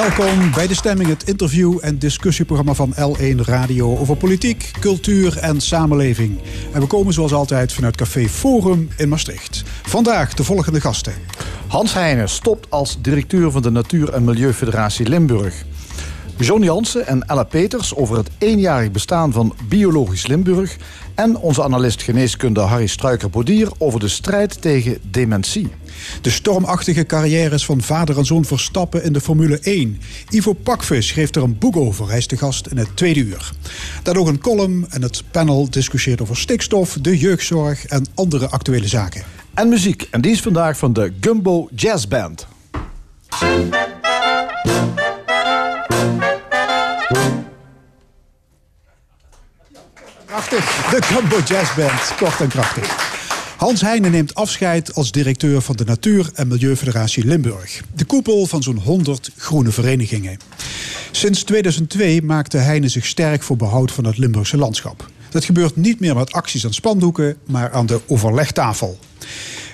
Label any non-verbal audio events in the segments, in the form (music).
Welkom bij De Stemming, het interview- en discussieprogramma van L1 Radio over politiek, cultuur en samenleving. En we komen zoals altijd vanuit Café Forum in Maastricht. Vandaag de volgende gasten. Hans Heijnen stopt als directeur van de Natuur- en Milieufederatie Limburg. John Jansen en Ella Peters over het eenjarig bestaan van Biologisch Limburg. En onze analist geneeskunde Harry Struiker-Bodier over de strijd tegen dementie. De stormachtige carrières van vader en zoon Verstappen in de Formule 1. Ivo Pakvis schreef er een boek over. Hij is de gast in het tweede uur. Dan ook een column en het panel discussieert over stikstof, de jeugdzorg en andere actuele zaken. En muziek. En die is vandaag van de Gumbo Jazz Band. Prachtig. De Gumbo Jazz Band. Kort en krachtig. Hans Heijnen neemt afscheid als directeur van de Natuur- en Milieufederatie Limburg. De koepel van zo'n 100 groene verenigingen. Sinds 2002 maakte Heijnen zich sterk voor behoud van het Limburgse landschap. Dat gebeurt niet meer met acties aan spandoeken, maar aan de overlegtafel.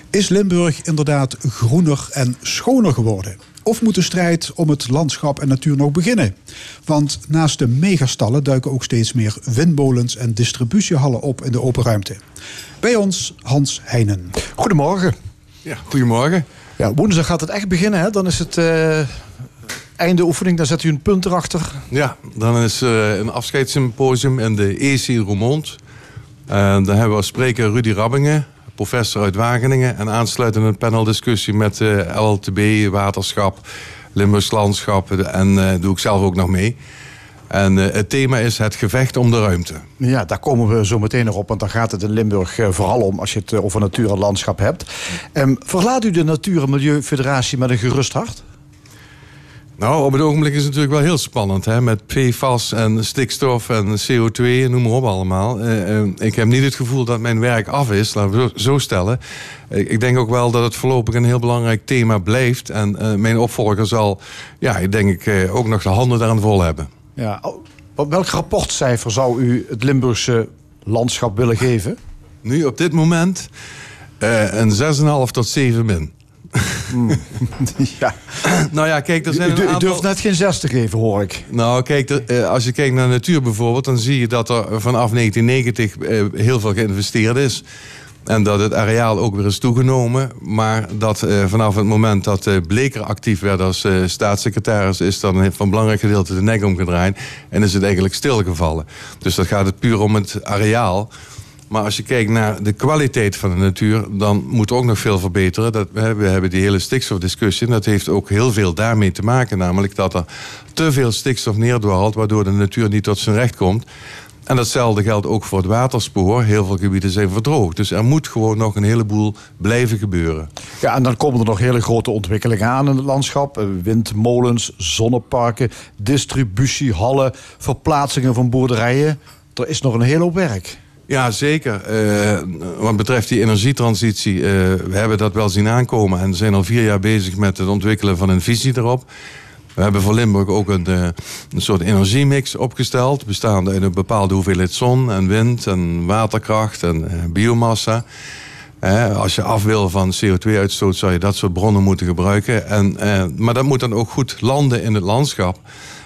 Is Limburg inderdaad groener en schoner geworden? Of moet de strijd om het landschap en natuur nog beginnen? Want naast de megastallen duiken ook steeds meer windmolens en distributiehallen op in de open ruimte. Bij ons Hans Heijnen. Goedemorgen. Ja, goedemorgen. Ja, woensdag gaat het echt beginnen, hè? Dan is het uh, einde oefening, dan zet u een punt erachter. Ja, dan is uh, een afscheidssymposium in de EC in Roermond. Uh, dan hebben we als spreker Rudy Rabbingen, professor uit Wageningen. En aansluitend een paneldiscussie met uh, LTB, waterschap, Limburgs landschap. En doe ik zelf ook nog mee. En uh, het thema is het gevecht om de ruimte. Ja, daar komen we zo meteen nog op. Want dan gaat het in Limburg uh, vooral om als je het uh, over natuur en landschap hebt. Um, verlaat u de Natuur- en Milieufederatie met een gerust hart? Nou, op het ogenblik is het natuurlijk wel heel spannend. Hè? Met PFAS en stikstof en CO2 en noem maar op allemaal. ik heb niet het gevoel dat mijn werk af is, laten we zo stellen. ik denk ook wel dat het voorlopig een heel belangrijk thema blijft. En mijn opvolger zal, ja, ik denk ik, ook nog de handen daaraan vol hebben. Ja, op welk rapportcijfer zou u het Limburgse landschap willen geven? Nu, op dit moment, uh, een 6,5 tot 7 min. Mm. (laughs) ja. nou ja, kijk, er zijn een aantal... durft net geen 6 te geven, hoor ik. Nou, kijk, uh, als je kijkt naar natuur bijvoorbeeld... dan zie je dat er vanaf 1990 uh, heel veel geïnvesteerd is. En dat het areaal ook weer is toegenomen. Maar dat uh, vanaf het moment dat uh, Bleker actief werd als uh, staatssecretaris... is dan van een belangrijk gedeelte de nek omgedraaid. En is het eigenlijk stilgevallen. Dus dat gaat het puur om het areaal. Maar als je kijkt naar de kwaliteit van de natuur... dan moet ook nog veel verbeteren. Dat, we hebben die hele stikstofdiscussie. En dat heeft ook heel veel daarmee te maken. Namelijk dat er te veel stikstof neerdwarrelt... waardoor de natuur niet tot zijn recht komt... En datzelfde geldt ook voor het waterspoor. Heel veel gebieden zijn verdroogd. Dus er moet gewoon nog een heleboel blijven gebeuren. Ja, en dan komen er nog hele grote ontwikkelingen aan in het landschap. Windmolens, zonneparken, distributiehallen, verplaatsingen van boerderijen. Er is nog een hele hoop werk. Ja, zeker. Uh, wat betreft die energietransitie, uh, we hebben dat wel zien aankomen... en zijn al vier jaar bezig met het ontwikkelen van een visie erop... We hebben voor Limburg ook een, een soort energiemix opgesteld. Bestaande uit een bepaalde hoeveelheid zon en wind en waterkracht en uh, biomassa. Uh, als je af wil van CO2-uitstoot zou je dat soort bronnen moeten gebruiken. En, maar dat moet dan ook goed landen in het landschap.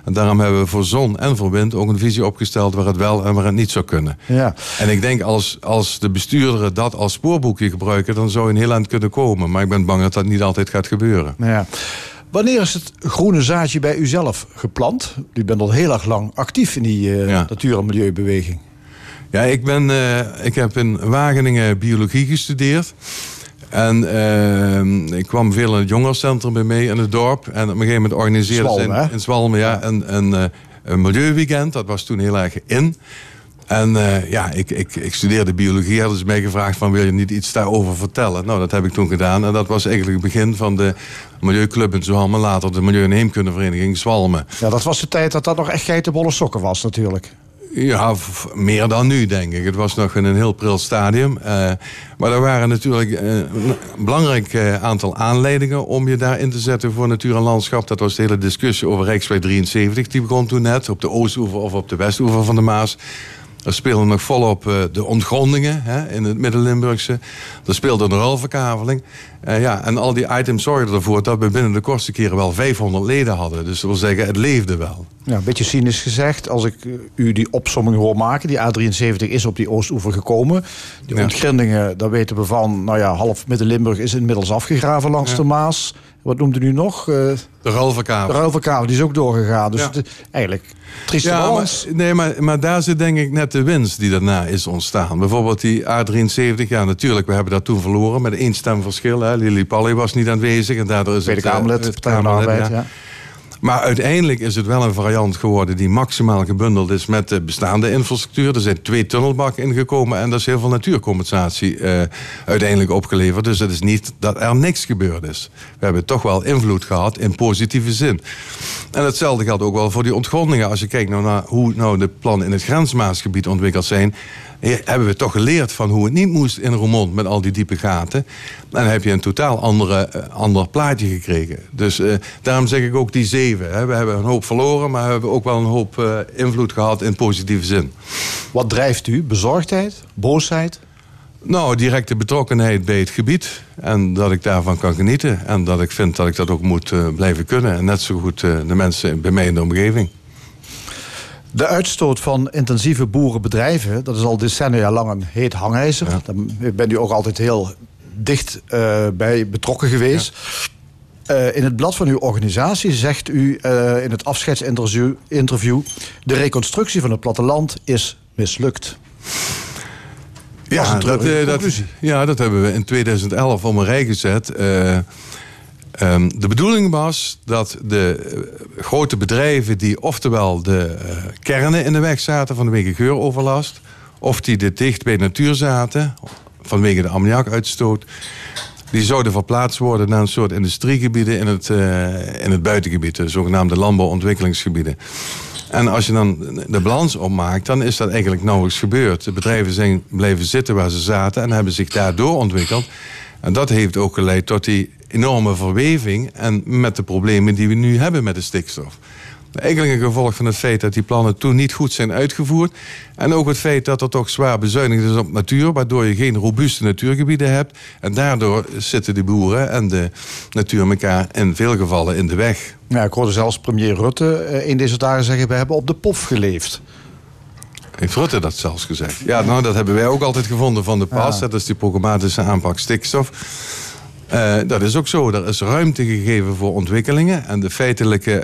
En daarom hebben we voor zon en voor wind ook een visie opgesteld waar het wel en waar het niet zou kunnen. Ja. En ik denk als, als de bestuurderen dat als spoorboekje gebruiken, dan zou je een heel eind kunnen komen. Maar ik ben bang dat dat niet altijd gaat gebeuren. Ja. Wanneer is het groene zaadje bij u zelf geplant? U bent al heel erg lang actief in die uh, ja. natuur- en milieubeweging. Ja, ik, ben, uh, ik heb in Wageningen biologie gestudeerd. En uh, ik kwam veel in het jongerencentrum bij mee in het dorp. En op een gegeven moment organiseerde Zwalm, ze in, in Zwalmen ja, een, een, een milieuweekend. Dat was toen heel erg in. En uh, ja, ik, ik, ik studeerde biologie. Hadden ze mij gevraagd van wil je niet iets daarover vertellen? Nou, dat heb ik toen gedaan. En dat was eigenlijk het begin van de Milieuclub in Zwalmen. Later de Milieu- en Heemkundevereniging Zwalmen. Ja, dat was de tijd dat dat nog echt geitenbolle sokken was natuurlijk. Ja, meer dan nu, denk ik. Het was nog in een heel pril stadium. Uh, maar er waren natuurlijk uh, een belangrijk aantal aanleidingen om je daarin te zetten voor natuur en landschap. Dat was de hele discussie over Rijksweg 73. Die begon toen net op de oostoever of op de westoever van de Maas. Er speelden nog volop uh, de ontgrondingen hè, in het Midden-Limburgse. Er speelde een ruilverkaveling. Uh, ja, en al die items zorgden ervoor dat we binnen de kortste keren wel 500 leden hadden. Dus dat wil zeggen, het leefde wel. Ja, een beetje cynisch gezegd, als ik u die opsomming hoor maken... die A73 is op die Oostoever gekomen. Die ja. ontgrendingen, daar weten we van... nou ja, half Midden-Limburg is inmiddels afgegraven langs ja. de Maas... Wat noemde u nog? Uh, de ruilverkavel. De ruilverkavel, die is ook doorgegaan. Dus ja. het, eigenlijk trieste ja, maar, Nee, maar, maar daar zit denk ik net de winst die daarna is ontstaan. Bijvoorbeeld die A73. Ja, natuurlijk, we hebben dat toen verloren met één stemverschil. Hè. Lili Palli was niet aanwezig. En daardoor is Tweede het... Kamerlid, het, ja. Maar uiteindelijk is het wel een variant geworden die maximaal gebundeld is met de bestaande infrastructuur. Er zijn twee tunnelbakken ingekomen en er is heel veel natuurcompensatie uh, uiteindelijk opgeleverd. Dus het is niet dat er niks gebeurd is. We hebben toch wel invloed gehad in positieve zin. En hetzelfde geldt ook wel voor die ontgrondingen. Als je kijkt nou naar hoe nou de plannen in het grensmaasgebied ontwikkeld zijn hebben we toch geleerd van hoe het niet moest in Roermond met al die diepe gaten. En dan heb je een totaal andere, uh, ander plaatje gekregen. Dus uh, daarom zeg ik ook die zeven. Hè. We hebben een hoop verloren, maar we hebben ook wel een hoop uh, invloed gehad in positieve zin. Wat drijft u? Bezorgdheid? Boosheid? Nou, directe betrokkenheid bij het gebied. En dat ik daarvan kan genieten. En dat ik vind dat ik dat ook moet blijven kunnen. En net zo goed de mensen bij mij in de omgeving. De uitstoot van intensieve boerenbedrijven, dat is al decennia lang een heet hangijzer. Ja. Daar ben u ook altijd heel dicht uh, bij betrokken geweest. Ja. Uh, in het blad van uw organisatie zegt u uh, in het afscheidsinterview... Interview, de reconstructie van het platteland is mislukt. Ja, dat, dat, ja, dat hebben we in 2011 om een rij gezet. Um, de bedoeling was dat de uh, grote bedrijven die oftewel de uh, kernen in de weg zaten vanwege geuroverlast, of die er dicht bij natuur zaten vanwege de ammoniakuitstoot, die zouden verplaatst worden naar een soort industriegebieden in het, uh, in het buitengebied, de zogenaamde landbouwontwikkelingsgebieden. En als je dan de balans opmaakt, dan is dat eigenlijk nauwelijks gebeurd. De bedrijven zijn blijven zitten waar ze zaten en hebben zich daardoor ontwikkeld. En dat heeft ook geleid tot die enorme verweving en met de problemen die we nu hebben met de stikstof. Eigenlijk een gevolg van het feit dat die plannen toen niet goed zijn uitgevoerd. En ook het feit dat er toch zwaar bezuinigd is op natuur, waardoor je geen robuuste natuurgebieden hebt. En daardoor zitten de boeren en de natuur elkaar in veel gevallen in de weg. Ja, ik hoorde zelfs premier Rutte eh, in deze dagen zeggen: we hebben op de pof geleefd. Heeft Rutte dat zelfs gezegd? Ja, nou, dat hebben wij ook altijd gevonden van de PAS. Ja. Dat is die programmatische aanpak stikstof. Uh, dat is ook zo. Er is ruimte gegeven voor ontwikkelingen. En de feitelijke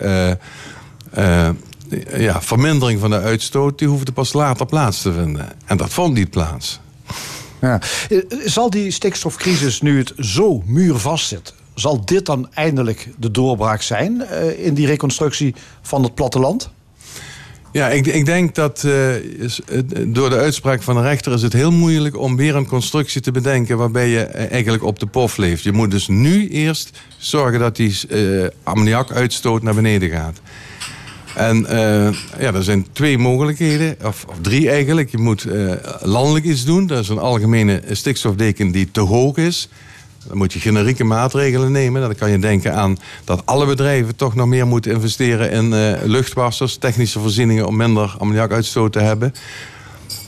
uh, uh, ja, vermindering van de uitstoot... die hoefde pas later plaats te vinden. En dat vond niet plaats. Ja. Zal die stikstofcrisis nu het zo muurvast zit... zal dit dan eindelijk de doorbraak zijn... in die reconstructie van het platteland? Ja, ik, ik denk dat is, uh, door de uitspraak van de rechter is het heel moeilijk om weer een constructie te bedenken waarbij je eigenlijk op de pof leeft. Je moet dus nu eerst zorgen dat die uh, ammoniakuitstoot naar beneden gaat. En ja, er zijn twee mogelijkheden, of, of drie eigenlijk. Je moet landelijk iets doen. Dat is een algemene stikstofdeken die te hoog is. Dan moet je generieke maatregelen nemen. Dan kan je denken aan dat alle bedrijven toch nog meer moeten investeren in uh, luchtwassers, technische voorzieningen om minder ammoniakuitstoot te hebben.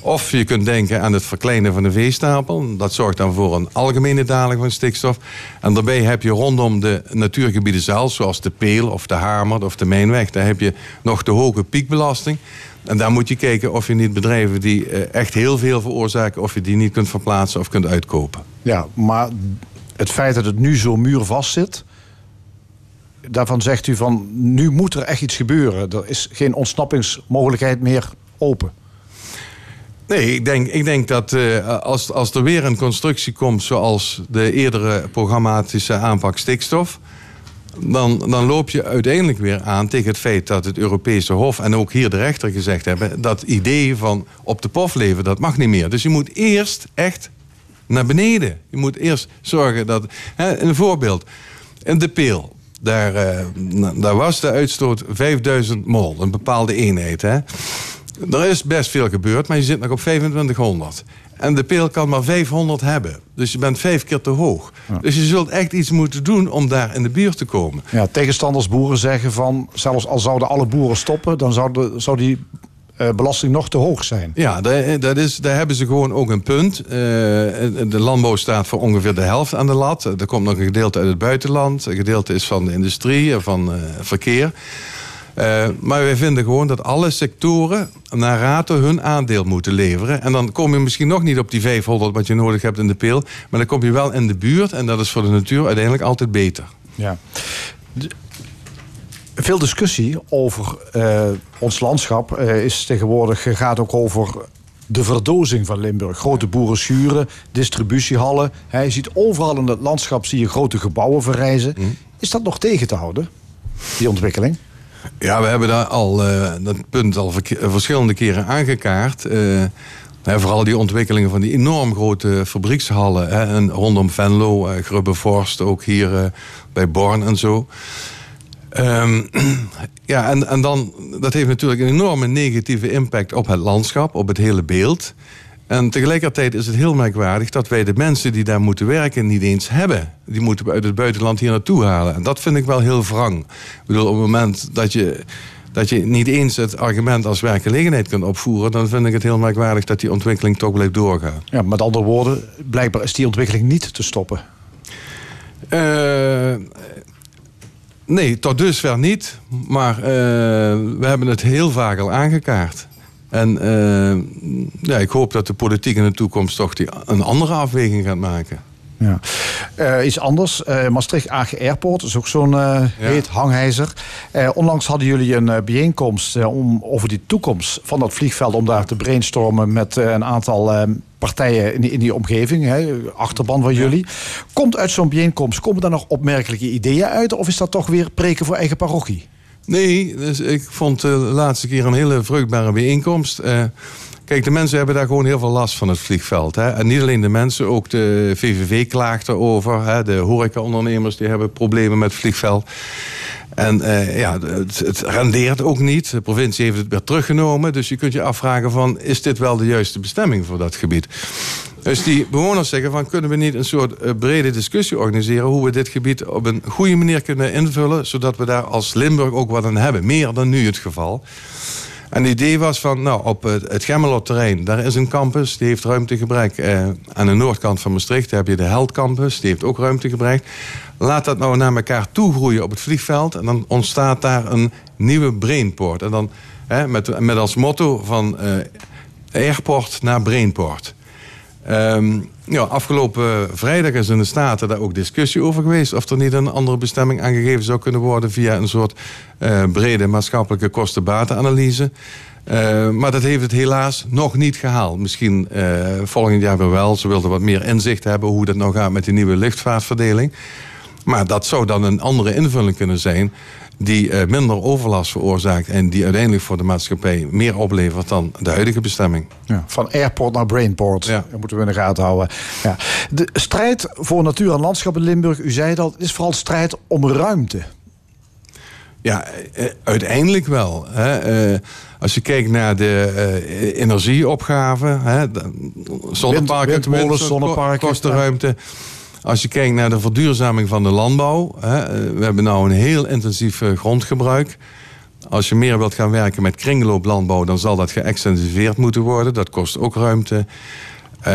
Of je kunt denken aan het verkleinen van de veestapel. Dat zorgt dan voor een algemene daling van stikstof. En daarbij heb je rondom de natuurgebieden zelf, zoals de Peel of de Hamer of de Mijnweg, daar heb je nog de hoge piekbelasting. En daar moet je kijken of je niet bedrijven die uh, echt heel veel veroorzaken, of je die niet kunt verplaatsen of kunt uitkopen. Ja, maar het feit dat het nu zo muurvast zit. Daarvan zegt u van nu moet er echt iets gebeuren. Er is geen ontsnappingsmogelijkheid meer open. Nee, ik denk, ik denk dat uh, als, als er weer een constructie komt zoals de eerdere programmatische aanpak stikstof. Dan, dan loop je uiteindelijk weer aan tegen het feit dat het Europese Hof en ook hier de rechter gezegd hebben. dat idee van op de pof leven, dat mag niet meer. Dus je moet eerst echt naar beneden. Je moet eerst zorgen dat. Hè, een voorbeeld. In de peel. Daar, uh, daar was de uitstoot 5000 mol, een bepaalde eenheid. Hè. Er is best veel gebeurd, maar je zit nog op 2500. En de peel kan maar 500 hebben. Dus je bent vijf keer te hoog. Ja. Dus je zult echt iets moeten doen om daar in de buurt te komen. Ja, tegenstanders boeren zeggen van... zelfs al zouden alle boeren stoppen... dan zou, de, zou die belasting nog te hoog zijn. Ja, dat is, daar hebben ze gewoon ook een punt. de landbouw staat voor ongeveer de helft aan de lat. Er komt nog een gedeelte uit het buitenland. Een gedeelte is van de industrie en van verkeer. Uh, maar wij vinden gewoon dat alle sectoren naar rato hun aandeel moeten leveren. En dan kom je misschien nog niet op die 500 wat je nodig hebt in de peel. Maar dan kom je wel in de buurt. En dat is voor de natuur uiteindelijk altijd beter. Ja. Veel discussie over uh, ons landschap uh, is tegenwoordig gaat ook over de verdozing van Limburg. Grote boerenschuren, distributiehallen. Je ziet overal in het landschap zie je grote gebouwen verrijzen. Mhm. Is dat nog tegen te houden, die ontwikkeling? Ja, we hebben daar al uh, dat punt al verschillende keren aangekaart. Vooral die ontwikkelingen van die enorm grote fabriekshallen. Hè, en rondom Venlo, uh, Grubbevorst, ook hier bij Born en zo. Um, (clears throat) ja, en, en dan, dat heeft natuurlijk een enorme negatieve impact op het landschap, op het hele beeld. En tegelijkertijd is het heel merkwaardig dat wij de mensen die daar moeten werken niet eens hebben. Die moeten we uit het buitenland hier naartoe halen. En dat vind ik wel heel wrang. Ik bedoel, op het moment dat je, dat je niet eens het argument als werkgelegenheid kunt opvoeren, dan vind ik het heel merkwaardig dat die ontwikkeling toch blijft doorgaan. Ja, met andere woorden, blijkbaar is die ontwikkeling niet te stoppen. Uh, nee, tot dusver niet. Maar uh, we hebben het heel vaak al aangekaart. En uh, ja, ik hoop dat de politiek in de toekomst toch die, een andere afweging gaat maken. Ja. Uh, iets anders. Uh, Maastricht AG Airport is ook zo'n uh, heet hangijzer. onlangs hadden jullie een bijeenkomst om, over die toekomst van dat vliegveld. Om daar te brainstormen met een aantal partijen in die, in die omgeving. Hè, achterban van jullie. Komt uit zo'n bijeenkomst, komen daar nog opmerkelijke ideeën uit? Of is dat toch weer preken voor eigen parochie? Nee, dus ik vond de laatste keer een hele vruchtbare bijeenkomst. Uh, kijk, de mensen hebben daar gewoon heel veel last van het vliegveld. Hè? En niet alleen de mensen, ook de VVV klaagt erover. Hè? De horecaondernemers die hebben problemen met het vliegveld. En uh, ja, het, rendeert ook niet. De provincie heeft het weer teruggenomen. Dus je kunt je afvragen van, is dit wel de juiste bestemming voor dat gebied? Dus die bewoners zeggen van kunnen we niet een soort uh, brede discussie organiseren hoe we dit gebied op een goede manier kunnen invullen, zodat we daar als Limburg ook wat aan hebben. Meer dan nu het geval. En het idee was van, nou, op het, het Gemmelot-terrein, daar is een campus, die heeft ruimtegebrek. Eh, aan de noordkant van Maastricht heb je de Held Campus, die heeft ook ruimtegebrek. Laat dat nou naar elkaar toe groeien op het vliegveld en dan ontstaat daar een nieuwe Brainport. En dan hè, met, met als motto van uh, airport naar Brainport. Um, ja, afgelopen vrijdag is in de Staten daar ook discussie over geweest... of er niet een andere bestemming aangegeven zou kunnen worden... via een soort uh, brede maatschappelijke kosten-batenanalyse. Uh, maar dat heeft het helaas nog niet gehaald. Misschien uh, volgend jaar wel. Ze wilden wat meer inzicht hebben hoe dat nou gaat met die nieuwe luchtvaartverdeling. Maar dat zou dan een andere invulling kunnen zijn die uh, minder overlast veroorzaakt en die uiteindelijk voor de maatschappij meer oplevert dan de huidige bestemming. Ja, van airport naar brainport. Ja. Dat moeten we in de gaten houden. Ja. De strijd voor natuur en landschap in Limburg, u zei dat, is vooral strijd om ruimte. Ja, eh, uiteindelijk wel. Hè. Als je kijkt naar de energieopgave, hè, zonneparken, Wind, windmolens, zonneparken, kostenruimte. Ja. Als je kijkt naar de verduurzaming van de landbouw. Hè, eh, we hebben nou een heel intensief eh, grondgebruik. Als je meer wilt gaan werken met kringlooplandbouw, dan zal dat geëxtensiveerd moeten worden. Dat kost ook ruimte. Uh,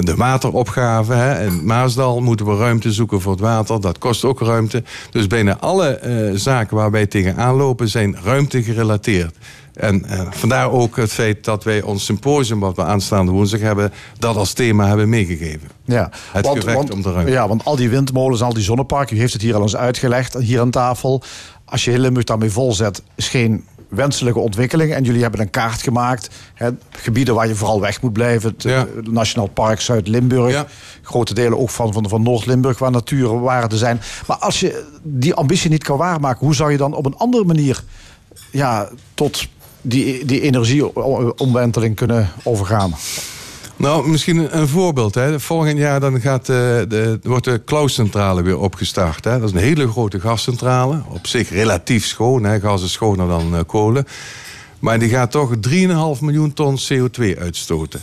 de wateropgave. Hè. In Maasdal moeten we ruimte zoeken voor het water. Dat kost ook ruimte. Dus bijna alle zaken waar wij tegenaan lopen zijn ruimte gerelateerd. En uh, vandaar ook het feit dat wij ons symposium, wat we aanstaande woensdag hebben, dat als thema hebben meegegeven. Ja, het want, om de ruimte. Ja, want al die windmolens, al die zonneparken, u heeft het hier al eens uitgelegd, hier aan tafel. Als je Limburg daarmee volzet, is geen wenselijke ontwikkeling. En jullie hebben een kaart gemaakt. Hè, gebieden waar je vooral weg moet blijven. Het ja. Nationaal Park Zuid-Limburg. Ja. Grote delen ook van, van, van Noord-Limburg waar natuurwaarden zijn. Maar als je die ambitie niet kan waarmaken... hoe zou je dan op een andere manier ja, tot die, die energieomwenteling kunnen overgaan? Nou, misschien een voorbeeld. Hè. Volgend jaar dan gaat de, de, wordt de Klauscentrale weer opgestart. Hè. Dat is een hele grote gascentrale. Op zich relatief schoon. Hè. Gas is schoner dan uh, kolen. Maar die gaat toch 3,5 miljoen ton CO2 uitstoten.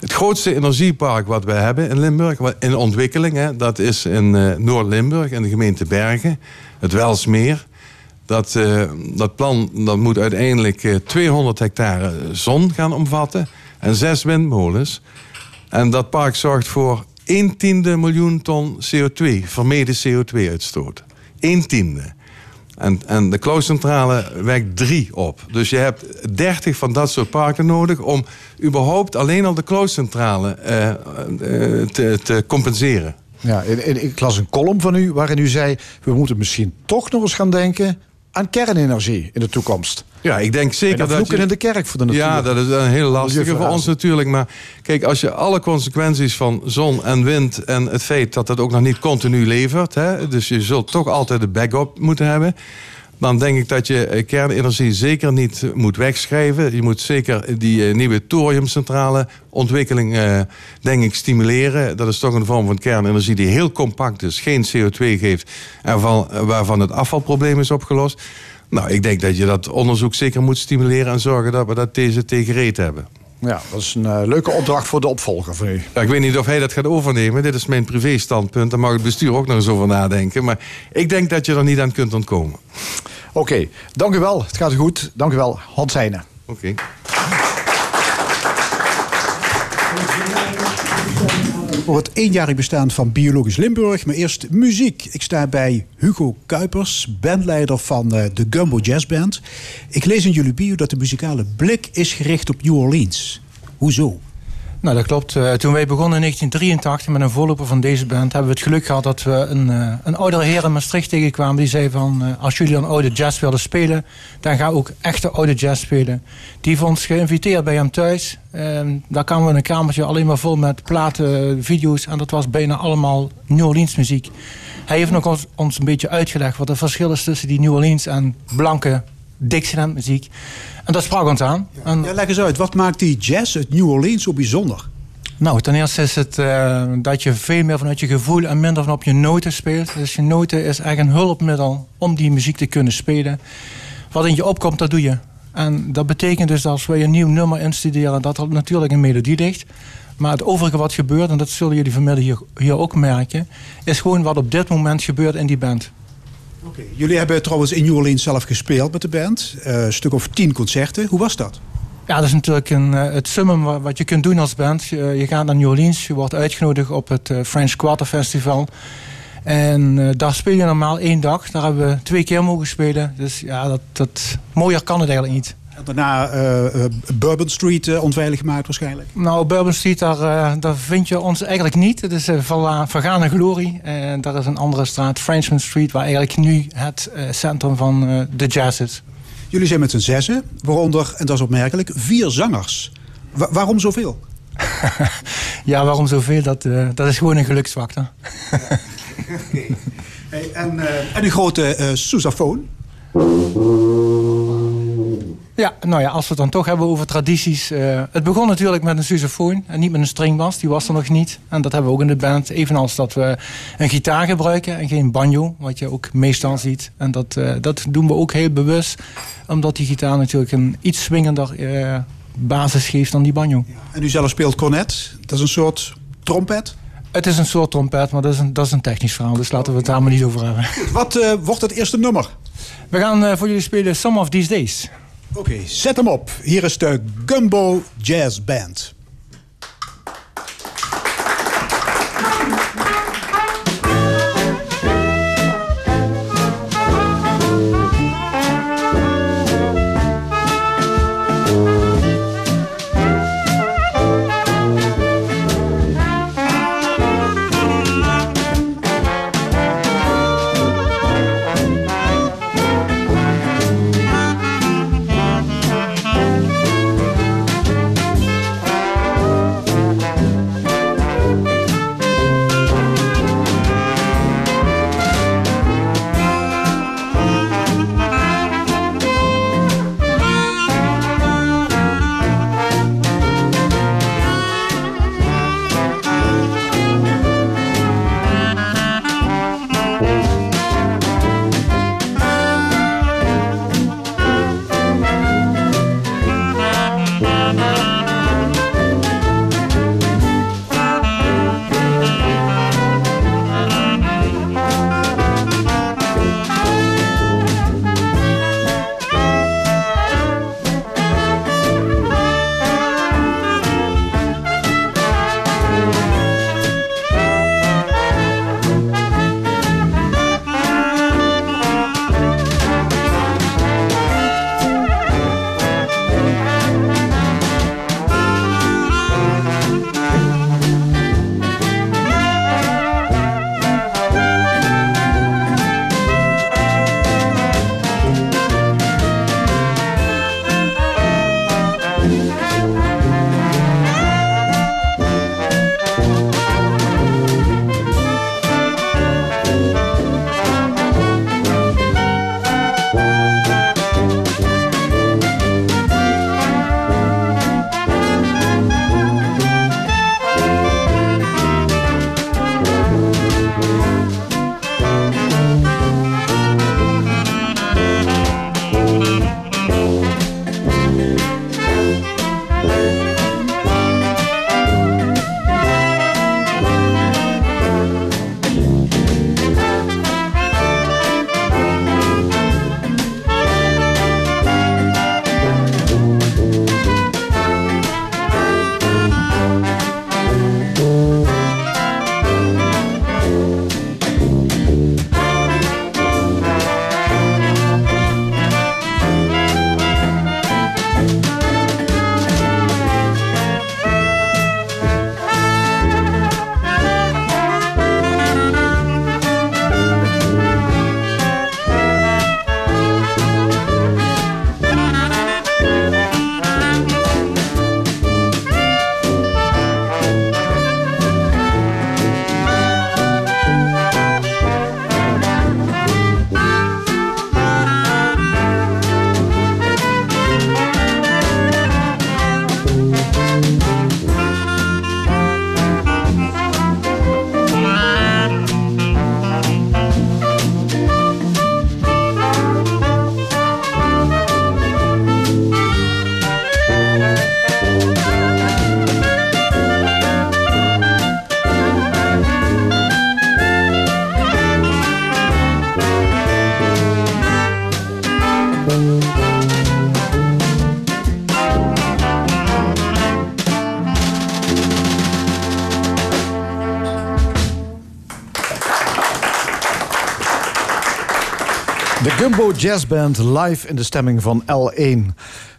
Het grootste energiepark wat we hebben in Limburg, in ontwikkeling, hè, dat is in uh, Noord-Limburg, in de gemeente Bergen, het Welsmeer. Dat, dat plan dat moet uiteindelijk 200 hectare zon gaan omvatten en zes windmolens. En dat park zorgt voor 1 tiende miljoen ton CO2, vermeden CO2-uitstoot. 1 tiende. En, en de Klooscentrale wekt drie op. Dus je hebt 30 van dat soort parken nodig om überhaupt alleen al de Klooscentrale uh, te, te compenseren. Ja, ik las een column van u waarin u zei: we moeten misschien toch nog eens gaan denken aan kernenergie in de toekomst. Ja, ik denk zeker dat, je... in de kerk voor de natuur. Ja, dat is een hele lastige voor ons natuurlijk. Maar kijk, als je alle consequenties van zon en wind... en het feit dat dat ook nog niet continu levert... Hè, dus je zult toch altijd de backup moeten hebben... dan denk ik dat je eh, kernenergie zeker niet moet wegschrijven. Je moet zeker die eh, nieuwe thoriumcentrale ontwikkeling, uh, denk ik, stimuleren. Dat is toch een vorm van kernenergie die heel compact is... geen CO2 geeft en van, waarvan het afvalprobleem is opgelost... Nou, ik denk dat je dat onderzoek zeker moet stimuleren en zorgen dat we dat deze tegen reet hebben. Ja, dat is een uh, leuke opdracht voor de opvolger van u. Ja, ik weet niet of hij dat gaat overnemen. Dit is mijn privé-standpunt. Daar mag het bestuur ook nog eens over nadenken. Maar ik denk dat je er niet aan kunt ontkomen. Oké, dank u wel. Het gaat goed. Dank u wel, Hans Heijnen. Oké. voor het eenjarig bestaan van Biologisch Limburg. Maar eerst muziek. Ik sta bij Hugo Kuipers, bandleider van uh, de Gumbo Jazz Band. Ik lees in jullie bio dat de muzikale blik is gericht op New Orleans. Hoezo? Nou, dat klopt. Uh, toen wij begonnen in 1983 met een voorloper van deze band... hebben we het geluk gehad dat we een, uh, een oudere heer in Maastricht tegenkwamen... die zei van, uh, als jullie een oude jazz willen spelen... dan ga ook echte oude jazz spelen. Die heeft ons geïnviteerd bij hem thuis. Ehm, daar kwamen we een kamertje alleen maar vol met platen, video's... en dat was bijna allemaal New Orleans muziek. Hij heeft nog ons, ons een beetje uitgelegd wat het verschil is... tussen die New Orleans en blanke Dixieland muziek... En dat sprak ons aan. En... Ja, leg eens uit, wat maakt die jazz uit New Orleans zo bijzonder? Nou, ten eerste is het uh, dat je veel meer vanuit je gevoel en minder van op je noten speelt. Dus je noten is echt een hulpmiddel om die muziek te kunnen spelen. Wat in je opkomt, dat doe je. En dat betekent dus dat als wij een nieuw nummer instuderen, dat er natuurlijk een melodie ligt. Maar het overige wat gebeurt, en dat zullen jullie vanmiddag hier, hier ook merken, is gewoon wat op dit moment gebeurt in die band. Jullie hebben trouwens in New Orleans zelf gespeeld met de band. Uh, een stuk of tien concerten. Hoe was dat? Ja, dat is natuurlijk een, uh, het summum wat je kunt doen als band. Je, je, gaat naar New Orleans, je wordt uitgenodigd op het French Quarter Festival. En daar speel je normaal één dag. Daar hebben we twee keer mogen spelen. Dus ja, dat, dat, mooier kan het eigenlijk niet. Daarna uh, Bourbon Street uh, onveilig gemaakt waarschijnlijk? Nou, Bourbon Street, daar, daar vind je ons eigenlijk niet. Het is vergane glorie. En daar is een andere straat, Frenchman Street... waar eigenlijk nu het centrum van de jazz is. Jullie zijn met z'n zessen, waaronder, en dat is opmerkelijk, vier zangers. waarom zoveel? (laughs) ja, waarom zoveel? Dat, dat is gewoon een geluksfactor. (laughs) hey, en, en een grote uh, sousafoon? Ja, nou ja, als we het dan toch hebben over tradities. Uh, het begon natuurlijk met een sousaphone en niet met een stringbas. Die was er nog niet. En dat hebben we ook in de band. Evenals dat we een gitaar gebruiken en geen banjo. Wat je ook meestal ziet. En dat, uh, dat doen we ook heel bewust. Omdat die gitaar natuurlijk een iets swingender uh, basis geeft dan die banjo. En u zelf speelt cornet. Dat is een soort trompet? Het is een soort trompet, maar dat is een, dat is een technisch verhaal. Dus laten we het daar maar niet over hebben. Wat wordt het eerste nummer? We gaan voor jullie spelen Some of These Days. Oké, zet hem op. Hier is de Gumbo Jazz Band. De Gumbo Jazz Band live in de stemming van L1.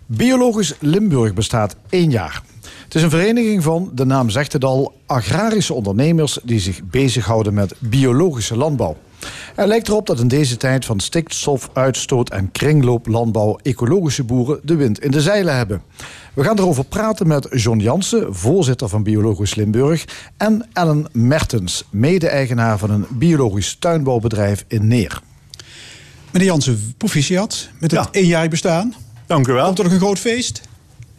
Biologisch Limburg bestaat één jaar. Het is een vereniging van, de naam zegt het al, agrarische ondernemers die zich bezighouden met biologische landbouw. Er lijkt erop dat in deze tijd van stikstofuitstoot en kringlooplandbouw ecologische boeren de wind in de zeilen hebben. We gaan erover praten met John Jansen, voorzitter van Biologisch Limburg, en Ellen Mertens, mede-eigenaar van een biologisch tuinbouwbedrijf in Neer. Meneer Jansen, proficiat met het Ja. eenjarig bestaan. Dank u wel. Komt er nog een groot feest?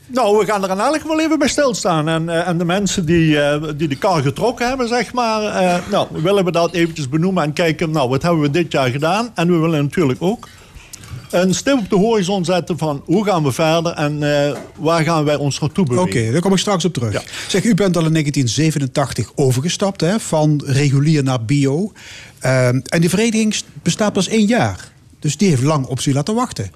Nou, we gaan er in elk geval even bij stilstaan. En, eh, en de mensen die, eh, die de kar getrokken hebben, zeg maar... eh, nou, willen we dat eventjes benoemen en kijken... nou, wat hebben we dit jaar gedaan? En we willen natuurlijk ook een stip op de horizon zetten van... hoe gaan we verder en waar gaan wij ons naartoe Oké, bewegen? daar kom ik straks op terug. Ja. Zeg, u bent al in 1987 overgestapt hè, van regulier naar bio. Ehm, en die vereniging bestaat pas één jaar. Dus die heeft lang op zich laten wachten.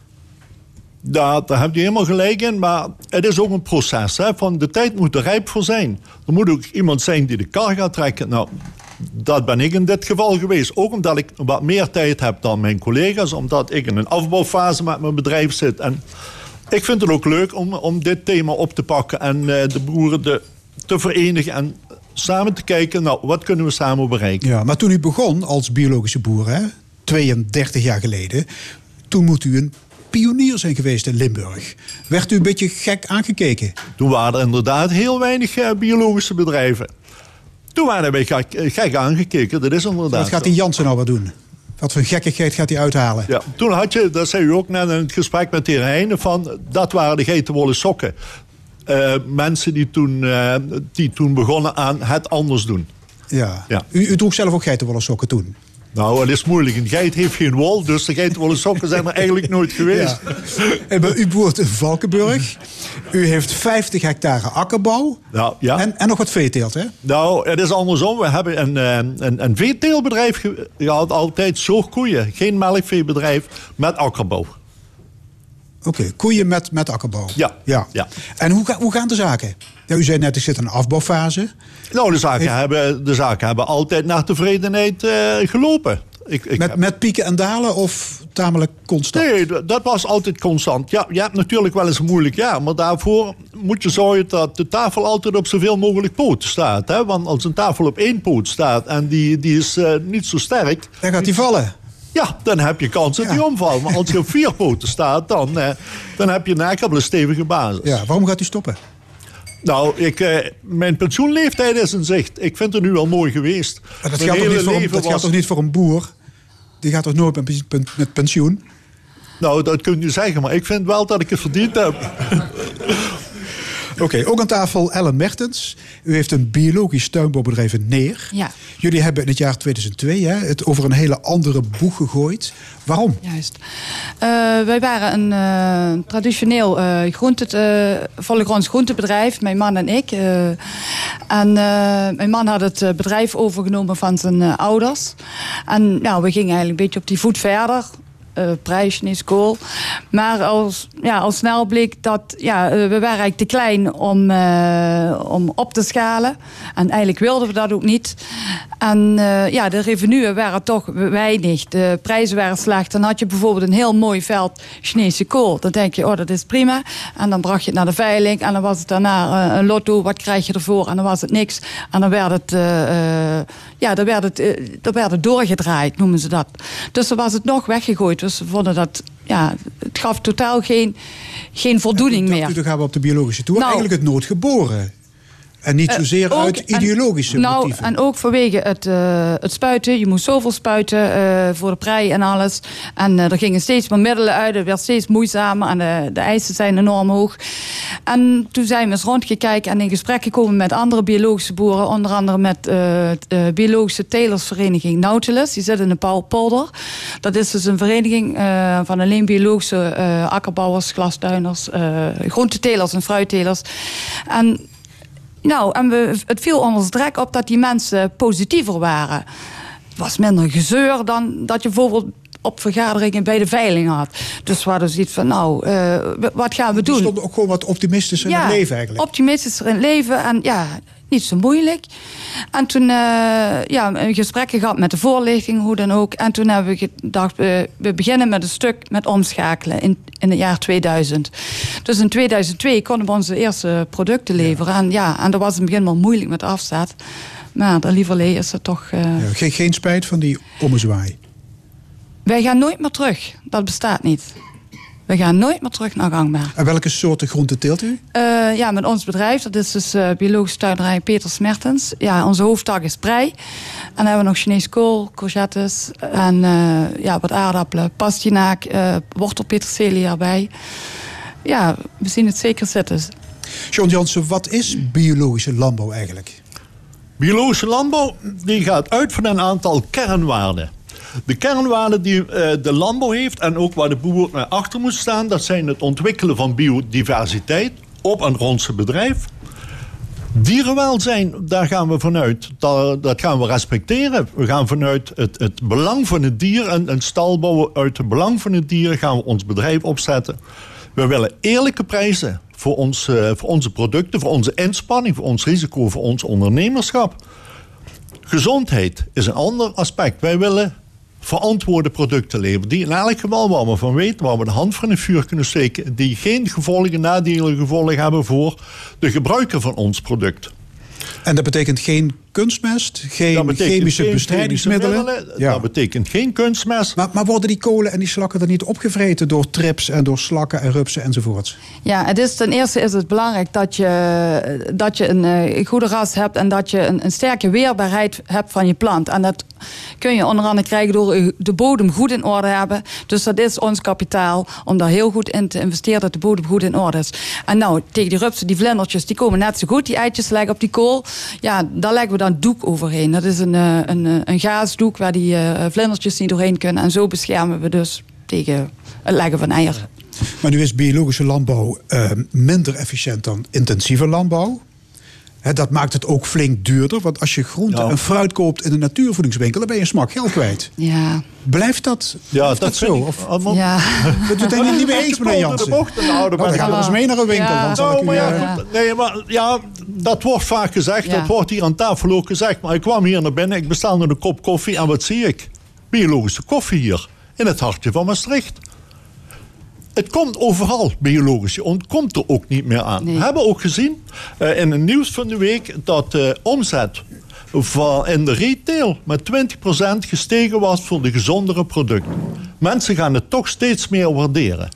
Daar, daar heb je helemaal gelijk in, maar het is ook een proces. Hè, van de tijd moet er rijp voor zijn. Er moet ook iemand zijn die de kar gaat trekken. Nou, dat ben ik in dit geval geweest. Ook omdat ik wat meer tijd heb dan mijn collega's. Omdat ik in een afbouwfase met mijn bedrijf zit. En ik vind het ook leuk om, om dit thema op te pakken. En eh, de boeren de, te verenigen. En samen te kijken, nou, wat kunnen we samen bereiken? Ja, maar toen u begon als biologische boer, hè, 32 jaar geleden... toen moet u een pionier zijn geweest in Limburg. Werd u een beetje gek aangekeken? Toen waren er inderdaad heel weinig eh, biologische bedrijven. Toen waren wij gek, eh, gek aangekeken, dat is inderdaad Wat gaat die Jansen nou wat doen? Wat voor gekkigheid gaat hij uithalen? Ja, toen had je, dat zei u ook net in het gesprek met de heer Heijnen, van dat waren de geitenwolle sokken. Eh, mensen die toen, die toen begonnen aan het anders doen. Ja. Ja. U, u droeg zelf ook geitenwolle sokken toen? Nou, het is moeilijk. Een geit heeft geen wol, dus de geitenwolle sokken zijn er eigenlijk nooit geweest. En bij- u boert in Valkenburg. U heeft 50 hectare akkerbouw. Nou, ja. En, en nog wat veeteelt, hè? Nou, het is andersom. We hebben een, eh, een, een veeteelbedrijf ge- gehad, altijd zorgkoeien. Geen melkveebedrijf met akkerbouw. Oké, koeien met, met akkerbouw. Ja. ja. Ja. En hoe, ga- hoe gaan de zaken? Ja, u zei net, ik zit in een afbouwfase. Nou, de zaken, Heeft- hebben, de zaken hebben altijd naar tevredenheid eh, gelopen. Ik, ik Met, heb- met pieken en dalen of tamelijk constant? Nee, dat was altijd constant. Ja, je hebt natuurlijk wel eens een moeilijk jaar. Maar daarvoor moet je zorgen dat de tafel altijd op zoveel mogelijk poten staat. Hè? Want als een tafel op één poot staat en die, die is eh, niet zo sterk... Dan gaat hij vallen. Ja, dan heb je kans dat Ja. die omvalt. Maar als je op (laughs) vier poten staat, dan, eh, dan heb je een stevige basis. Ja, waarom gaat u stoppen? Nou, ik, eh, mijn pensioenleeftijd is in zicht. Ik vind het nu al mooi geweest. Maar dat geldt, toch niet, voor, een- dat was- toch niet voor een boer? Die gaat toch nooit met pen- pen- met pensioen? Nou, dat kun je zeggen, maar ik vind wel dat ik het verdiend heb. Oké, ook aan tafel Ellen Mertens. U heeft een biologisch tuinbouwbedrijf in Neer. Ja. Jullie hebben in het jaar 2002 hè, het over een hele andere boeg gegooid. Waarom? Juist. Eh, wij waren een eh, traditioneel eh groente, volgronds groentebedrijf, mijn man en ik. En mijn man had het bedrijf overgenomen van zijn ouders. En nou, we gingen eigenlijk een beetje op die voet verder. Eh prijs, niet school. Maar als, ja, al snel bleek dat ja, eh, we waren eigenlijk te klein om, eh, om op te schalen. En eigenlijk wilden we dat ook niet. En ja, de revenuen waren toch weinig. De prijzen waren slecht. Dan had je bijvoorbeeld een heel mooi veld Chinese kool. Dan denk je, oh, dat is prima. En dan bracht je het naar de veiling. En dan was het daarna een lotto. Wat krijg je ervoor? En dan was het niks. En dan werd het, ja, dan werd het, eh, werd het doorgedraaid, noemen ze dat. Dus dan was het nog weggegooid. Dus we vonden dat, ja, het gaf totaal geen, geen voldoening meer. dan gaan we op de biologische toer. Nou. Eigenlijk het noodgeboren. En niet zozeer Eh, ook- uit en- ideologische nou, motieven. En ook vanwege het, eh, het spuiten. Je moest zoveel spuiten eh, voor de prei en alles. En er gingen steeds meer middelen uit. Het werd steeds moeizamer en de, de eisen zijn enorm hoog. En toen zijn we eens rondgekeken en in gesprek gekomen met andere biologische boeren. Onder andere met de biologische telersvereniging Nautilus. Die zit in de polder. Dat is dus een vereniging van alleen biologische akkerbouwers, glastuiners, groentetelers en fruittelers. En nou, en we, het viel ons drek op dat die mensen positiever waren. Het was minder gezeur dan dat je bijvoorbeeld op vergaderingen bij de veiling had. Dus we hadden zoiets van, nou, uh, wat gaan we Die doen? stonden ook gewoon wat optimistischer in het leven eigenlijk. optimistischer in het leven. En ja, niet zo moeilijk. En toen uh, ja, gesprekken gehad met de voorlichting, hoe dan ook. En toen hebben we gedacht, we, we beginnen met een stuk met omschakelen in, in het jaar 2000. Dus in 2002 konden we onze eerste producten leveren. En ja, en dat was in het begin wel moeilijk met afzet. Maar de lieverlee is het toch... Uh... Ja, geen, geen spijt van die ommezwaai? Wij gaan nooit meer terug. Dat bestaat niet. We gaan nooit meer terug naar gangbaar. En welke soorten groenten teelt u? Uh, ja, met ons bedrijf, dat is dus uh, biologische tuinderij Peter Smertens. Ja, onze hoofdtak is prei. En dan hebben we nog Chinees kool, courgettes en uh, ja, wat aardappelen, pastinaak, wortelpeterselie erbij. Ja, we zien het zeker zitten. John Jansen, wat is biologische landbouw eigenlijk? Biologische landbouw die gaat uit van een aantal kernwaarden. De kernwaarden die uh, de landbouw heeft en ook waar de boer naar achter moet staan, dat zijn het ontwikkelen van biodiversiteit op en rond bedrijf. Dierenwelzijn, daar gaan we vanuit. Dat, gaan we respecteren. We gaan vanuit het, het belang van het dier en een stal bouwen. Uit het belang van het dier gaan we ons bedrijf opzetten. We willen eerlijke prijzen voor, ons, uh, voor onze producten, voor onze inspanning, voor ons risico, voor ons ondernemerschap. Gezondheid is een ander aspect. Wij willen verantwoorde producten leveren. Die in elk geval waar we van weten, waar we de hand van het vuur kunnen steken. Die geen gevolgen, nadelige gevolgen hebben voor de gebruiker van ons product. En dat betekent geen kunstmest, geen chemische geen bestrijdingsmiddelen? Chemische ja. Dat betekent geen kunstmest. Maar, maar, worden die kolen en die slakken dan niet opgevreten door trips en door slakken en rupsen enzovoorts? Ja, het is, ten eerste is het belangrijk dat je, dat je een, een goede ras hebt en dat je een, een sterke weerbaarheid hebt van je plant. En dat kun je onder andere krijgen door de bodem goed in orde hebben. Dus dat is ons kapitaal om daar heel goed in te investeren dat de bodem goed in orde is. En nou, tegen die rupsen, die vlindertjes, die komen net zo goed. Die eitjes leggen op die kool. Ja, daar leggen we dan doek overheen. Dat is een, een, een gaasdoek waar die vlindertjes niet doorheen kunnen. En zo beschermen we dus tegen het leggen van eieren. Maar nu is biologische landbouw minder efficiënt dan intensieve landbouw. He, dat maakt het ook flink duurder. Want als je groente Ja. en fruit koopt in een natuurvoedingswinkel... dan ben je een smak geld kwijt. Ja, Blijft dat, Ja, blijft dat, zo? Of, allemaal- ja. dat doet het niet mee eens, meneer Jansen? Nou, dan gaan we Ja. eens mee naar een winkel. Ja. Dan zal Nou, maar ja, eh, nee, maar ja, dat wordt vaak gezegd. Ja. Dat wordt hier aan tafel ook gezegd. Maar ik kwam hier naar binnen, ik bestel een kop koffie. En wat zie ik? Biologische koffie hier. In het hartje van Maastricht. Het komt overal biologisch. Je ontkomt er ook niet meer aan. Nee. We hebben ook gezien eh, in het nieuws van de week dat de omzet van in de retail met 20% gestegen was voor de gezondere producten. Mensen gaan het toch steeds meer waarderen.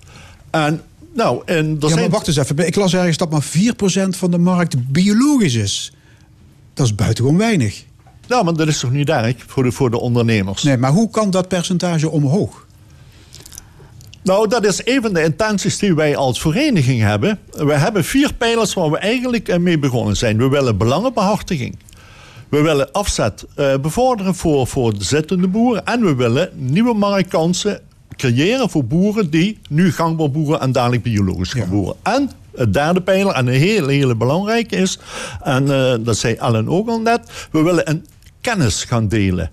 En nou, en er Ja, maar zijn wacht eens even. Ik las ergens dat maar 4% van de markt biologisch is. Dat is buitengewoon weinig. Nou, maar dat is toch niet erg voor de, voor de ondernemers? Nee, maar hoe kan dat percentage omhoog? Nou, dat is een van de intenties die wij als vereniging hebben. We hebben vier pijlers waar we eigenlijk eh, mee begonnen zijn. We willen belangenbehartiging. We willen afzet eh, bevorderen voor, voor de zittende boeren. En we willen nieuwe marktkansen creëren voor boeren die nu gangbaar boeren en dadelijk biologisch gaan Ja. boeren. En het derde pijler, en een hele, hele belangrijke is, en eh, dat zei Ellen ook al net, we willen een kennis gaan delen.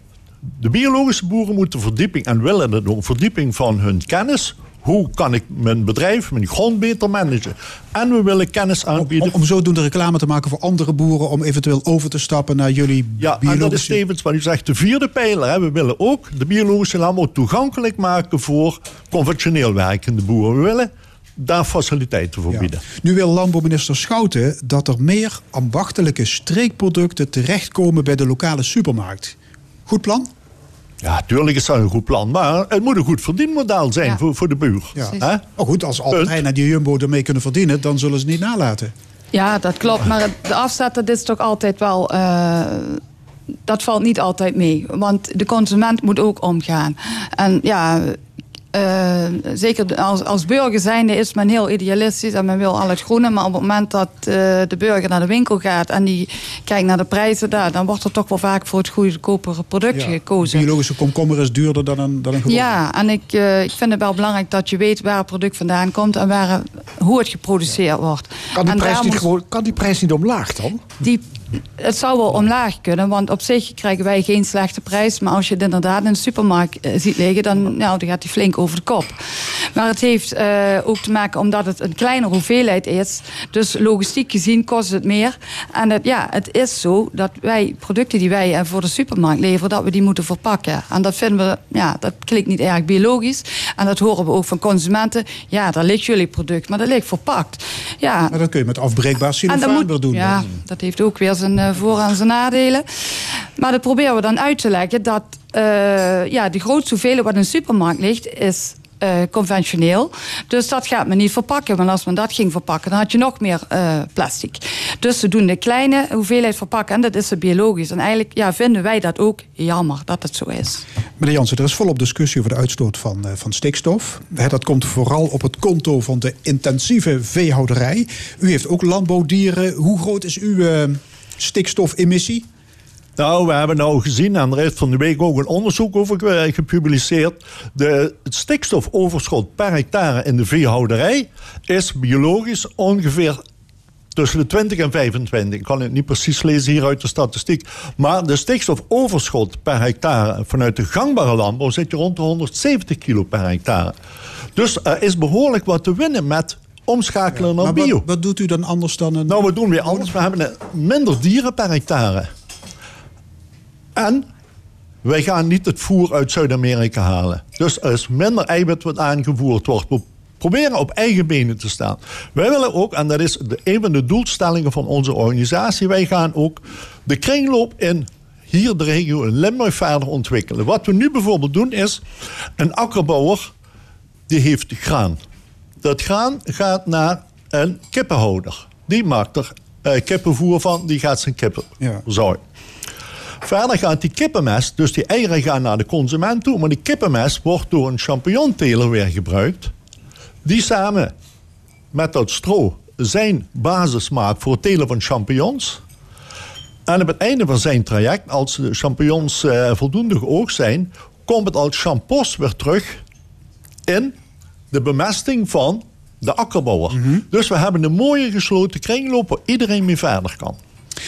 De biologische boeren moeten verdieping en willen het ook, verdieping van hun kennis. Hoe kan ik mijn bedrijf, mijn grond beter managen? En we willen kennis Om, aanbieden. om zodoende reclame te maken voor andere boeren... om eventueel over te stappen naar jullie Ja, en dat is biologische... tevens wat u zegt, de vierde pijler. Hè. We willen ook de biologische landbouw toegankelijk maken voor conventioneel werkende boeren. We willen daar faciliteiten voor Ja. bieden. Nu wil landbouwminister Schouten dat er meer ambachtelijke streekproducten terechtkomen bij de lokale supermarkt. Goed plan? Ja, tuurlijk is dat een goed plan. Maar het moet een goed verdienmodel zijn Ja. voor, voor de buur. Ja. Hè? Oh goed, als Albert en die Jumbo ermee kunnen verdienen... dan zullen ze het niet nalaten. Ja, dat klopt. Maar de afzet, dat is toch altijd wel... eh, dat valt niet altijd mee. Want de consument moet ook omgaan. En ja... eh, zeker als, als burger zijnde is men heel idealistisch en men wil al het groene. Maar op het moment dat eh, de burger naar de winkel gaat en die kijkt naar de prijzen daar, dan wordt er toch wel vaak voor het goedkopere product gekozen. Biologische komkommer is duurder dan een, dan een gewone. Ja, en ik, eh, ik vind het wel belangrijk dat je weet waar het product vandaan komt en waar, hoe het geproduceerd wordt. Kan die, En prijs niet moet- gewoon, kan die prijs niet omlaag dan? die het zou wel omlaag kunnen, want op zich krijgen wij geen slechte prijs. Maar als je het inderdaad in de supermarkt eh, ziet liggen, dan, nou, dan gaat die flink over de kop. Maar het heeft uh, ook te maken omdat het een kleine hoeveelheid is. Dus logistiek gezien kost het meer. En het, ja, het is zo dat wij producten die wij uh, voor de supermarkt leveren, dat we die moeten verpakken. En dat vinden we, ja, dat klinkt niet erg biologisch. En dat horen we ook van consumenten. Ja, daar ligt jullie product, maar dat ligt verpakt. Ja. Maar dat kun je met afbreekbaar celofaan wel doen. Ja, dat heeft ook weer zijn uh, voor- en zijn nadelen. Maar dat proberen we dan uit te leggen dat uh, ja, de grootste hoeveelheid wat in de supermarkt ligt, is uh, conventioneel. Dus dat gaat men niet verpakken. Want als men dat ging verpakken, dan had je nog meer plastic. Dus ze doen de kleine hoeveelheid verpakken en dat is biologisch. En eigenlijk ja, vinden wij dat ook jammer dat het zo is. Meneer Jansen, er is volop discussie over de uitstoot van, van stikstof. dat komt vooral op het konto van de intensieve veehouderij. U heeft ook landbouwdieren. Hoe groot is uw stikstofemissie? Nou, we hebben nou gezien, en er heeft van de week ook een onderzoek over gepubliceerd. De, het stikstofoverschot per hectare in de veehouderij is biologisch ongeveer tussen de 20 en 25. Ik kan het niet precies lezen hier uit de statistiek. Maar de stikstofoverschot per hectare vanuit de gangbare landbouw zit je rond de 170 kilo per hectare. Dus er is behoorlijk wat te winnen met omschakelen naar bio. Wat, wat, doet u dan anders dan een... Nou, we doen weer anders. We hebben minder dieren per hectare. En wij gaan niet het voer uit Zuid-Amerika halen. Dus er is minder eiwit wat aangevoerd wordt. We proberen op eigen benen te staan. Wij willen ook, en dat is de, een van de doelstellingen van onze organisatie... wij gaan ook de kringloop in hier de regio in Limburg verder ontwikkelen. Wat we nu bijvoorbeeld doen is... een akkerbouwer die heeft graan. Dat graan gaat naar een kippenhouder. Die maakt er uh, kippenvoer van, die gaat zijn kippen ja. Verder gaat die kippenmest, dus die eieren gaan naar de consument toe. Maar die kippenmest wordt door een champignonteler weer gebruikt. Die samen met dat stro zijn basis maakt voor het telen van champignons. En op het einde van zijn traject, als de champignons uh, voldoende geoogst zijn... komt het als champost weer terug in de bemesting van de akkerbouwer. Mm -hmm. Dus we hebben een mooie gesloten kringloop waar iedereen mee verder kan.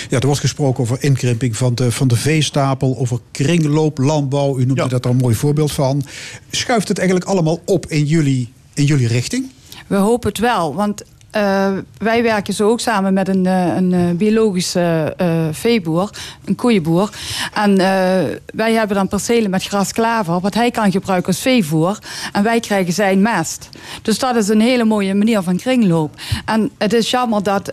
Ja, er wordt gesproken over inkrimping van de, van de veestapel, over kringlooplandbouw. U noemde ja. dat er een mooi voorbeeld van. Schuift het eigenlijk allemaal op in jullie, in jullie richting? We hopen het wel, want uh, wij werken zo ook samen met een, uh, een biologische uh, veeboer, een koeienboer. En wij hebben dan percelen met grasklaver, wat hij kan gebruiken als veevoer. En wij krijgen zijn mest. Dus dat is een hele mooie manier van kringloop. En het is jammer dat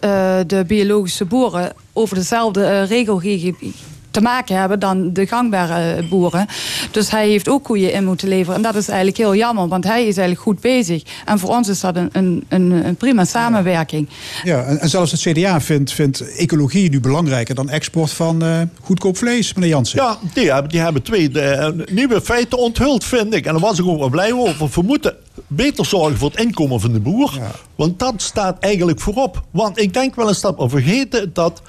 de biologische boeren over dezelfde regelgeving te maken hebben dan de gangbare boeren. Dus hij heeft ook koeien in moeten leveren. En dat is eigenlijk heel jammer, want hij is eigenlijk goed bezig. En voor ons is dat een, een, een, een prima samenwerking. Ja, en, en, zelfs het CDA vindt, vindt ecologie nu belangrijker dan export van uh, goedkoop vlees, meneer Jansen. Ja, die hebben, die hebben twee de, uh, nieuwe feiten onthuld, vind ik. En daar was ik ook wel blij over. We moeten beter zorgen voor het inkomen van de boer. Ja. Want dat staat eigenlijk voorop. Want ik denk wel eens dat we vergeten dat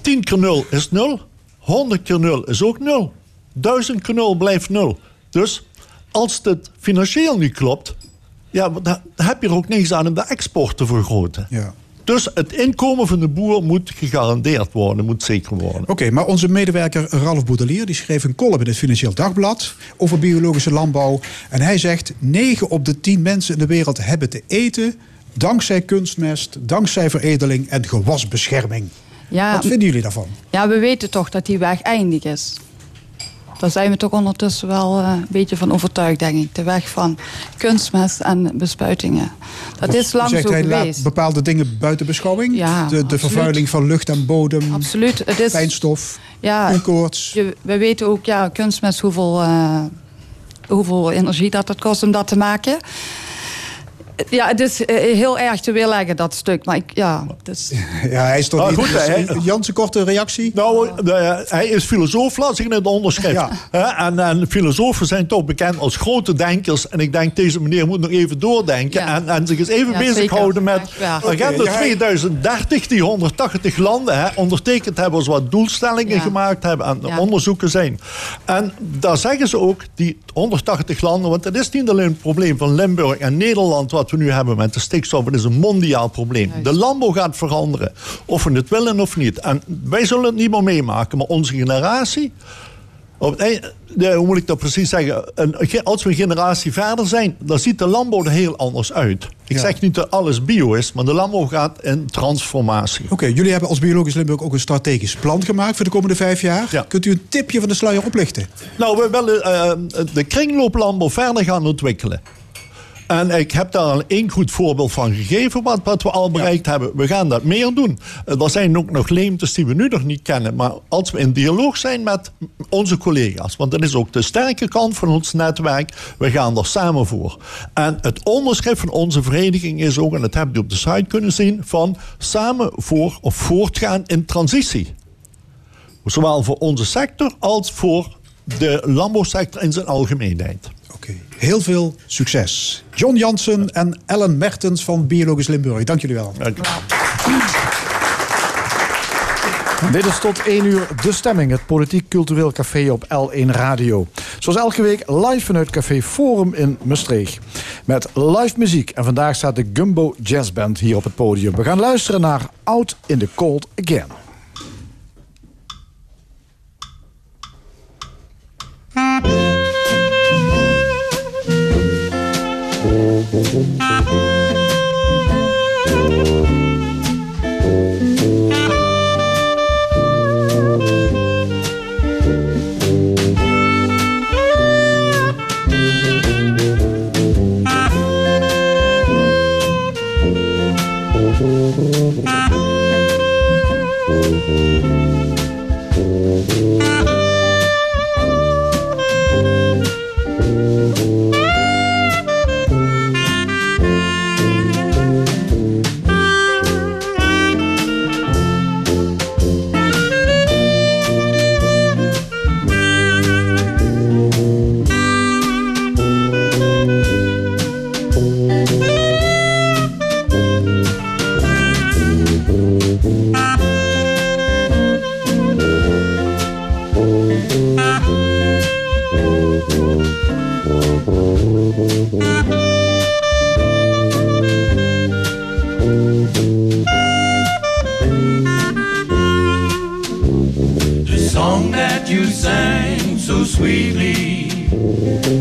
10 keer 0 is 0. 100 keer 0 is ook 0. 1000 keer 0 blijft 0. Dus als het financieel niet klopt, ja, dan heb je er ook niks aan om de export te vergroten. Ja. Dus het inkomen van de boer moet gegarandeerd worden, moet zeker worden. Oké, okay, maar onze medewerker Ralf Boudelier die schreef een column in het Financieel Dagblad over biologische landbouw. En hij zegt: 9 op de 10 mensen in de wereld hebben te eten dankzij kunstmest, dankzij veredeling en gewasbescherming. Ja, Wat vinden jullie daarvan? Ja, we weten toch dat die weg eindig is. Daar zijn we toch ondertussen wel uh, een beetje van overtuigd, denk ik. De weg van kunstmest en bespuitingen. Dat is lang zegt zo hij geweest. laat bepaalde dingen buiten beschouwing? Ja, de, de vervuiling van lucht en bodem, Absoluut. Het is, ja, koorts. we weten ook, ja, kunstmest, hoeveel, uh, hoeveel energie dat het kost om dat te maken. Ja, het is uh, heel erg te weerleggen, dat stuk. Maar ik, ja, dus... (laughs) Ja, hij is toch niet... goed, hè? Jansen, korte reactie? Nou, uh, hij is filosoof, las ik in het onderschrift. Ja. Hè, En, en filosofen zijn toch bekend als grote denkers. En ik denk, deze meneer moet nog even doordenken. Ja. En, en zich eens even Ja, bezighouden met agenda Oké, ja, hij- 2030, die 180 landen hè, ondertekend hebben als wat doelstellingen Ja. gemaakt hebben en Ja. onderzoeken zijn. En daar zeggen ze ook, die 180 landen, want het is niet alleen het probleem van Limburg en Nederland, wat wat we nu hebben met de stikstof, het is een mondiaal probleem. De landbouw gaat veranderen, of we het willen of niet. En wij zullen het niet meer meemaken, maar onze generatie op het de, hoe moet ik dat precies zeggen? Een, als we een generatie verder zijn, dan ziet de landbouw er heel anders uit. Ik zeg niet dat alles bio is, maar de landbouw gaat in transformatie. Oké, jullie hebben als Biologisch Limburg ook een strategisch plan gemaakt voor de komende vijf jaar. Kunt u een tipje van de sluier oplichten? Nou, we willen uh, de kringlooplandbouw verder gaan ontwikkelen. En ik heb daar al één goed voorbeeld van gegeven, wat, wat we al bereikt hebben. We gaan dat meer doen. Eh, er zijn ook nog leemtes die we nu nog niet kennen. Maar als we in dialoog zijn met onze collega's, want dat is ook de sterke kant van ons netwerk, we gaan er samen voor. En het onderschrift van onze vereniging is ook, en dat heb je op de site kunnen zien, van samen voor of voortgaan in transitie. Zowel voor onze sector als voor de landbouwsector in zijn algemeenheid. Oké, Heel veel succes. John Jansen en Ellen Mertens van Biologisch Limburg. Dank jullie wel. Dank dit is tot 1 uur De Stemming, het politiek-cultureel café op L1 Radio. Zoals elke week live vanuit Café Forum in Maastricht. Met live muziek. En vandaag staat de Gumbo Jazz Band hier op het podium. We gaan luisteren naar Out in the Cold Again. (laughs) sweetly.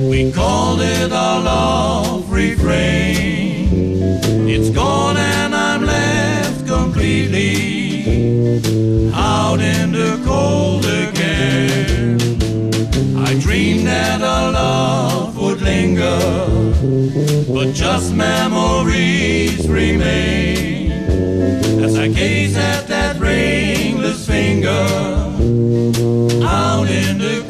We called it our love refrain. It's gone and I'm left completely out in the cold again. I dreamed that our love would linger, but just memories remain. As I gaze at that ringless finger out in the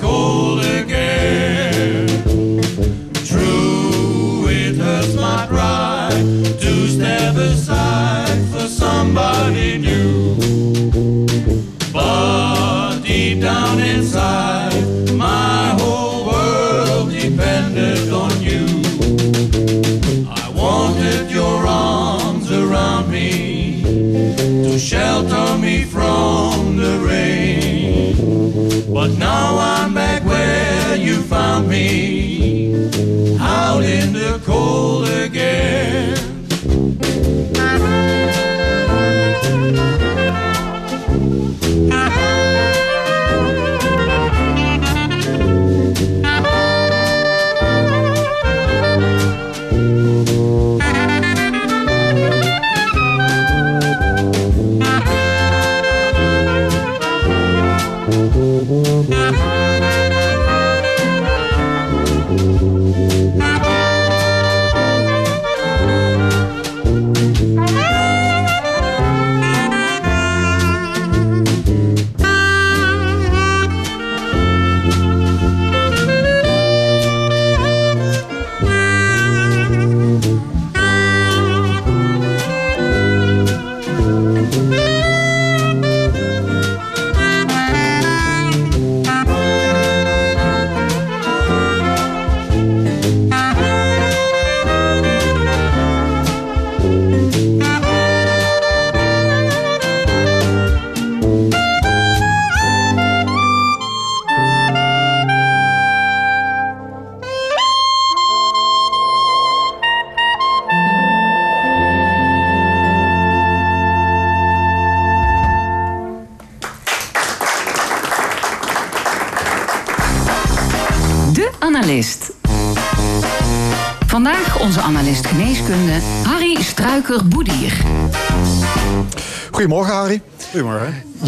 me out in the cold again.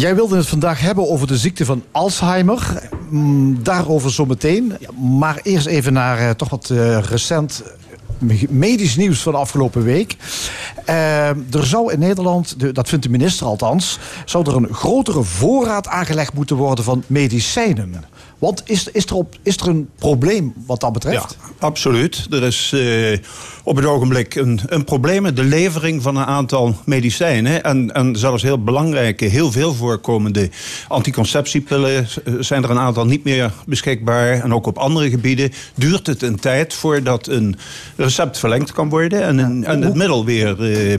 Jij wilde het vandaag hebben over de ziekte van Alzheimer. Mm, Daarover zo meteen. Maar eerst even naar eh, toch wat eh, recent eh, medisch nieuws van de afgelopen week. Er zou in Nederland, de- dat vindt de minister althans... zou er een grotere voorraad aangelegd moeten worden van medicijnen. Want is, is, er, op, is er een probleem wat dat Ja, betreft? absoluut. Er is eh, op het ogenblik een, een probleem met de levering van een aantal medicijnen. En, en zelfs heel belangrijke, heel veel voorkomende anticonceptiepillen eh, zijn er een aantal niet meer beschikbaar. En ook op andere gebieden duurt het een tijd voordat een recept verlengd kan worden en, een, en het middel weer. eh,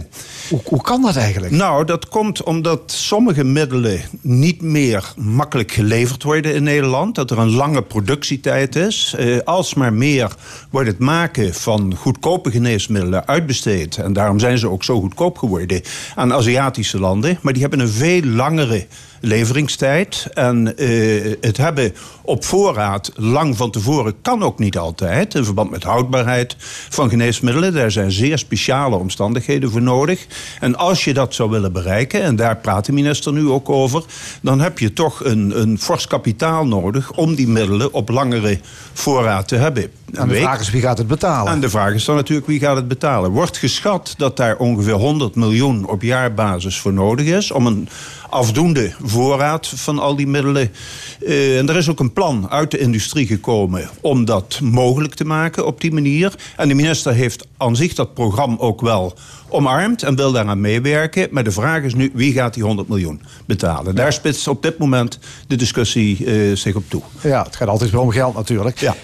Hoe, hoe kan dat eigenlijk? nou, dat komt omdat sommige middelen niet meer makkelijk geleverd worden in Nederland. Dat er een lange productietijd is. Eh, alsmaar meer wordt het maken van goedkope geneesmiddelen uitbesteed. En daarom zijn ze ook zo goedkoop geworden aan Aziatische landen. Maar die hebben een veel langere leveringstijd. En eh, het hebben op voorraad lang van tevoren kan ook niet altijd. In verband met houdbaarheid van geneesmiddelen. Daar zijn zeer speciale omstandigheden voor nodig. En als je dat zou willen bereiken, en daar praat de minister nu ook over, dan heb je toch een, een fors kapitaal nodig om die middelen op langere voorraad te hebben. En de vraag is wie gaat het betalen? en de vraag is dan natuurlijk wie gaat het betalen. Wordt geschat dat daar ongeveer 100 miljoen op jaarbasis voor nodig is om een afdoende voorraad van al die middelen. Eh, en er is ook een plan uit de industrie gekomen om dat mogelijk te maken op die manier. En de minister heeft aan zich dat programma ook wel omarmd en wil daaraan meewerken. Maar de vraag is nu wie gaat die 100 miljoen betalen? Daar spitst op dit moment de discussie eh, zich op toe. Ja, het gaat altijd weer om geld natuurlijk. Ja.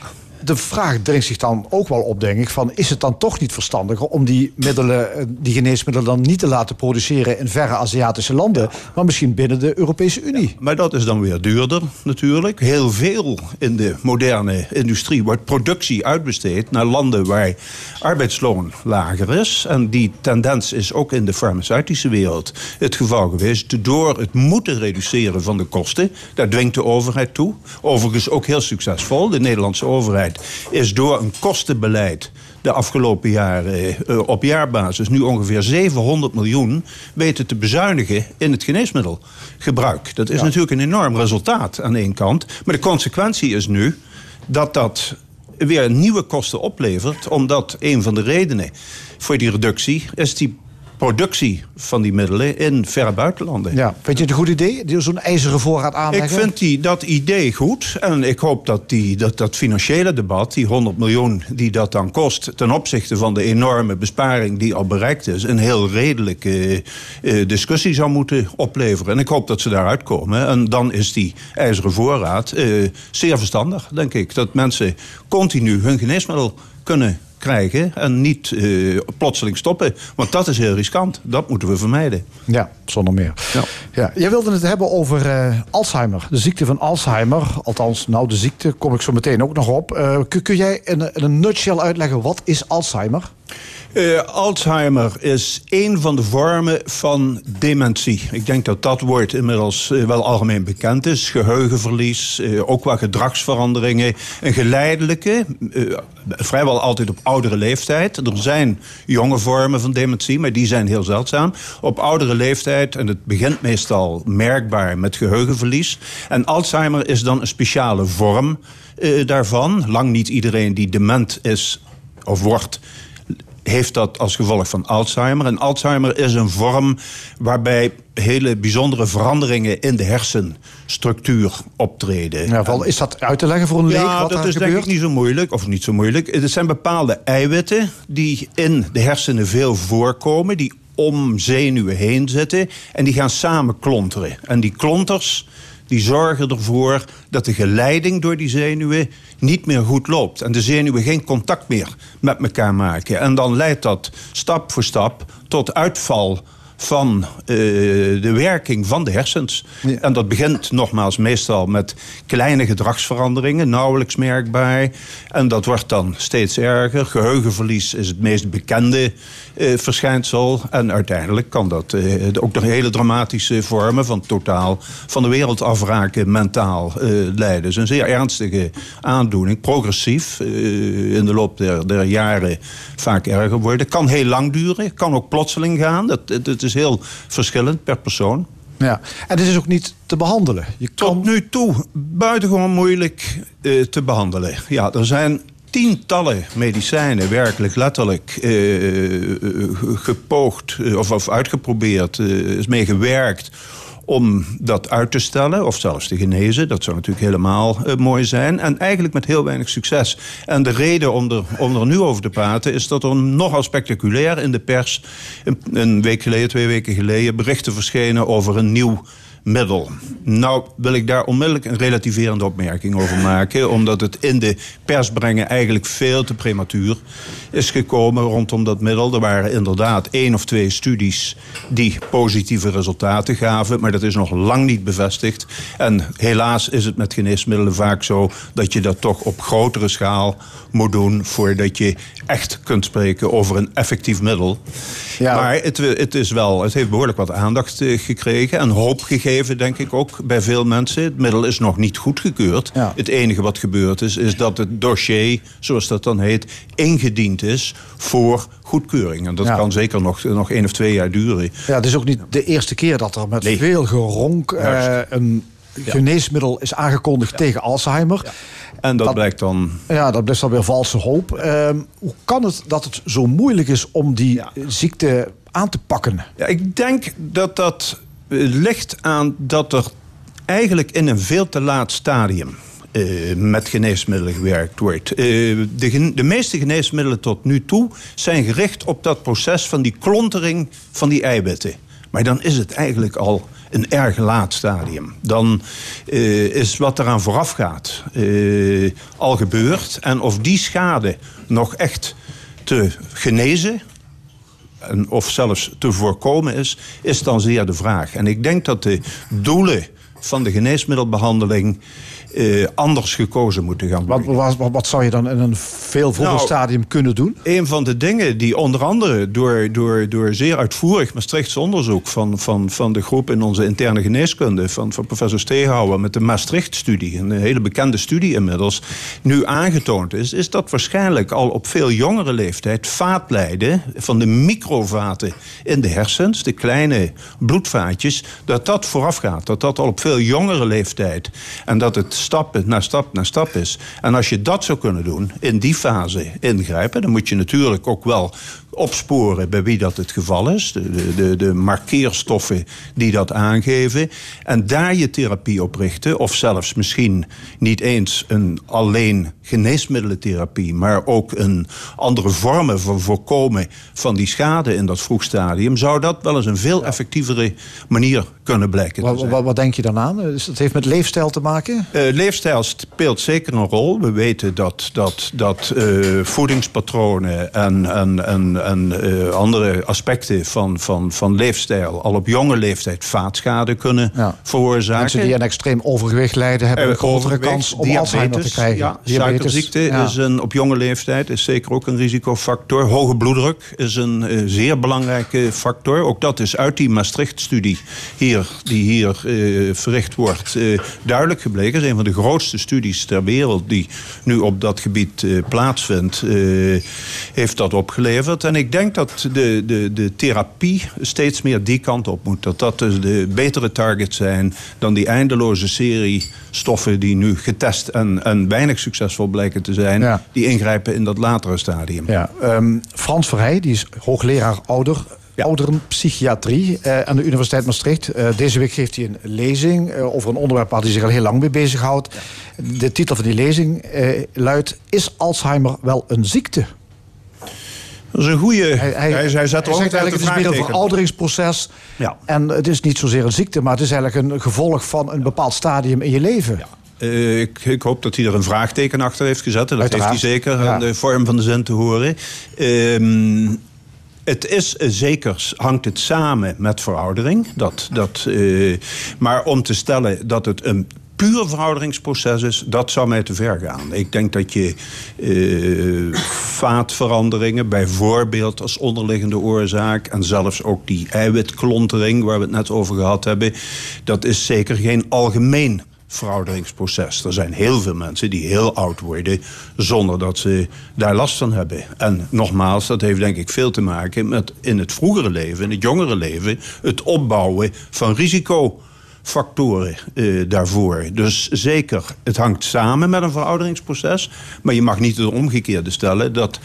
De vraag dringt zich dan ook wel op, denk ik, van is het dan toch niet verstandiger om die middelen, eh, die geneesmiddelen dan niet te laten produceren in verre Aziatische landen, maar misschien binnen de Europese Unie? Maar dat is dan weer duurder natuurlijk. Heel veel in de moderne industrie wordt productie uitbesteed naar landen waar arbeidsloon lager is. En die tendens is ook in de farmaceutische wereld het geval geweest. Door het moeten reduceren van de kosten, daar dwingt de overheid toe. Overigens ook heel succesvol. De Nederlandse overheid is door een kostenbeleid de afgelopen jaren eh, op jaarbasis nu ongeveer 700 miljoen weten te bezuinigen in het geneesmiddelgebruik. Dat is natuurlijk een enorm resultaat aan één kant. Maar de consequentie is nu dat dat weer nieuwe kosten oplevert, omdat een van de redenen voor die reductie is die productie van die middelen in verre buitenlanden. Ja, vind je het een goed idee, zo'n ijzeren voorraad Ik aanleggen? vind die, dat idee goed. En ik hoop dat, die, dat dat financiële debat, die 100 miljoen die dat dan kost... ten opzichte van de enorme besparing die al bereikt is... een heel redelijke eh, discussie zou moeten opleveren. En ik hoop dat ze daaruit komen. En dan is die ijzeren voorraad eh, zeer verstandig, denk ik. Dat mensen continu hun geneesmiddel kunnen krijgen... en niet eh, plotseling stoppen. Want dat is heel riskant. Dat moeten we vermijden. Ja, zonder meer. Ja. Ja. Jij wilde het hebben over eh, Alzheimer, de ziekte van Alzheimer. Althans, nou, de ziekte kom ik zo meteen ook nog op. Eh, kun, kun jij in, in een nutshell uitleggen, wat is Alzheimer? Eh, Alzheimer is een van de vormen van dementie. Ik denk dat dat woord inmiddels eh, wel algemeen bekend is. Geheugenverlies, eh, ook wel gedragsveranderingen. Een geleidelijke, vrijwel altijd op oudere leeftijd. Er zijn jonge vormen van dementie, maar die zijn heel zeldzaam. Op oudere leeftijd, en het begint meestal merkbaar met geheugenverlies. En Alzheimer is dan een speciale vorm daarvan. Lang niet iedereen die dement is of wordt heeft dat als gevolg van Alzheimer. En Alzheimer is een vorm waarbij hele bijzondere veranderingen in de hersenstructuur optreden. Ja, is dat uit te leggen voor een leek Ja, wat dat is denk gebeurt? ik niet zo moeilijk. Of niet zo moeilijk. Het zijn bepaalde eiwitten die in de hersenen veel voorkomen. Die om zenuwen heen zitten. En die gaan samen klonteren. En die klonters die zorgen ervoor dat de geleiding door die zenuwen niet meer goed loopt. En de zenuwen geen contact meer met elkaar maken. En dan leidt dat stap voor stap tot uitval van eh, de werking van de hersens. En dat begint nogmaals meestal met kleine gedragsveranderingen, nauwelijks merkbaar. En dat wordt dan steeds erger. Geheugenverlies is het meest bekende eh, verschijnsel. En uiteindelijk kan dat eh, ook nog hele dramatische vormen van totaal van de wereld afraken mentaal leiden. Dus een zeer ernstige aandoening, progressief, in de loop der, der jaren vaak erger worden. Kan heel lang duren, kan ook plotseling gaan. Dat, het is heel verschillend per persoon. Ja. En het is ook niet te behandelen. Je kan... Tot nu toe buitengewoon moeilijk eh, te behandelen. Ja, er zijn tientallen medicijnen werkelijk letterlijk eh, eh, gepoogd of, of uitgeprobeerd, is mee gewerkt om dat uit te stellen of zelfs te genezen. Dat zou natuurlijk helemaal eh, mooi zijn. En eigenlijk met heel weinig succes. En de reden om er, nu over te praten is dat er nogal spectaculair in de pers een, een week geleden, twee weken geleden, berichten verschenen over een nieuw middel. Nou wil ik daar onmiddellijk een relativerende opmerking over maken. Omdat het in de pers brengen eigenlijk veel te prematuur is gekomen rondom dat middel. Er waren inderdaad één of twee studies die positieve resultaten gaven. Maar dat is nog lang niet bevestigd. En helaas is het met geneesmiddelen vaak zo dat je dat toch op grotere schaal moet doen voordat je echt kunt spreken over een effectief middel. Ja. Maar het, het, is wel, het heeft behoorlijk wat aandacht eh, gekregen en hoop gegeven, denk ik ook, bij veel mensen. Het middel is nog niet goedgekeurd. Ja. Het enige wat gebeurd is, is dat het dossier, zoals dat dan heet, ingediend is voor goedkeuring. En dat Ja. kan zeker nog, nog één of twee jaar duren. Ja, het is ook niet de eerste keer dat er met Nee. veel geronk eh, een geneesmiddel is aangekondigd tegen Alzheimer. En dat, Dat- blijkt dan Ja, dat blijft dan weer valse hoop. Ehm, hoe kan het dat het zo moeilijk is om die ziekte aan te pakken? Ja, ik denk dat dat ligt aan dat er eigenlijk in een veel te laat stadium eh, met geneesmiddelen gewerkt wordt. Eh, de, de meeste geneesmiddelen tot nu toe zijn gericht op dat proces van die klontering van die eiwitten. Maar dan is het eigenlijk al een erg laat stadium. Dan eh, is wat eraan vooraf gaat al gebeurd. En of die schade nog echt te genezen en of zelfs te voorkomen is, is dan zeer de vraag. En ik denk dat de doelen van de geneesmiddelbehandeling eh, anders gekozen moeten gaan Wat, worden. wat, wat, wat zou je dan in een veel vroeger Nou, stadium kunnen doen? Een van de dingen die onder andere door, door, door zeer uitvoerig Maastrichts onderzoek van, van, van de groep in onze interne geneeskunde, van, van professor Steehouwer met de Maastricht-studie, een hele bekende studie inmiddels, nu aangetoond is, is dat waarschijnlijk al op veel jongere leeftijd vaatlijden van de microvaten in de hersens, de kleine bloedvaatjes, dat dat vooraf gaat. Dat dat al op veel jongere leeftijd en dat het stap na stap na stap is. En als je dat zou kunnen doen, in die fase ingrijpen, dan moet je natuurlijk ook wel opsporen bij wie dat het geval is. De, de, de, de markeerstoffen die dat aangeven. En daar je therapie op richten. Of zelfs misschien niet eens een alleen geneesmiddelentherapie. Maar ook een andere vormen van voorkomen van die schade in dat vroeg stadium. Zou dat wel eens een veel effectievere manier kunnen blijken te Wat, zijn. wat, wat denk je dan aan? Dus dat heeft met leefstijl te maken? Eh, leefstijl speelt zeker een rol. We weten dat, dat, dat eh, voedingspatronen en, en, en, en eh, andere aspecten van, van, van leefstijl al op jonge leeftijd vaatschade kunnen Ja. veroorzaken. Mensen die aan extreem overgewicht lijden... hebben een Eh, grotere overgewicht, kans om Alzheimer te krijgen. Ja, Diabetes. suikerziekte Ja. is een, op jonge leeftijd is zeker ook een risicofactor. Hoge bloeddruk is een eh, zeer belangrijke factor. Ook dat is uit die Maastricht-studie hier, die hier verricht wordt duidelijk gebleken. Het is een van de grootste studies ter wereld die nu op dat gebied plaatsvindt. heeft dat opgeleverd. En ik denk dat de, de, de therapie steeds meer die kant op moet. Dat dat dus de betere targets zijn dan die eindeloze serie stoffen die nu getest en, en weinig succesvol blijken te zijn. Ja. Die ingrijpen in dat latere stadium. Ja, ehm, Frans Verheij, die is hoogleraar ouder, Ja. ouderenpsychiatrie eh, aan de Universiteit Maastricht. Eh, deze week geeft hij een lezing eh, over een onderwerp waar hij zich al heel lang mee bezighoudt. De titel van die lezing luidt: Is Alzheimer wel een ziekte? Dat is een goede. Hij, Hij, hij, er zegt ook eigenlijk: Het is meer een verouderingsproces. Ja. En het is niet zozeer een ziekte, maar het is eigenlijk een gevolg van een bepaald stadium in je leven. Eh, ik, ik hoop dat hij er een vraagteken achter heeft gezet. En dat Uiteraard. heeft hij zeker Ja. aan de vorm van de zin te horen. Ehm, Het is eh, zeker, hangt het samen met veroudering. Dat, dat, eh, maar om te stellen dat het een puur verouderingsproces is, dat zou mij te ver gaan. Ik denk dat je eh, vaatveranderingen, bijvoorbeeld als onderliggende oorzaak, en zelfs ook die eiwitklontering waar we het net over gehad hebben, dat is zeker geen algemeen verouderingsproces. Er zijn heel veel mensen die heel oud worden zonder dat ze daar last van hebben. En nogmaals, dat heeft denk ik veel te maken met in het vroegere leven, in het jongere leven, het opbouwen van risicofactoren eh, daarvoor. Dus zeker, het hangt samen met een verouderingsproces. Maar je mag niet het omgekeerde stellen dat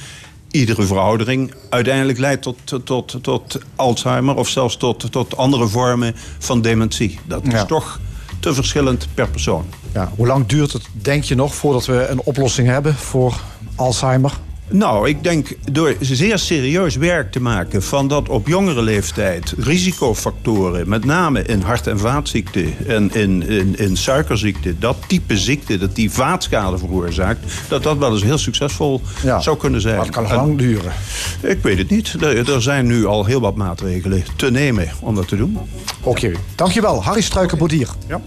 iedere veroudering uiteindelijk leidt tot, tot, tot, tot Alzheimer of zelfs tot, tot andere vormen van dementie. Dat is Ja. toch te verschillend per persoon. Ja, hoe lang duurt het, denk je nog, voordat we een oplossing hebben voor Alzheimer? Nou, ik denk door zeer serieus werk te maken van dat op jongere leeftijd risicofactoren, met name in hart- en vaatziekten en in, in, in suikerziekte, dat type ziekte dat die vaatschade veroorzaakt, dat dat wel eens heel succesvol Ja. zou kunnen zijn. Maar het kan En- lang duren. Ik weet het niet. Er, er zijn nu al heel wat maatregelen te nemen om dat te doen. Oké, dankjewel. Harry Struiker-Bodier. Ja.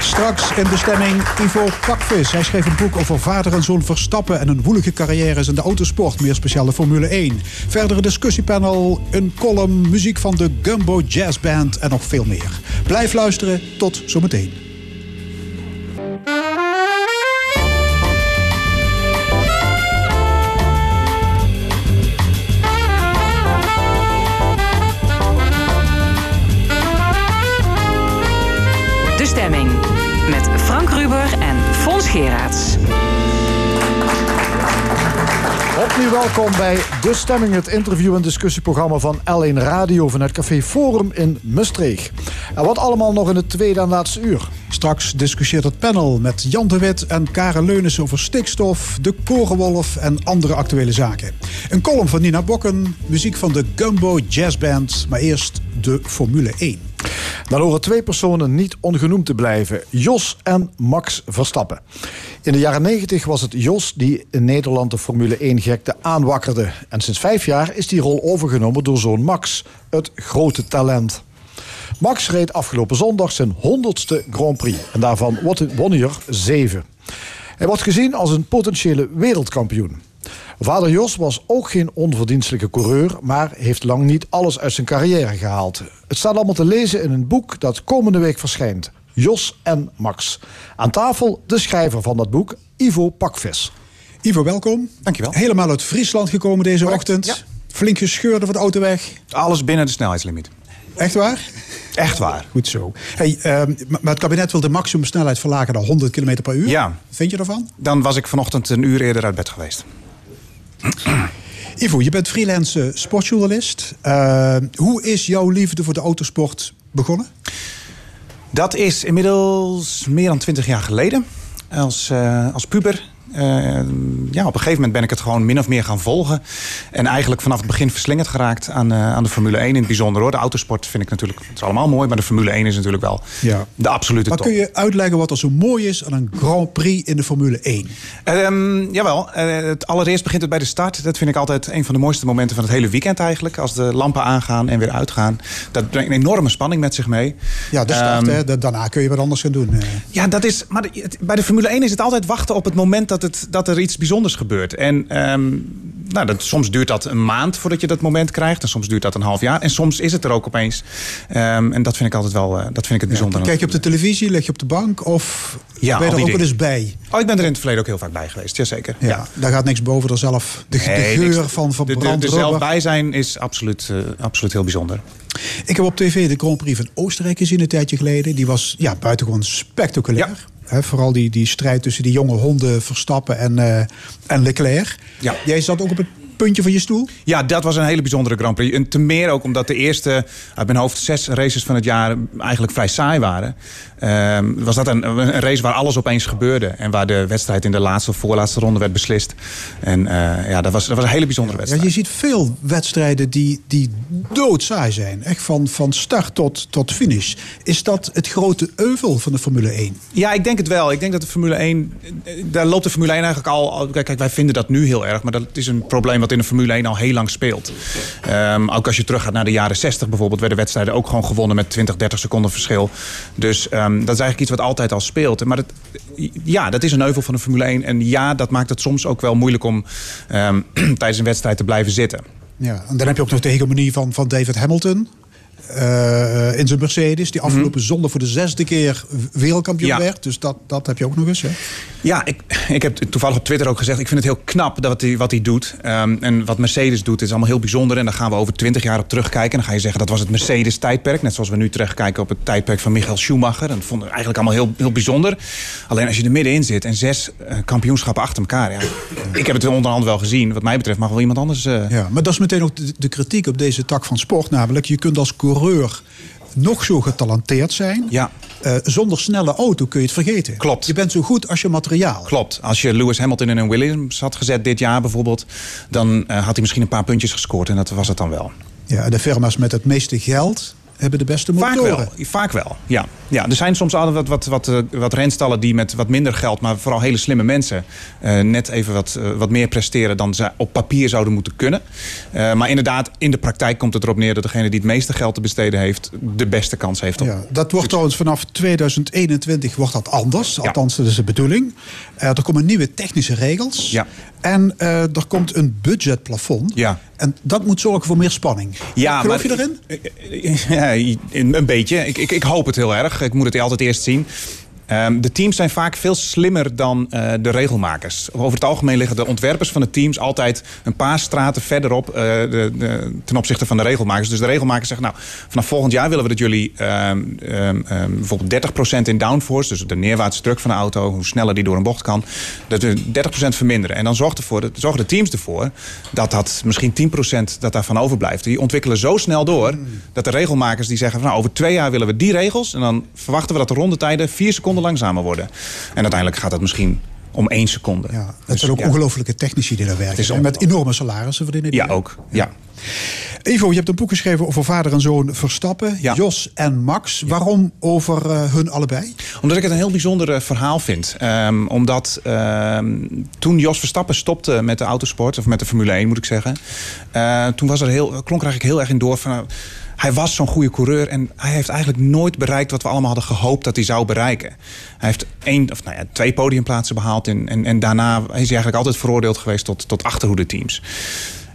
Straks in de stemming Ivo Pakvis. Hij schreef een boek over vader en zoon Verstappen... en hun woelige carrières in de autosport, meer speciaal de Formule 1. Verdere discussiepanel, een column, muziek van de Gumbo Jazz Band en nog veel meer. Blijf luisteren, tot zometeen. Geraerts. Opnieuw welkom bij De Stemming, het interview- en discussieprogramma van L1 Radio vanuit Café Forum in Maastricht. En wat allemaal nog in het tweede en laatste uur. Straks discussieert het panel met Jan de Wit en Karen Leunis over stikstof, de korenwolf en andere actuele zaken. Een column van Nina Bokken, muziek van de Gumbo Jazz Band, maar eerst de Formule 1. Dan horen twee personen niet ongenoemd te blijven. Jos en Max Verstappen. In de jaren 90 was het Jos die in Nederland de Formule 1-gekte aanwakkerde. En sinds vijf jaar is die rol overgenomen door zoon Max, het grote talent. Max reed afgelopen zondag zijn honderdste Grand Prix. En daarvan won hij er zeven. Hij wordt gezien als een potentiële wereldkampioen. Vader Jos was ook geen onverdienstelijke coureur, maar heeft lang niet alles uit zijn carrière gehaald. Het staat allemaal te lezen in een boek dat komende week verschijnt. Jos en Max. Aan tafel de schrijver van dat boek, Ivo Pakvis. Ivo, welkom. Dankjewel. Helemaal uit Friesland gekomen deze ochtend. ja. Flink gescheurd over de autoweg. Alles binnen de snelheidslimiet. Echt waar? Echt waar. Goed zo. Hey, ehm, maar het kabinet wil de maximumsnelheid verlagen naar 100 km per uur. Ja. Wat vind je ervan? Dan was ik vanochtend een uur eerder uit bed geweest. (clears throat) Ivo, je bent freelance sportjournalist. Eh, hoe is jouw liefde voor de autosport begonnen? Dat is inmiddels meer dan twintig jaar geleden. Als, eh, als puber. Eh, ja, op een gegeven moment ben ik het gewoon min of meer gaan volgen. En eigenlijk vanaf het begin verslingerd geraakt aan, eh, aan de Formule 1 in het bijzonder. Hoor. De autosport vind ik natuurlijk, het is allemaal mooi. Maar de Formule 1 is natuurlijk wel Ja. de absolute Maar top. kun je uitleggen wat er zo mooi is aan een Grand Prix in de Formule 1? Ehm, jawel, eh, het allereerst begint het bij de start. Dat vind ik altijd een van de mooiste momenten van het hele weekend eigenlijk. Als de lampen aangaan en weer uitgaan. Dat brengt een enorme spanning met zich mee. Ja, de start. Ehm, hè. Da- Daarna kun je wat anders gaan doen. Ja, dat is. Maar bij de Formule 1 is het altijd wachten op het moment dat, het, dat er iets bijzonders gebeurt. En ehm, nou, dat, soms duurt dat een maand voordat je dat moment krijgt. En soms duurt dat een half jaar. En soms is het er ook opeens. Ehm, en dat vind ik altijd wel. eh, dat vind ik het bijzonder. Kijk je op de televisie, lig je op de bank of Ja, ben je al er die ook wel eens bij? Oh, ik ben er in het verleden ook heel vaak bij geweest. Jazeker. Ja, Ja. Daar gaat niks boven er zelf. De, geur niks. van De- de, zelf bij zijn is absoluut, eh, absoluut heel bijzonder. Ik heb op tv de Grand Prix van Oostenrijk gezien een tijdje geleden. Die was ja, buitengewoon spectaculair. Vooral die, die strijd tussen die jonge honden Verstappen en, eh, en Leclerc. Ja. Jij zat ook op het puntje van je stoel? Ja, dat was een hele bijzondere Grand Prix. En te meer ook omdat de eerste, uit mijn hoofd, zes races van het jaar eigenlijk vrij saai waren. Ehm, was dat een, een race waar alles opeens gebeurde. En waar de wedstrijd in de laatste of voorlaatste ronde werd beslist. En eh, ja, dat was, dat was een hele bijzondere Ja, wedstrijd. je ziet veel wedstrijden die, die doodsaai zijn. Echt van, van start tot, tot finish. Is dat het grote euvel van de Formule 1? Ja, ik denk het wel. Ik denk dat de Formule 1. eh, Daar loopt de Formule 1 eigenlijk al. al- Kijk, kijk, wij vinden dat nu heel erg. Maar dat is een probleem wat in de Formule 1 al heel lang speelt. Ehm, ook als je teruggaat naar de jaren 60 bijvoorbeeld, werden wedstrijden ook gewoon gewonnen met 20, 30 seconden verschil. Dus ehm, dat is eigenlijk iets wat altijd al speelt. Maar ja, dat is een euvel van de Formule 1. En ja, dat maakt het soms ook wel moeilijk om ehm, (clears throat) tijdens een wedstrijd te blijven zitten. Ja, en dan heb je ook nog de hegemonie van, van David Hamilton. Eh, in zijn Mercedes, die afgelopen zondag voor de zesde keer wereldkampioen Ja. werd. Dus dat, dat heb je ook nog eens. Hè? Ja, ik, ik heb toevallig op Twitter ook gezegd... ik vind het heel knap dat wat hij, wat hij doet. Ehm, en wat Mercedes doet is allemaal heel bijzonder. En daar gaan we over twintig jaar op terugkijken. En dan ga je zeggen dat was het Mercedes-tijdperk. Net zoals we nu terugkijken op het tijdperk van Michael Schumacher. En dat vonden we eigenlijk allemaal heel, heel bijzonder. Alleen als je er middenin zit en zes eh, kampioenschappen achter elkaar... Ja, ik heb het onderhand wel gezien. Wat mij betreft mag wel iemand anders... eh, Ja, maar dat is meteen ook de, de kritiek op deze tak van sport. Namelijk, je kunt als coureur nog zo getalenteerd zijn. Ja. Eh, zonder snelle auto kun je het vergeten. Klopt. Je bent zo goed als je materiaal. Klopt. Als je Lewis Hamilton in een Williams had gezet dit jaar bijvoorbeeld... dan eh, had hij misschien een paar puntjes gescoord. En dat was het dan wel. Ja, en de firma's met het meeste geld hebben de beste Vaak motoren. wel, vaak wel. Ja. Ja, er zijn soms altijd wat, wat, wat, eh, wat renstallen die met wat minder geld, maar vooral hele slimme mensen, eh, net even wat, eh, wat meer presteren dan ze op papier zouden moeten kunnen. Maar inderdaad, in de praktijk komt het erop neer dat degene die het meeste geld te besteden heeft, de beste kans heeft op. Ja, dat wordt trouwens vanaf 2021 wordt dat anders. Althans, dat is de bedoeling. Er komen nieuwe technische regels. Ja. En er komt een budgetplafond. Ja. En dat moet zorgen voor meer spanning. Ja, Geloof maar- je erin? Ja, een een beetje. Ik, ik, ik hoop het heel erg. Ik moet het altijd eerst zien. Ehm, de teams zijn vaak veel slimmer dan eh, de regelmakers. Over het algemeen liggen de ontwerpers van de teams altijd een paar straten verderop eh, de, ten opzichte van de regelmakers. Dus de regelmakers zeggen, nou, vanaf volgend jaar willen we dat jullie ehm, ehm, bijvoorbeeld 30% in downforce, dus de neerwaartse druk van de auto, hoe sneller die door een bocht kan, dat we 30% verminderen. En dan zorgt ervoor, zorgen de teams ervoor dat dat misschien 10% dat daarvan overblijft. Die ontwikkelen zo snel door dat de regelmakers die zeggen, nou, over twee jaar willen we die regels en dan verwachten we dat de rondetijden vier seconden langzamer worden. En uiteindelijk gaat dat misschien om één seconde. Ja, dat Dus, zijn ook ja. ongelofelijke technici die daar werken. is met enorme salarissen verdienen die. Ja, ook. Ja. Evo, je hebt een boek geschreven over vader en zoon Verstappen. Ja. Jos en Max. Waarom over eh, hun allebei? Omdat ik het een heel bijzonder eh, verhaal vind. Ehm, omdat ehm, toen Jos Verstappen stopte met de autosport, of met de Formule 1 moet ik zeggen. eh, toen was er heel, klonk er eigenlijk heel erg in door van. Hij was zo'n goede coureur en hij heeft eigenlijk nooit bereikt wat we allemaal hadden gehoopt dat hij zou bereiken. Hij heeft één, of nou ja, twee podiumplaatsen behaald en, en, en daarna is hij eigenlijk altijd veroordeeld geweest tot, tot achterhoede teams.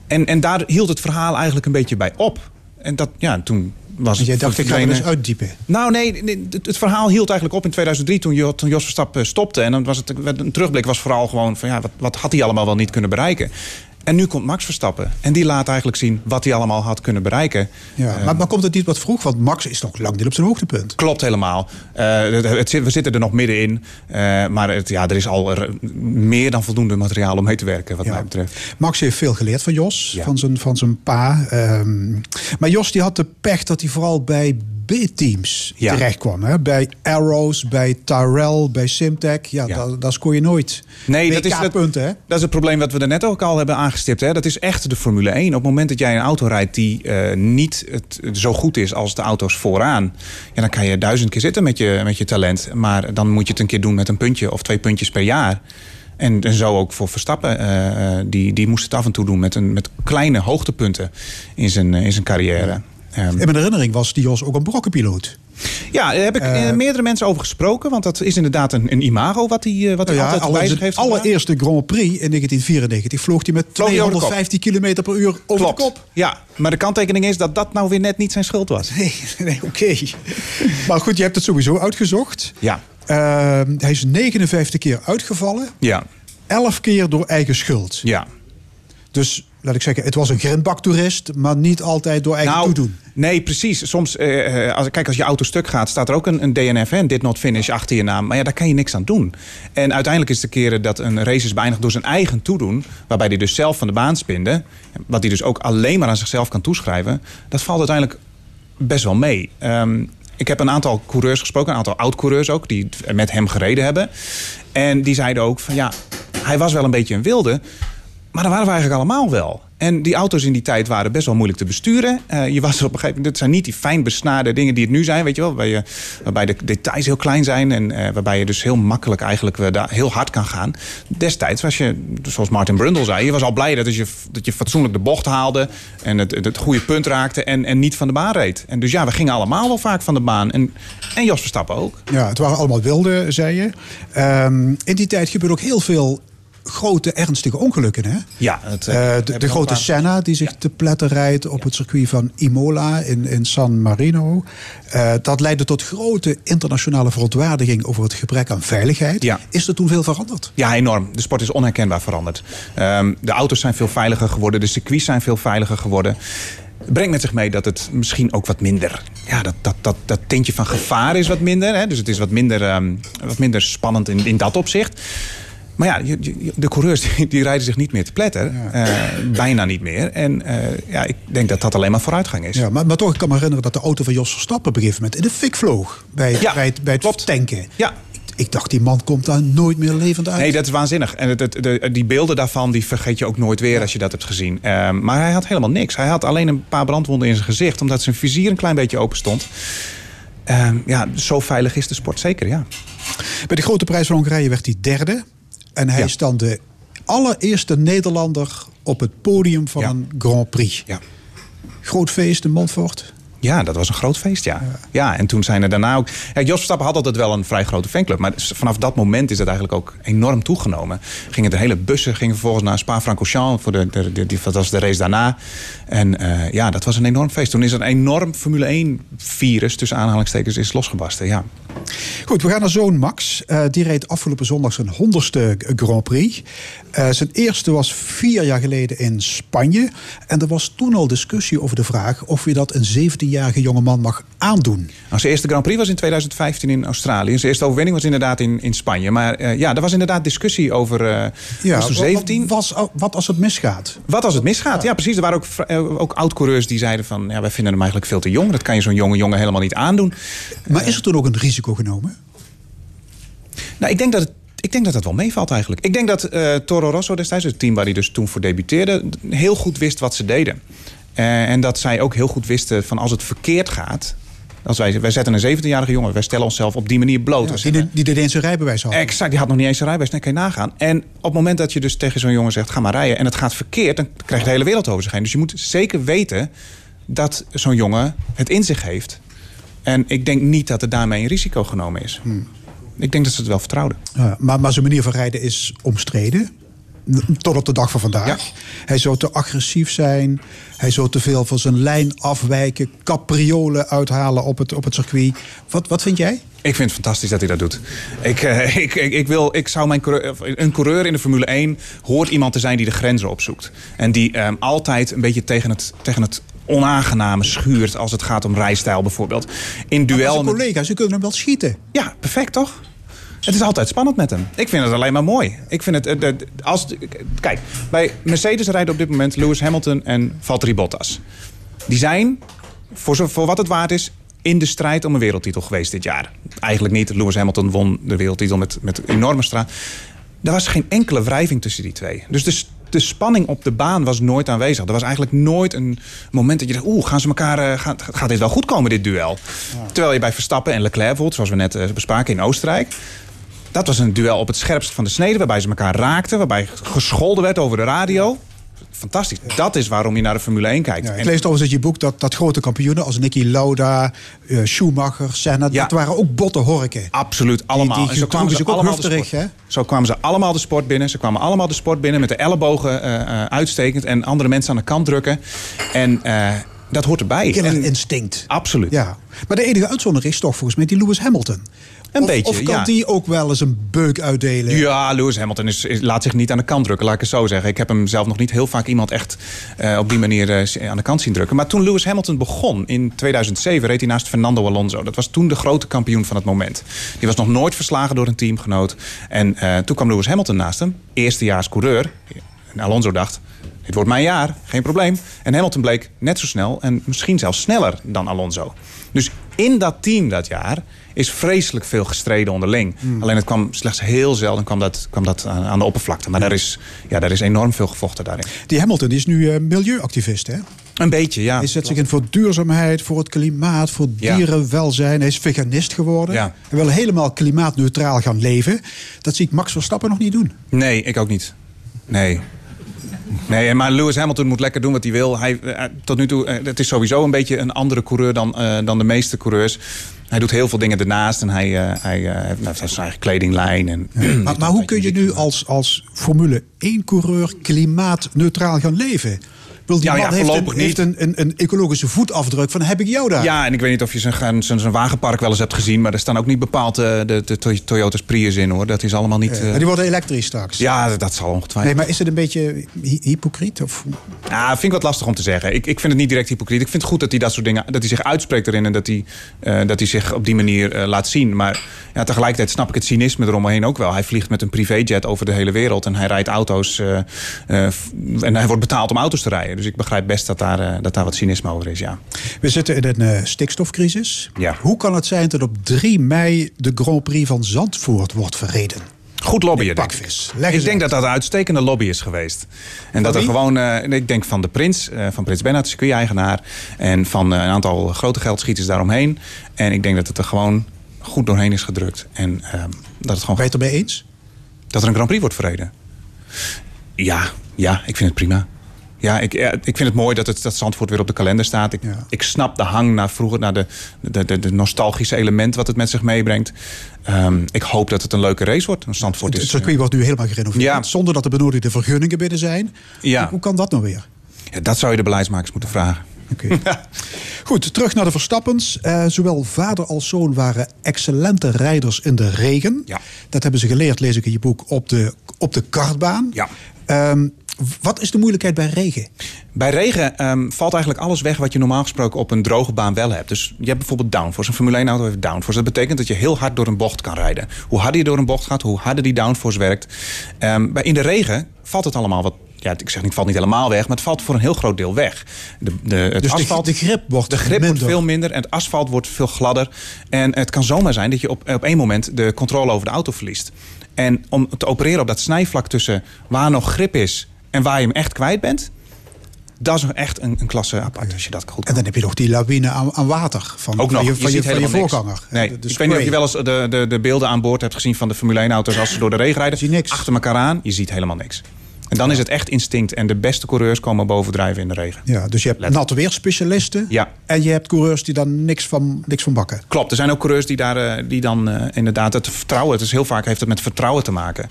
En, en daar hield het verhaal eigenlijk een beetje bij op. En dat, ja, toen was Want jij dacht, ik ga er eens uitdiepen. nou, nee, nee, het, het verhaal hield eigenlijk op in 2003 toen, Jo- toen Jos Verstappen stopte. En dan was het een terugblik was vooral gewoon van ja, wat, wat had hij allemaal wel niet kunnen bereiken. En nu komt Max Verstappen. En die laat eigenlijk zien wat hij allemaal had kunnen bereiken. Ja, maar, maar komt het niet wat vroeg? Want Max is nog lang niet op zijn hoogtepunt. Klopt helemaal. Eh, het, het zit- we zitten er nog middenin. Eh, maar het, ja, er is al er- meer dan voldoende materiaal om mee te werken, wat Ja. mij betreft. Max heeft veel geleerd van Jos, Ja. van, zijn, van zijn pa. Ehm, maar Jos die had de pech dat hij vooral bij B-teams Ja. terecht kwam. Hè? Bij Arrows, bij Tyrell, bij Simtech. Ja, Ja. daar, daar scoor je nooit. Nee, dat is, dat, punten, hè? dat is het probleem wat we er net ook al hebben aangestipt. Hè? Dat is echt de Formule 1. Op het moment dat jij een auto rijdt die eh, niet het, zo goed is als de auto's vooraan... Ja, dan kan je duizend keer zitten met je, met je talent. Maar dan moet je het een keer doen met een puntje of twee puntjes per jaar. En, en zo ook voor Verstappen. eh, eh, die, die moest het af en toe doen met, een, met kleine hoogtepunten in zijn, in zijn carrière. Ehm, In mijn herinnering was die Jos ook een brokkenpiloot. ja, daar heb ik eh, meerdere mensen over gesproken. Want dat is inderdaad een, een imago wat hij, eh, wat hij ja, altijd bij zich heeft gedaan. allereerste Grand Prix in 1994 vloog hij met Vloog hij over de kop. 250 km per uur over Klopt. de kop. Ja, maar de kanttekening is dat dat nou weer net niet zijn schuld was. (laughs) Nee, nee oké. maar goed, je hebt het sowieso uitgezocht. Ja, Ehm, hij is 59 keer uitgevallen. ja, 11 keer door eigen schuld. ja. Dus laat ik zeggen, het was een grindbaktoerist, maar niet altijd door eigen Nou, toedoen. Nee, precies. Soms, eh, eh, als, kijk, als je auto stuk gaat, staat er ook een, een DNF, hè, een did not finish, achter je naam. Maar ja, daar kan je niks aan doen. En uiteindelijk is de keren dat een race is beëindigd door zijn eigen toedoen, waarbij hij dus zelf van de baan spinde, wat hij dus ook alleen maar aan zichzelf kan toeschrijven, dat valt uiteindelijk best wel mee. Ehm, ik heb een aantal coureurs gesproken, een aantal oud-coureurs ook, die met hem gereden hebben. En die zeiden ook van ja, hij was wel een beetje een wilde. Maar dat waren we eigenlijk allemaal wel. En die auto's in die tijd waren best wel moeilijk te besturen. Uh, je was op een gegeven moment, dit zijn niet die fijn besnaarde dingen die het nu zijn, weet je wel. Waarbij, waarbij de details heel klein zijn en uh, waarbij je dus heel makkelijk eigenlijk uh, daar heel hard kan gaan. Destijds was je, zoals Martin Brundle zei, je was al blij dat je, dat je fatsoenlijk de bocht haalde en het, het goede punt raakte en, en niet van de baan reed. En dus ja, we gingen allemaal wel vaak van de baan. En, en Jos Verstappen ook. Ja, het waren allemaal wilde, zei je. Um, in die tijd gebeurde ook heel veel grote ernstige ongelukken. Hè? Ja, het, uh, de, de grote Senna die zich ja. te pletten rijdt op het circuit van Imola in, in San Marino. Uh, dat leidde tot grote internationale verontwaardiging over het gebrek aan veiligheid. Ja. Is er toen veel veranderd? Ja, enorm. De sport is onherkenbaar veranderd. Um, de auto's zijn veel veiliger geworden, de circuits zijn veel veiliger geworden brengt met zich mee dat het misschien ook wat minder... Ja, dat, dat, dat, dat tintje van gevaar is wat minder. Hè? Dus het is wat minder, um, wat minder spannend in, in dat opzicht. Maar ja, de coureurs (laughs) die, die rijden zich niet meer te pletten. Ja. Uh, bijna niet meer. En uh, ja, ik denk dat dat alleen maar vooruitgang is. Ja, maar, maar toch, ik kan me herinneren dat de auto van Jos Verstappen... op een gegeven moment in de fik vloog. Bij, ja, bij, het, bij het klopt. tanken. Ja, ik dacht, die man komt daar nooit meer levend uit. Nee, dat is waanzinnig. En het, het, de, die beelden daarvan die vergeet je ook nooit weer ja. als je dat hebt gezien. Uh, maar hij had helemaal niks. Hij had alleen een paar brandwonden in zijn gezicht... omdat zijn vizier een klein beetje open stond. Uh, ja, zo veilig is de sport zeker, ja. Bij de Grote Prijs van Hongarije werd hij derde. En hij ja. is dan de allereerste Nederlander op het podium van ja. een Grand Prix. Ja. Groot feest in Montfort. Ja, dat was een groot feest, ja. ja. ja en toen zijn er daarna ook... Ja, Jos Verstappen had altijd wel een vrij grote fanclub. Maar vanaf dat moment is het eigenlijk ook enorm toegenomen. Gingen de hele bussen gingen vervolgens naar Spa-Francorchamps. Voor de, de, de, dat was de race daarna. En uh, ja, dat was een enorm feest. Toen is er een enorm Formule 1-virus, tussen aanhalingstekens, is losgebarsten. Ja. Goed, we gaan naar zoon Max. Uh, die reed afgelopen zondag zijn honderdste Grand Prix. Uh, zijn eerste was vier jaar geleden in Spanje. En er was toen al discussie over de vraag... of je dat een 17-jarige jongeman mag aandoen. Nou, zijn eerste Grand Prix was in 2015 in Australië. Zijn eerste overwinning was inderdaad in, in Spanje. Maar uh, ja, er was inderdaad discussie over... Ja, was toen 17. Wat, was, wat als het misgaat? Wat als het misgaat, ja, ja precies. Er waren ook, ook oud-coureurs die zeiden van... ja, wij vinden hem eigenlijk veel te jong. Dat kan je zo'n jonge jongen helemaal niet aandoen. Maar is er toen ook een risico genomen? Nou, ik denk dat het ik denk dat dat wel meevalt eigenlijk. Ik denk dat uh, Toro Rosso destijds, het team waar hij dus toen voor debuteerde... heel goed wist wat ze deden. Uh, en dat zij ook heel goed wisten van als het verkeerd gaat... Als wij, wij zetten een 17-jarige jongen, wij stellen onszelf op die manier bloot. Ja, die, de, die deed eens een rijbewijs had. Exact, die had nog niet eens een rijbewijs, nee, kan je nagaan. En op het moment dat je dus tegen zo'n jongen zegt, ga maar rijden... en het gaat verkeerd, dan krijg je de hele wereld over zich heen. Dus je moet zeker weten dat zo'n jongen het in zich heeft. En ik denk niet dat er daarmee een risico genomen is. Hmm. Ik denk dat ze het wel vertrouwden. Ja, maar, maar zijn manier van rijden is omstreden. Tot op de dag van vandaag. Ja. Hij zou te agressief zijn. Hij zou te veel van zijn lijn afwijken. Capriolen uithalen op het, op het circuit. Wat, wat vind jij? Ik vind het fantastisch dat hij dat doet. Ik, uh, (laughs) ik, ik, ik, wil, ik zou mijn coureur, een coureur in de Formule 1 hoort iemand te zijn die de grenzen opzoekt. En die um, altijd een beetje tegen het, tegen het onaangename schuurt als het gaat om rijstijl bijvoorbeeld. In duel. Maar collega's, ze kunnen hem wel schieten. Ja, perfect toch? Het is altijd spannend met hem. Ik vind het alleen maar mooi. Ik vind het, als, kijk, bij Mercedes rijden op dit moment Lewis Hamilton en Valtteri Bottas. Die zijn, voor, zo, voor wat het waard is, in de strijd om een wereldtitel geweest dit jaar. Eigenlijk niet. Lewis Hamilton won de wereldtitel met, met enorme straat. Er was geen enkele wrijving tussen die twee. Dus de, de spanning op de baan was nooit aanwezig. Er was eigenlijk nooit een moment dat je dacht... oeh, gaan ze elkaar, uh, gaat, gaat dit wel goed komen, dit duel? Ja. Terwijl je bij Verstappen en Leclerc bijvoorbeeld... zoals we net uh, bespraken in Oostenrijk... Dat was een duel op het scherpst van de snede, waarbij ze elkaar raakten, waarbij gescholden werd over de radio. Fantastisch. Dat is waarom je naar de Formule 1 kijkt. Ja, ik lees overigens uit je boek dat, dat grote kampioenen als Nicky Lauda, uh, Schumacher, Senna, ja. dat waren ook botte horken. Absoluut, allemaal. Die, zo kwamen ze allemaal de sport. Hè? Zo kwamen ze allemaal de sport binnen. Ze kwamen allemaal de sport binnen met de ellebogen uh, uh, uitstekend en andere mensen aan de kant drukken. En dat hoort erbij. Killerinstinct. Absoluut. Ja. Maar de enige uitzondering is toch volgens mij die Lewis Hamilton. Een of, beetje, of kan ja. die ook wel eens een beuk uitdelen? Ja, Lewis Hamilton is, is, laat zich niet aan de kant drukken, laat ik het zo zeggen. Ik heb hem zelf nog niet heel vaak iemand echt uh, op die manier uh, aan de kant zien drukken. Maar toen Lewis Hamilton begon, in 2007, reed hij naast Fernando Alonso. Dat was toen de grote kampioen van het moment. Die was nog nooit verslagen door een teamgenoot. En uh, toen kwam Lewis Hamilton naast hem, eerstejaars coureur. En Alonso dacht, dit wordt mijn jaar, geen probleem. En Hamilton bleek net zo snel en misschien zelfs sneller dan Alonso. Dus in dat team dat jaar is vreselijk veel gestreden onderling. Alleen het kwam slechts heel zelden kwam dat, kwam dat aan, de oppervlakte. Maar daar, is, ja, daar is enorm veel gevochten daarin. Die Hamilton die is nu eh, milieuactivist, hè? Een beetje, ja. Hij zet zich in voor duurzaamheid, voor het klimaat, voor dierenwelzijn. Hij is veganist geworden. Ja. Hij wil helemaal klimaatneutraal gaan leven. Dat zie ik Max Verstappen nog niet doen. Nee, ik ook niet. Nee. Nee, maar Lewis Hamilton moet lekker doen wat hij wil. Hij, eh, tot nu toe, eh, het is sowieso een beetje een andere coureur dan, dan de meeste coureurs. Hij doet heel veel dingen ernaast en hij, eh, hij eh, heeft zijn eigen kledinglijn. En, (clears throat) Maar, maar hoe kun je nu als, als Formule 1-coureur klimaatneutraal gaan leven? Wil die Ja, ja, man heeft, een, heeft een, een, een ecologische voetafdruk van heb ik jou daar? Ja, en ik weet niet of je zijn, zijn, zijn wagenpark wel eens hebt gezien... maar er staan ook niet bepaald eh, de, de Toy- Toyota's Prius in, hoor. Dat is allemaal niet... Eh, eh, die worden elektrisch straks. ja, dat, dat zal ongetwijfeld. Nee, maar is het een beetje hy- hypocriet? Of? Ja, vind ik wat lastig om te zeggen. Ik, ik vind het niet direct hypocriet. Ik vind het goed dat hij dat soort dingen, dat hij zich uitspreekt erin en dat hij, eh, dat hij zich op die manier laat zien. Maar ja, tegelijkertijd snap ik het cynisme eromheen ook wel. Hij vliegt met een privéjet over de hele wereld en hij rijdt auto's en hij wordt betaald om auto's te rijden. Dus ik begrijp best dat daar, eh, dat daar wat cynisme over is. Ja. We zitten in een eh, stikstofcrisis. Ja. Hoe kan het zijn dat op 3 mei de Grand Prix van Zandvoort wordt verreden? Goed lobbyen, Nee, denk ik. denk dat dat een uitstekende lobby is geweest. En dat er gewoon, eh, ik denk van de Prins, van Prins Bernhard, circuit-eigenaar. En van een aantal grote geldschieters daaromheen. En ik denk dat het er gewoon goed doorheen is gedrukt. En ehm, dat het gewoon Ben je het ermee eens? dat er een Grand Prix wordt verreden. Ja, ja, ik vind het prima. Ja, ik, ik vind het mooi dat, het, dat Zandvoort weer op de kalender staat. Ik, Ja. ik snap de hang naar vroeger, naar de, de, de, de nostalgische element wat het met zich meebrengt. Ehm, ik hoop dat het een leuke race wordt. Want Zandvoort Het is, circuit wordt nu helemaal gerenoveerd. Ja. Zonder dat de benodigde vergunningen binnen zijn. Ja. Hoe, kan dat nou weer? Ja, dat zou je de beleidsmakers moeten vragen. (laughs) Goed, terug naar de Verstappens. Eh, zowel vader als zoon waren excellente rijders in de regen. Ja. Dat hebben ze geleerd, lees ik in je boek, op de, op de kartbaan. Ja. Ehm, wat is de moeilijkheid bij regen? Bij regen ehm, valt eigenlijk alles weg wat je normaal gesproken op een droge baan wel hebt. Dus je hebt bijvoorbeeld downforce. Een Formule 1 auto heeft downforce. Dat betekent dat je heel hard door een bocht kan rijden. Hoe harder je door een bocht gaat, hoe harder die downforce werkt. Bij- in de regen valt het allemaal wat... Ja, ik zeg niet, het valt niet helemaal weg, maar het valt voor een heel groot deel weg. De, de, het Dus de, asfalt, de grip wordt de grip minder. wordt veel minder en het asfalt wordt veel gladder. En het kan zomaar zijn dat je op, op één moment de controle over de auto verliest. En om te opereren op dat snijvlak tussen waar nog grip is en waar je hem echt kwijt bent... Dat is nog echt een, een klasse apart als je dat goed En dan heb je nog die lawine aan, aan water van, Ook nog, van je, van je, van je voorganger. Nee, ik weet niet of je wel eens de, de, de beelden aan boord hebt gezien van de Formule 1 auto's als ze door de regen rijden. Zie niks. Achter elkaar aan, je ziet helemaal niks. En dan is het echt instinct. En de beste coureurs komen bovendrijven in de regen. Ja, dus je hebt Let- natte weerspecialisten. Ja. En je hebt coureurs die daar niks van, niks van bakken. Klopt, er zijn ook coureurs die, daar, eh, die dan eh, inderdaad het vertrouwen... Het is heel vaak heeft het met vertrouwen te maken.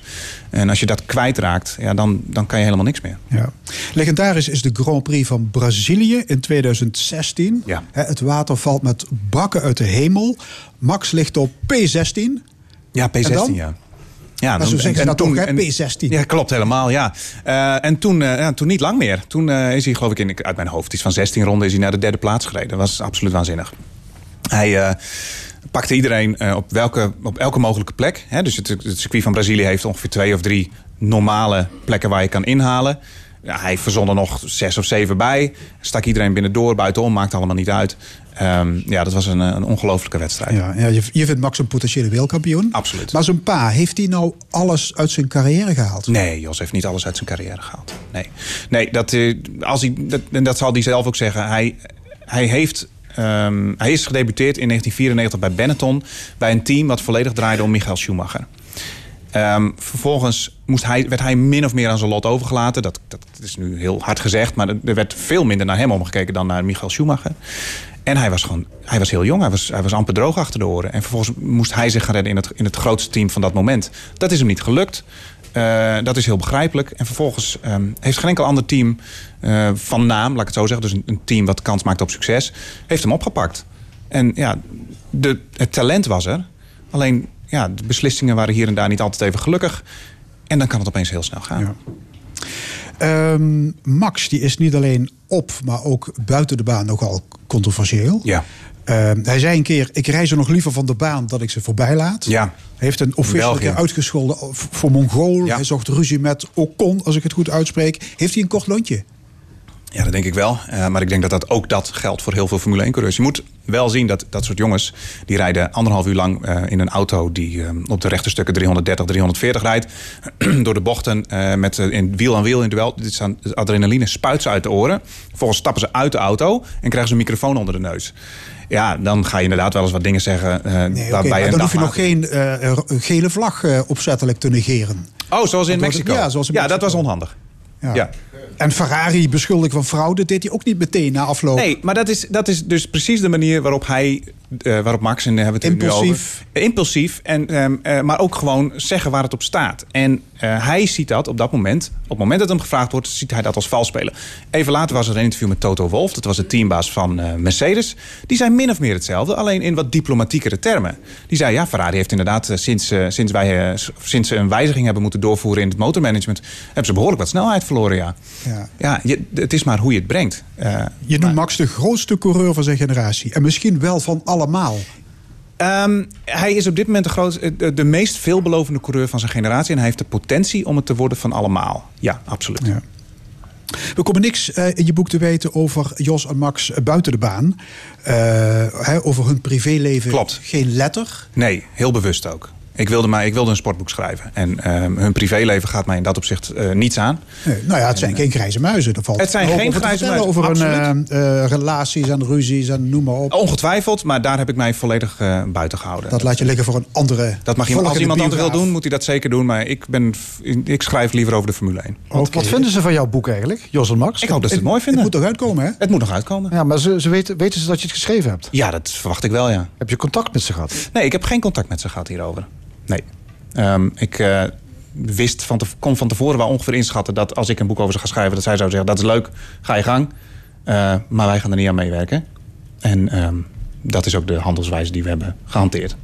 En als je dat kwijtraakt, ja, dan, dan kan je helemaal niks meer. Ja. Legendarisch is de Grand Prix van Brazilië in 2016. Ja. Het water valt met bakken uit de hemel. Max ligt op P16. Ja, P16, En dan? ja. Ja, Maar zo zeggen ze dat toch, hè? P16. Ja, klopt helemaal, ja. Eh, en toen, eh, ja, toen niet lang meer. Toen eh, is hij, geloof ik, in, uit mijn hoofd, iets van 16 ronden... is hij naar de derde plaats gereden. Dat was absoluut waanzinnig. Hij pakte iedereen op, welke, op elke mogelijke plek. Hè? Dus het, het circuit van Brazilië heeft ongeveer twee of drie normale plekken waar je kan inhalen. Ja, hij verzon er nog zes of zeven bij. Stak iedereen binnendoor, buitenom, maakt allemaal niet uit. Ehm, ja, dat was een, een ongelofelijke wedstrijd. Ja, ja, je, je vindt Max een potentiële wereldkampioen. Absoluut. Maar zijn pa, heeft hij nou alles uit zijn carrière gehaald? Nee, Jos heeft niet alles uit zijn carrière gehaald. Nee, nee dat, eh, als hij, dat, en dat zal hij zelf ook zeggen. Hij, hij, heeft, ehm, hij is gedebuteerd in 1994 bij Benetton... bij een team wat volledig draaide om Michael Schumacher. Ehm, vervolgens moest hij, werd hij min of meer aan zijn lot overgelaten. Dat, dat is nu heel hard gezegd, maar er werd veel minder naar hem omgekeken dan naar Michael Schumacher. En hij was gewoon, hij was heel jong, hij was, hij was amper droog achter de oren. En vervolgens moest hij zich gaan redden in het, in het grootste team van dat moment. Dat is hem niet gelukt. Eh, dat is heel begrijpelijk. En vervolgens ehm, heeft geen enkel ander team eh, van naam, laat ik het zo zeggen, dus een, een team wat kans maakt op succes, heeft hem opgepakt. En ja, de, het talent was er. Alleen ja, de beslissingen waren hier en daar niet altijd even gelukkig. En dan kan het opeens heel snel gaan. Ja. Ehm, Max die is niet alleen op, maar ook buiten de baan nogal controversieel. Ja. Ehm, hij zei een keer, ik rij ze nog liever van de baan dat ik ze voorbij laat. Ja. Hij heeft een keer uitgescholden voor Mongool. Ja. Hij zocht ruzie met Ocon, als ik het goed uitspreek. Heeft hij een kort lontje? Ja, dat denk ik wel. Eh, maar ik denk dat dat ook dat geldt voor heel veel Formule 1-coureurs. Je moet wel zien dat dat soort jongens... die rijden anderhalf uur lang eh, in een auto... die eh, op de rechte stukken 330, 340 rijdt... (clears throat) door de bochten met in wiel aan wiel in duel. Dit is aan, adrenaline spuit ze uit de oren. Vervolgens stappen ze uit de auto... en krijgen ze een microfoon onder de neus. Ja, dan ga je inderdaad wel eens wat dingen zeggen... eh Nee, maar dan hoef je nog geen gele vlag opzettelijk te negeren. Oh, zoals in Mexico. ja, zoals in ja, dat was onhandig. Ja. Ja. En Ferrari beschuldigd van fraude deed hij ook niet meteen na afloop. Nee, maar dat is, dat is dus precies de manier waarop hij, eh, waarop Max en daar hebben we het nu Impulsief. over. Eh, Impulsief, en, ehm, eh, maar ook gewoon zeggen waar het op staat. En eh, hij ziet dat op dat moment, op het moment dat hem gevraagd wordt, ziet hij dat als vals spelen. Even later was er een interview met Toto Wolff, dat was de teambaas van eh, Mercedes. Die zei min of meer hetzelfde, alleen in wat diplomatiekere termen. Die zei, ja, Ferrari heeft inderdaad eh, sinds, eh, sinds, wij, eh, sinds ze een wijziging hebben moeten doorvoeren in het motormanagement, hebben ze behoorlijk wat snelheid verloren, ja. Ja. Je, het is maar hoe je het brengt. Eh, Je noemt Max de grootste coureur van zijn generatie. En misschien wel van allemaal. Ehm, hij is op dit moment de, groot, de, de meest veelbelovende coureur van zijn generatie. En hij heeft de potentie om het te worden van allemaal. Ja, absoluut. Ja. We komen niks eh, in je boek te weten over Jos en Max eh, buiten de baan. Eh, hè, over hun privéleven. Klopt. Geen letter. Nee, heel bewust ook. Ik wilde, maar, ik wilde een sportboek schrijven. En ehm, hun privéleven gaat mij in dat opzicht eh, niets aan. Nee, nou ja, het zijn geen grijze muizen. Er valt Het zijn geen grijze muizen, Over hun eh, eh, relaties en ruzies en noem maar op. Ongetwijfeld, maar daar heb ik mij volledig eh, buiten gehouden. Dat laat je liggen voor een andere Dat mag iemand, als iemand anders wil doen, moet hij dat zeker doen. Maar ik, ben, ik schrijf liever over de Formule 1. Wat, wat vinden ze van jouw boek eigenlijk, Jos en Max? Ik hoop dat ze het mooi Het vinden. moet toch uitkomen, hè? Het moet nog uitkomen. Ja, maar ze, ze weten, weten ze dat je het geschreven hebt? Ja, dat verwacht ik wel, ja. Heb je contact met ze gehad? Nee, ik heb geen contact met ze gehad hierover. Nee. Ehm, ik eh, wist van te, kon van tevoren wel ongeveer inschatten dat als ik een boek over ze ga schrijven, dat zij zou zeggen: dat is leuk, ga je gang. Eh, maar wij gaan er niet aan meewerken. En ehm, dat is ook de handelswijze die we hebben gehanteerd.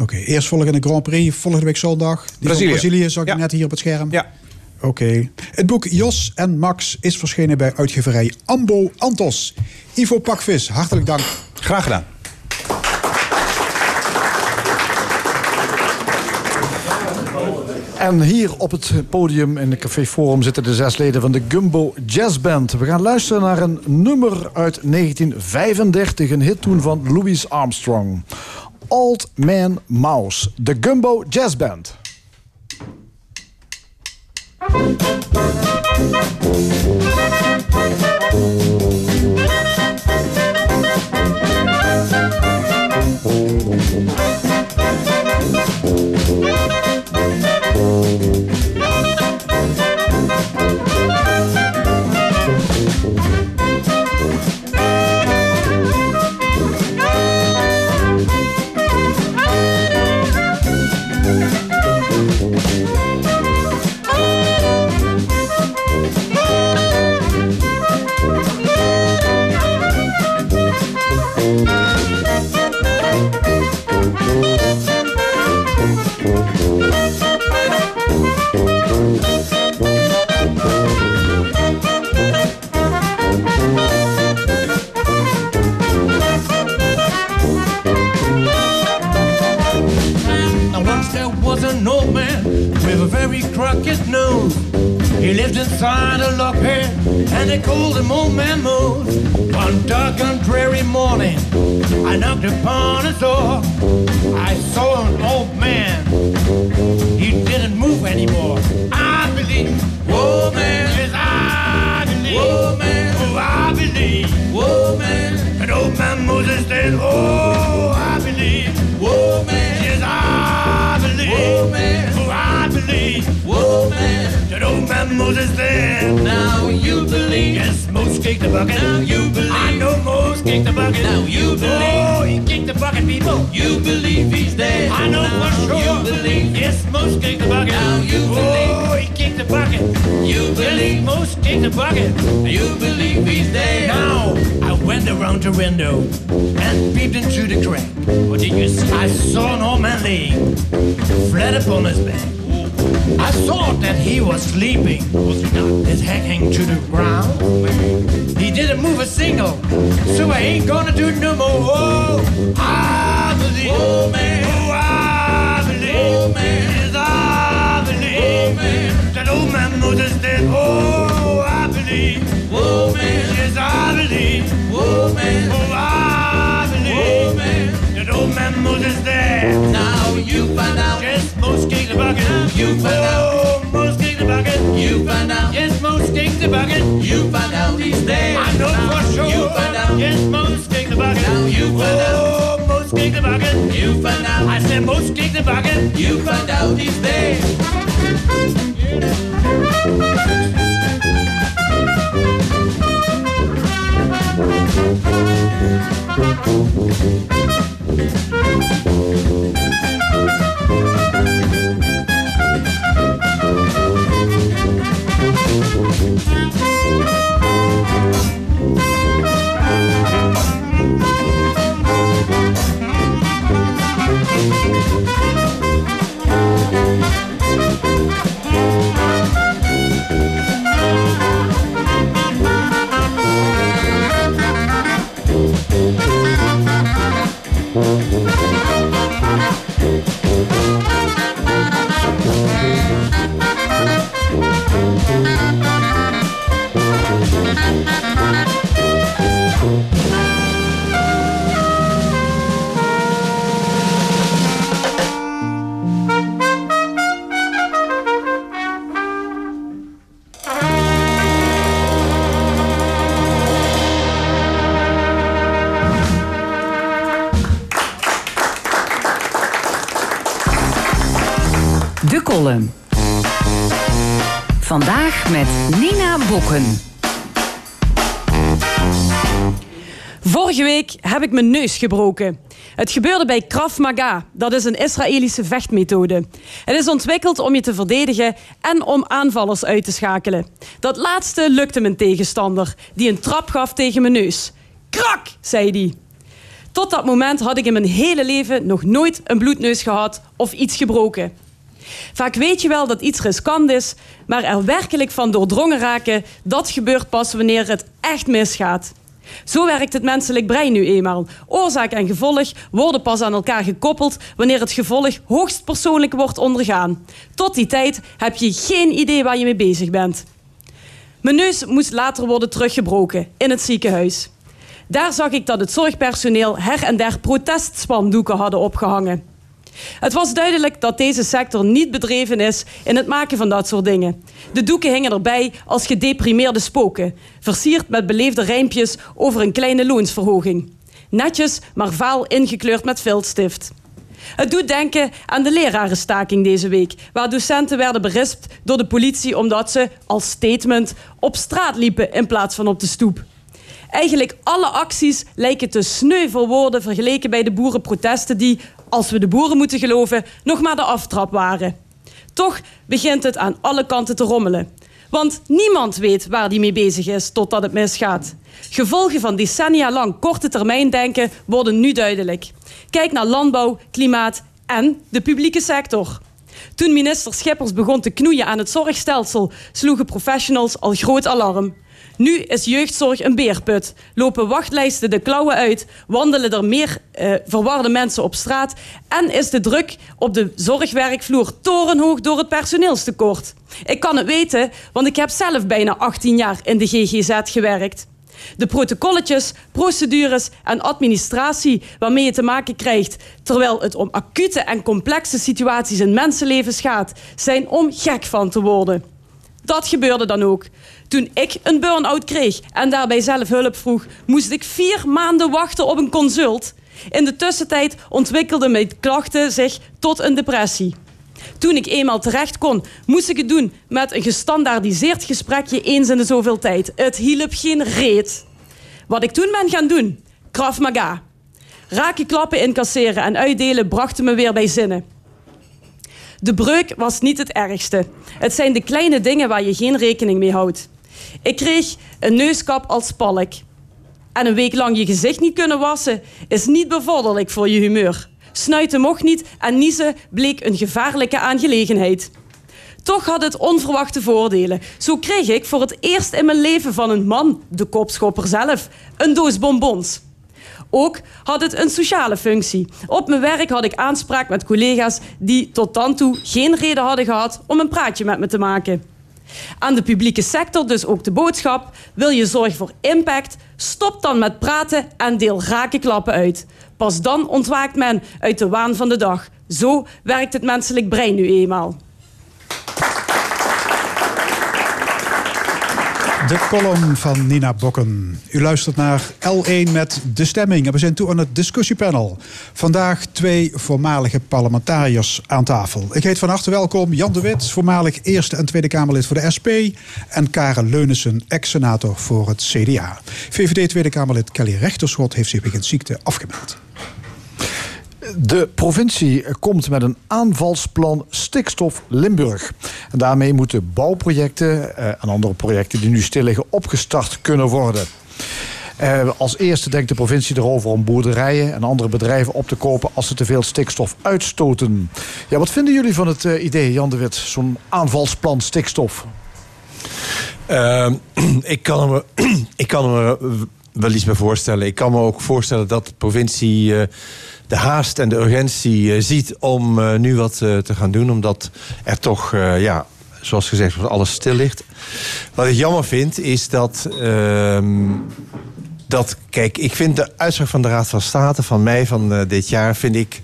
Oké, eerst volgende Grand Prix, volgende week zondag. Die Brazilië. Brazilië zag ik Ja. net hier op het scherm. Ja, Oké. Het boek Jos en Max is verschenen bij uitgeverij Ambo Antos. Ivo Pakvis, hartelijk dank. graag gedaan. En hier op het podium in de Café Forum zitten de zes leden van de Gumbo Jazz Band. We gaan luisteren naar een nummer uit 1935, een hit toen van Louis Armstrong. Old Man Mouse, de Gumbo Jazz Band. Vandaag met Nina Bokken. Heb ik mijn neus gebroken. Het gebeurde bij Krav Maga. Dat is een Israëlische vechtmethode. Het is ontwikkeld om je te verdedigen en om aanvallers uit te schakelen. Dat laatste lukte mijn tegenstander, die een trap gaf tegen mijn neus. Krak, zei hij. Tot dat moment had ik in mijn hele leven nog nooit een bloedneus gehad of iets gebroken. Vaak weet je wel dat iets riskant is, maar er werkelijk van doordrongen raken, dat gebeurt pas wanneer het echt misgaat. Zo werkt het menselijk brein nu eenmaal. Oorzaak en gevolg worden pas aan elkaar gekoppeld wanneer het gevolg hoogst persoonlijk wordt ondergaan. Tot die tijd heb je geen idee waar je mee bezig bent. Mijn neus moest later worden teruggebroken in het ziekenhuis. Daar zag ik dat het zorgpersoneel her en der protestspandoeken hadden opgehangen. Het was duidelijk dat deze sector niet bedreven is in het maken van dat soort dingen. De doeken hingen erbij als gedeprimeerde spoken, versierd met beleefde rijmpjes over een kleine loonsverhoging. Netjes, maar vaal ingekleurd met viltstift. Het doet denken aan de lerarenstaking deze week, waar docenten werden berispt door de politie omdat ze, als statement, op straat liepen in plaats van op de stoep. Eigenlijk alle acties lijken te sneu voor woorden vergeleken bij de boerenprotesten die, als we de boeren moeten geloven, nog maar de aftrap waren. Toch begint het aan alle kanten te rommelen. Want niemand weet waar die mee bezig is totdat het misgaat. Gevolgen van decennia lang korte termijn denken worden nu duidelijk. Kijk naar landbouw, klimaat en de publieke sector. Toen minister Schippers begon te knoeien aan het zorgstelsel, sloegen professionals al groot alarm. Nu is jeugdzorg een beerput. Lopen wachtlijsten de klauwen uit, wandelen er meer eh, verwarde mensen op straat en is de druk op de zorgwerkvloer torenhoog door het personeelstekort. Ik kan het weten, want ik heb zelf bijna 18 jaar in de GGZ gewerkt. De protocolletjes, procedures en administratie waarmee je te maken krijgt terwijl het om acute en complexe situaties in mensenlevens gaat, zijn om gek van te worden. Dat gebeurde dan ook. Toen ik een burn-out kreeg en daarbij zelf hulp vroeg, moest ik vier maanden wachten op een consult. In de tussentijd ontwikkelden mijn klachten zich tot een depressie. Toen ik eenmaal terecht kon, moest ik het doen met een gestandaardiseerd gesprekje eens in de zoveel tijd. Het hielp geen reet. Wat ik toen ben gaan doen, Krav Maga. Rake klappen incasseren en uitdelen brachten me weer bij zinnen. De breuk was niet het ergste. Het zijn de kleine dingen waar je geen rekening mee houdt. Ik kreeg een neuskap als palk. En een week lang je gezicht niet kunnen wassen is niet bevorderlijk voor je humeur. Snuiten mocht niet en niezen bleek een gevaarlijke aangelegenheid. Toch had het onverwachte voordelen. Zo kreeg ik voor het eerst in mijn leven van een man, de kopschopper zelf, een doos bonbons. Ook had het een sociale functie. Op mijn werk had ik aanspraak met collega's die tot dan toe geen reden hadden gehad om een praatje met me te maken. Aan de publieke sector dus ook de boodschap: wil je zorg voor impact? Stop dan met praten en deel rakenklappen uit. Pas dan ontwaakt men uit de waan van de dag. Zo werkt het menselijk brein nu eenmaal. De column van Nina Bokken. U luistert naar L1 met De Stemming. We zijn toe aan het discussiepanel. Vandaag twee voormalige parlementariërs aan tafel. Ik heet van harte welkom Jan de Wit, voormalig Eerste en Tweede Kamerlid voor de SP. En Karen Leunissen, ex-senator voor het CDA. VVD Tweede Kamerlid Kelly Rechterschot heeft zich wegens ziekte afgemeld. De provincie komt met een aanvalsplan stikstof Limburg. En daarmee moeten bouwprojecten eh, en andere projecten die nu stil liggen opgestart kunnen worden. Eh, als eerste denkt de provincie erover om boerderijen en andere bedrijven op te kopen als ze te veel stikstof uitstoten. Ja, wat vinden jullie van het eh, idee, Jan de Wit, zo'n aanvalsplan stikstof? (clears throat) Ik, kan me, (clears throat) ik kan me wel iets bij voorstellen. Ik kan me ook voorstellen dat de provincie de haast en de urgentie eh, ziet om eh, nu wat eh, te gaan doen. Omdat er toch, ja, zoals gezegd, alles stil ligt. Wat ik jammer vind, is dat. ehm, dat, kijk, ik vind de uitspraak van de Raad van State van mei van dit jaar, vind ik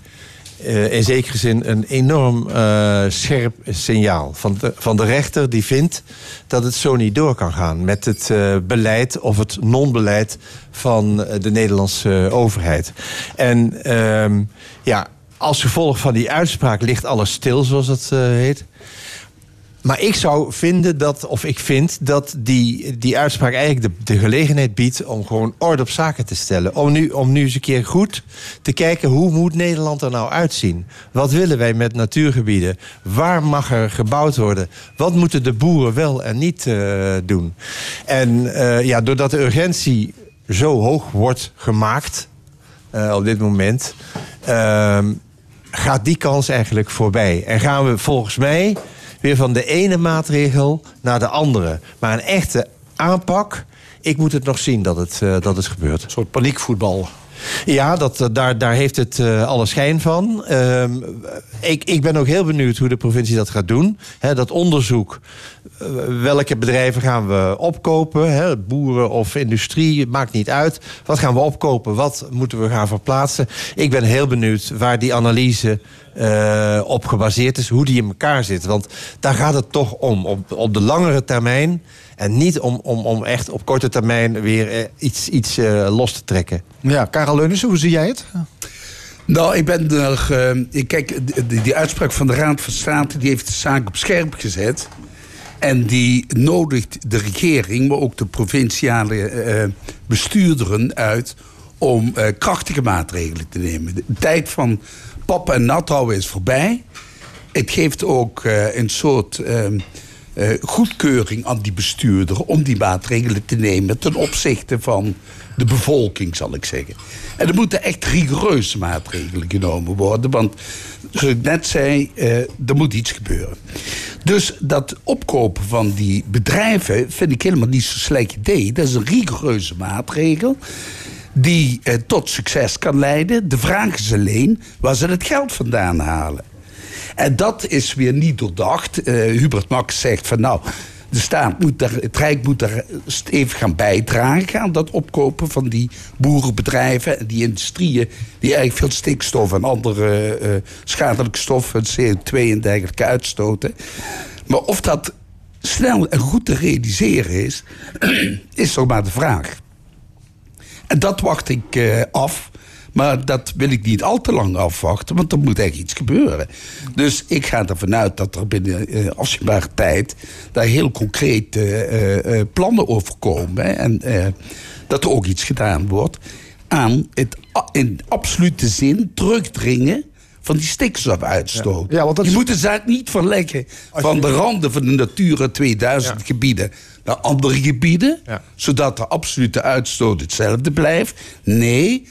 eh, in zekere zin een enorm eh, scherp signaal van de, van de rechter die vindt dat het zo niet door kan gaan met het eh, beleid of het non-beleid van de Nederlandse overheid. En ehm, ja, als gevolg van die uitspraak ligt alles stil, zoals het eh, heet. Maar ik zou vinden dat, of ik vind dat die, die uitspraak eigenlijk de, de gelegenheid biedt om gewoon orde op zaken te stellen. Om nu, om nu eens een keer goed te kijken hoe moet Nederland er nou uitzien? Wat willen wij met natuurgebieden? Waar mag er gebouwd worden? Wat moeten de boeren wel en niet eh, doen? En eh, ja, doordat de urgentie zo hoog wordt gemaakt eh, op dit moment, ehm, gaat die kans eigenlijk voorbij. En gaan we volgens mij weer van de ene maatregel naar de andere. Maar een echte aanpak, ik moet het nog zien dat het, eh, dat het gebeurt. Een soort paniekvoetbal. Ja, dat, eh, daar, daar heeft het eh, alle schijn van. Ehm, ik, ik ben ook heel benieuwd hoe de provincie dat gaat doen. Dat onderzoek, welke bedrijven gaan we opkopen? Hè, boeren of industrie, het maakt niet uit. Wat gaan we opkopen? Wat moeten we gaan verplaatsen? Ik ben heel benieuwd waar die analyse eh, op gebaseerd is. Hoe die in elkaar zit. Want daar gaat het toch om. Op, op de langere termijn. En niet om, om, om echt op korte termijn weer eh, iets, iets eh, los te trekken. Ja, Karel Leunissen, hoe zie jij het? Nou, ik ben er. eh, ik kijk, die, die uitspraak van de Raad van State die heeft de zaak op scherp gezet. En die nodigt de regering, maar ook de provinciale eh, bestuurderen uit om eh, krachtige maatregelen te nemen. De tijd van pap en nat houden is voorbij. Het geeft ook eh, een soort ehm, eh, goedkeuring aan die bestuurder om die maatregelen te nemen ten opzichte van de bevolking, zal ik zeggen. En er moeten echt rigoureuze maatregelen genomen worden, want zoals ik net zei, eh, er moet iets gebeuren. Dus dat opkopen van die bedrijven vind ik helemaal niet zo'n slecht idee. Dat is een rigoureuze maatregel die eh, tot succes kan leiden. De vraag is alleen waar ze het geld vandaan halen. En dat is weer niet doordacht. Eh, Hubert Max zegt van nou, de staat moet daar, het Rijk moet daar even gaan bijdragen aan dat opkopen van die boerenbedrijven en die industrieën die eigenlijk veel stikstof en andere eh, schadelijke stoffen, CO2 en dergelijke uitstoten. Maar of dat snel en goed te realiseren is, (clears throat) is toch maar de vraag. En dat wacht ik eh, af. Maar dat wil ik niet al te lang afwachten, want er moet echt iets gebeuren. Dus ik ga ervan uit dat er binnen eh, afzienbare tijd... daar heel concrete eh, eh, plannen over komen. hè. En dat er ook iets gedaan wordt aan het in absolute zin terugdringen van die stikstofuitstoot. Je moet de zaak niet verleggen van de randen van de Natura 2000 gebieden naar andere gebieden, zodat de absolute uitstoot hetzelfde blijft. Nee,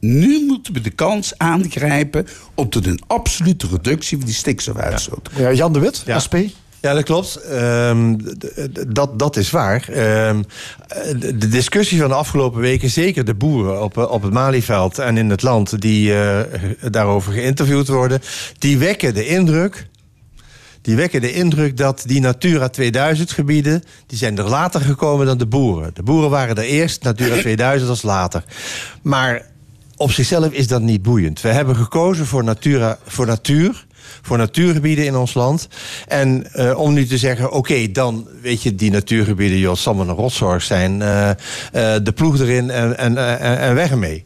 nu moeten we de kans aangrijpen om tot een absolute reductie van die stikstofuitstoot. Ja, Jan de Wit, Ja. SP. Ja, dat klopt. Ehm, dat, dat is waar. Ehm, de, de discussie van de afgelopen weken, zeker de boeren op, eh, op het Malieveld en in het land die eh, daarover geïnterviewd worden, die wekken de indruk. Die wekken de indruk dat die Natura 2000 gebieden, die zijn er later gekomen dan de boeren. De boeren waren er eerst, Natura (laughs) 2000 als later. Maar op zichzelf is dat niet boeiend. We hebben gekozen voor, natura, voor natuur voor natuurgebieden in ons land. En eh, om nu te zeggen, oké, dan weet je, die natuurgebieden, joh, het maar een rotzorg zijn. eh, eh, de ploeg erin en, en, en, en weg ermee.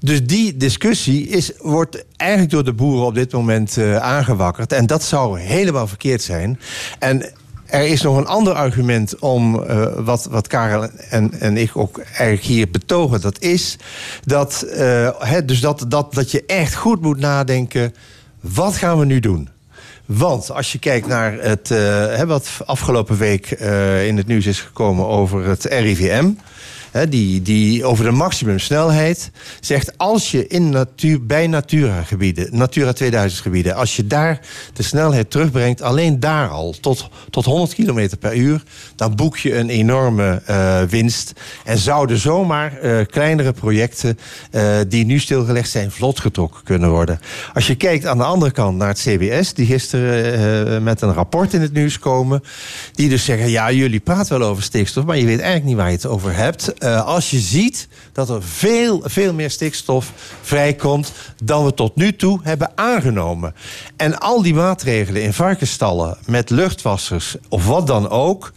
Dus die discussie is, wordt eigenlijk door de boeren op dit moment eh, aangewakkerd. En dat zou helemaal verkeerd zijn. En er is nog een ander argument om wat, wat Karel en, en ik ook eigenlijk hier betogen. Dat is dat, hè, dus dat, dat, dat je echt goed moet nadenken. Wat gaan we nu doen? Want als je kijkt naar het, eh, wat afgelopen week eh, in het nieuws is gekomen over het RIVM. Hè, die, die over de maximumsnelheid zegt als je in natuur, bij Natura Natura 2000 gebieden, als je daar de snelheid terugbrengt, alleen daar al tot, tot 100 km per uur, dan boek je een enorme eh, winst. En zouden zomaar eh, kleinere projecten eh, die nu stilgelegd zijn, vlot getrokken kunnen worden. Als je kijkt aan de andere kant naar het CBS, die gisteren met een rapport in het nieuws komen, die dus zeggen, ja, jullie praten wel over stikstof, maar je weet eigenlijk niet waar je het over hebt. Eh, als je ziet dat er veel, veel meer stikstof vrijkomt dan we tot nu toe hebben aangenomen. En al die maatregelen in varkensstallen met luchtwassers of wat dan ook,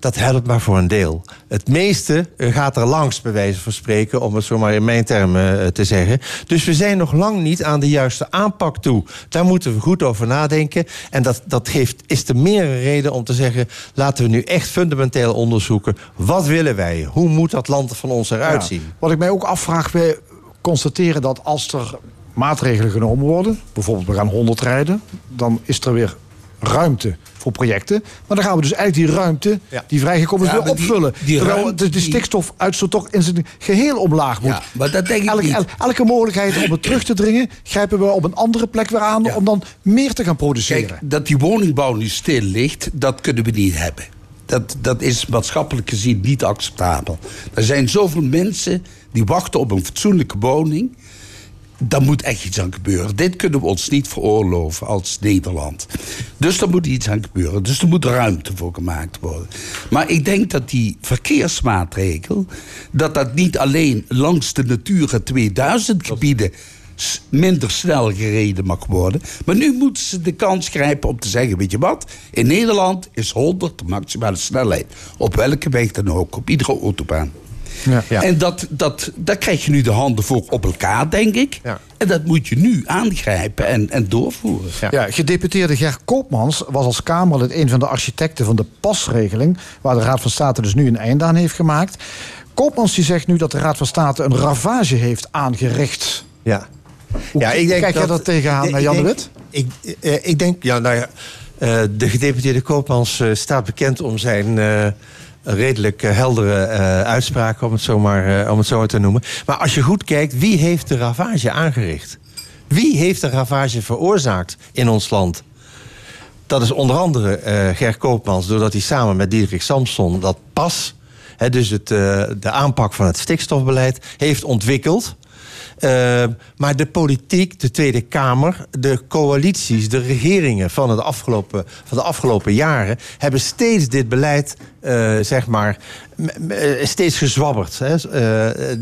dat helpt maar voor een deel. Het meeste eh, gaat er langs, bij wijze van spreken, om het zomaar in mijn termen eh, te zeggen. Dus we zijn nog lang niet aan de juiste aanpak toe. Daar moeten we goed over nadenken. En dat, dat geeft, is te meer reden om te zeggen: laten we nu echt fundamenteel onderzoeken. Wat willen wij? Hoe moet dat land van ons eruit Ja. zien? Wat ik mij ook afvraag, we constateren dat als er maatregelen genomen worden, bijvoorbeeld we gaan 100 rijden, dan is er weer ruimte voor projecten. Maar dan gaan we dus eigenlijk die ruimte die vrijgekomen is Ja, weer maar die- opvullen. die Terwijl ruimte de, stikstofuitstoot toch in zijn geheel omlaag moet. Ja, maar dat denk ik elke, niet. el- elke mogelijkheid om het terug te dringen, grijpen we op een andere plek weer aan om dan meer te gaan produceren. Kijk, dat die woningbouw nu stil ligt, dat kunnen we niet hebben. Dat, dat is maatschappelijk gezien niet acceptabel. Er zijn zoveel mensen die wachten op een fatsoenlijke woning. Daar moet echt iets aan gebeuren. Dit kunnen we ons niet veroorloven als Nederland. Dus er moet iets aan gebeuren. Dus er moet ruimte voor gemaakt worden. Maar ik denk dat die verkeersmaatregel... dat dat niet alleen langs de Natura 2000 gebieden... minder snel gereden mag worden. Maar nu moeten ze de kans grijpen om te zeggen... weet je wat, in Nederland is 100 de maximale snelheid. Op welke weg dan ook, op iedere autobaan. En dat, dat, daar krijg je nu de handen voor op elkaar, denk ik. En dat moet je nu aangrijpen en, en doorvoeren. Ja. gedeputeerde Ger Koopmans was als Kamerlid een van de architecten van de pasregeling, waar de Raad van State dus nu een einde aan heeft gemaakt. Koopmans die zegt nu dat de Raad van State een ravage heeft aangericht. Ja. Hoe Ja, ik denk kijk jij dat- dat tegenaan, ik Jan de Wit? Ik, eh, ik denk, ja, nou ja, eh, de gedeputeerde Koopmans eh, staat bekend om zijn eh, redelijk eh, heldere eh, uitspraken, om het, zo maar, eh, om het zo te noemen. Maar als je goed kijkt, wie heeft de ravage aangericht? Wie heeft de ravage veroorzaakt in ons land? Dat is onder andere eh Ger Koopmans, doordat hij samen met Diederik Samson dat pas, hè, dus het, de aanpak van het stikstofbeleid, heeft ontwikkeld. Maar de politiek, de Tweede Kamer, de coalities, de regeringen van, het afgelopen, van de afgelopen jaren hebben steeds dit beleid, eh, zeg maar, eh, steeds gezwabberd. Hè. Eh,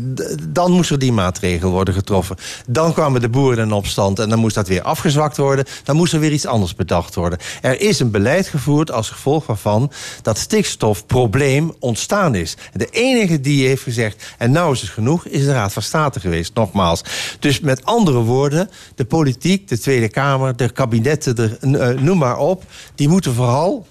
dan moest er die maatregel worden getroffen. Dan kwamen de boeren in opstand en dan moest dat weer afgezwakt worden. Dan moest er weer iets anders bedacht worden. Er is een beleid gevoerd als gevolg waarvan dat stikstofprobleem ontstaan is. De enige die heeft gezegd, en nou is het genoeg, is de Raad van State geweest, nogmaals. Dus met andere woorden, de politiek, de Tweede Kamer, de kabinetten, noem maar op, die moeten vooral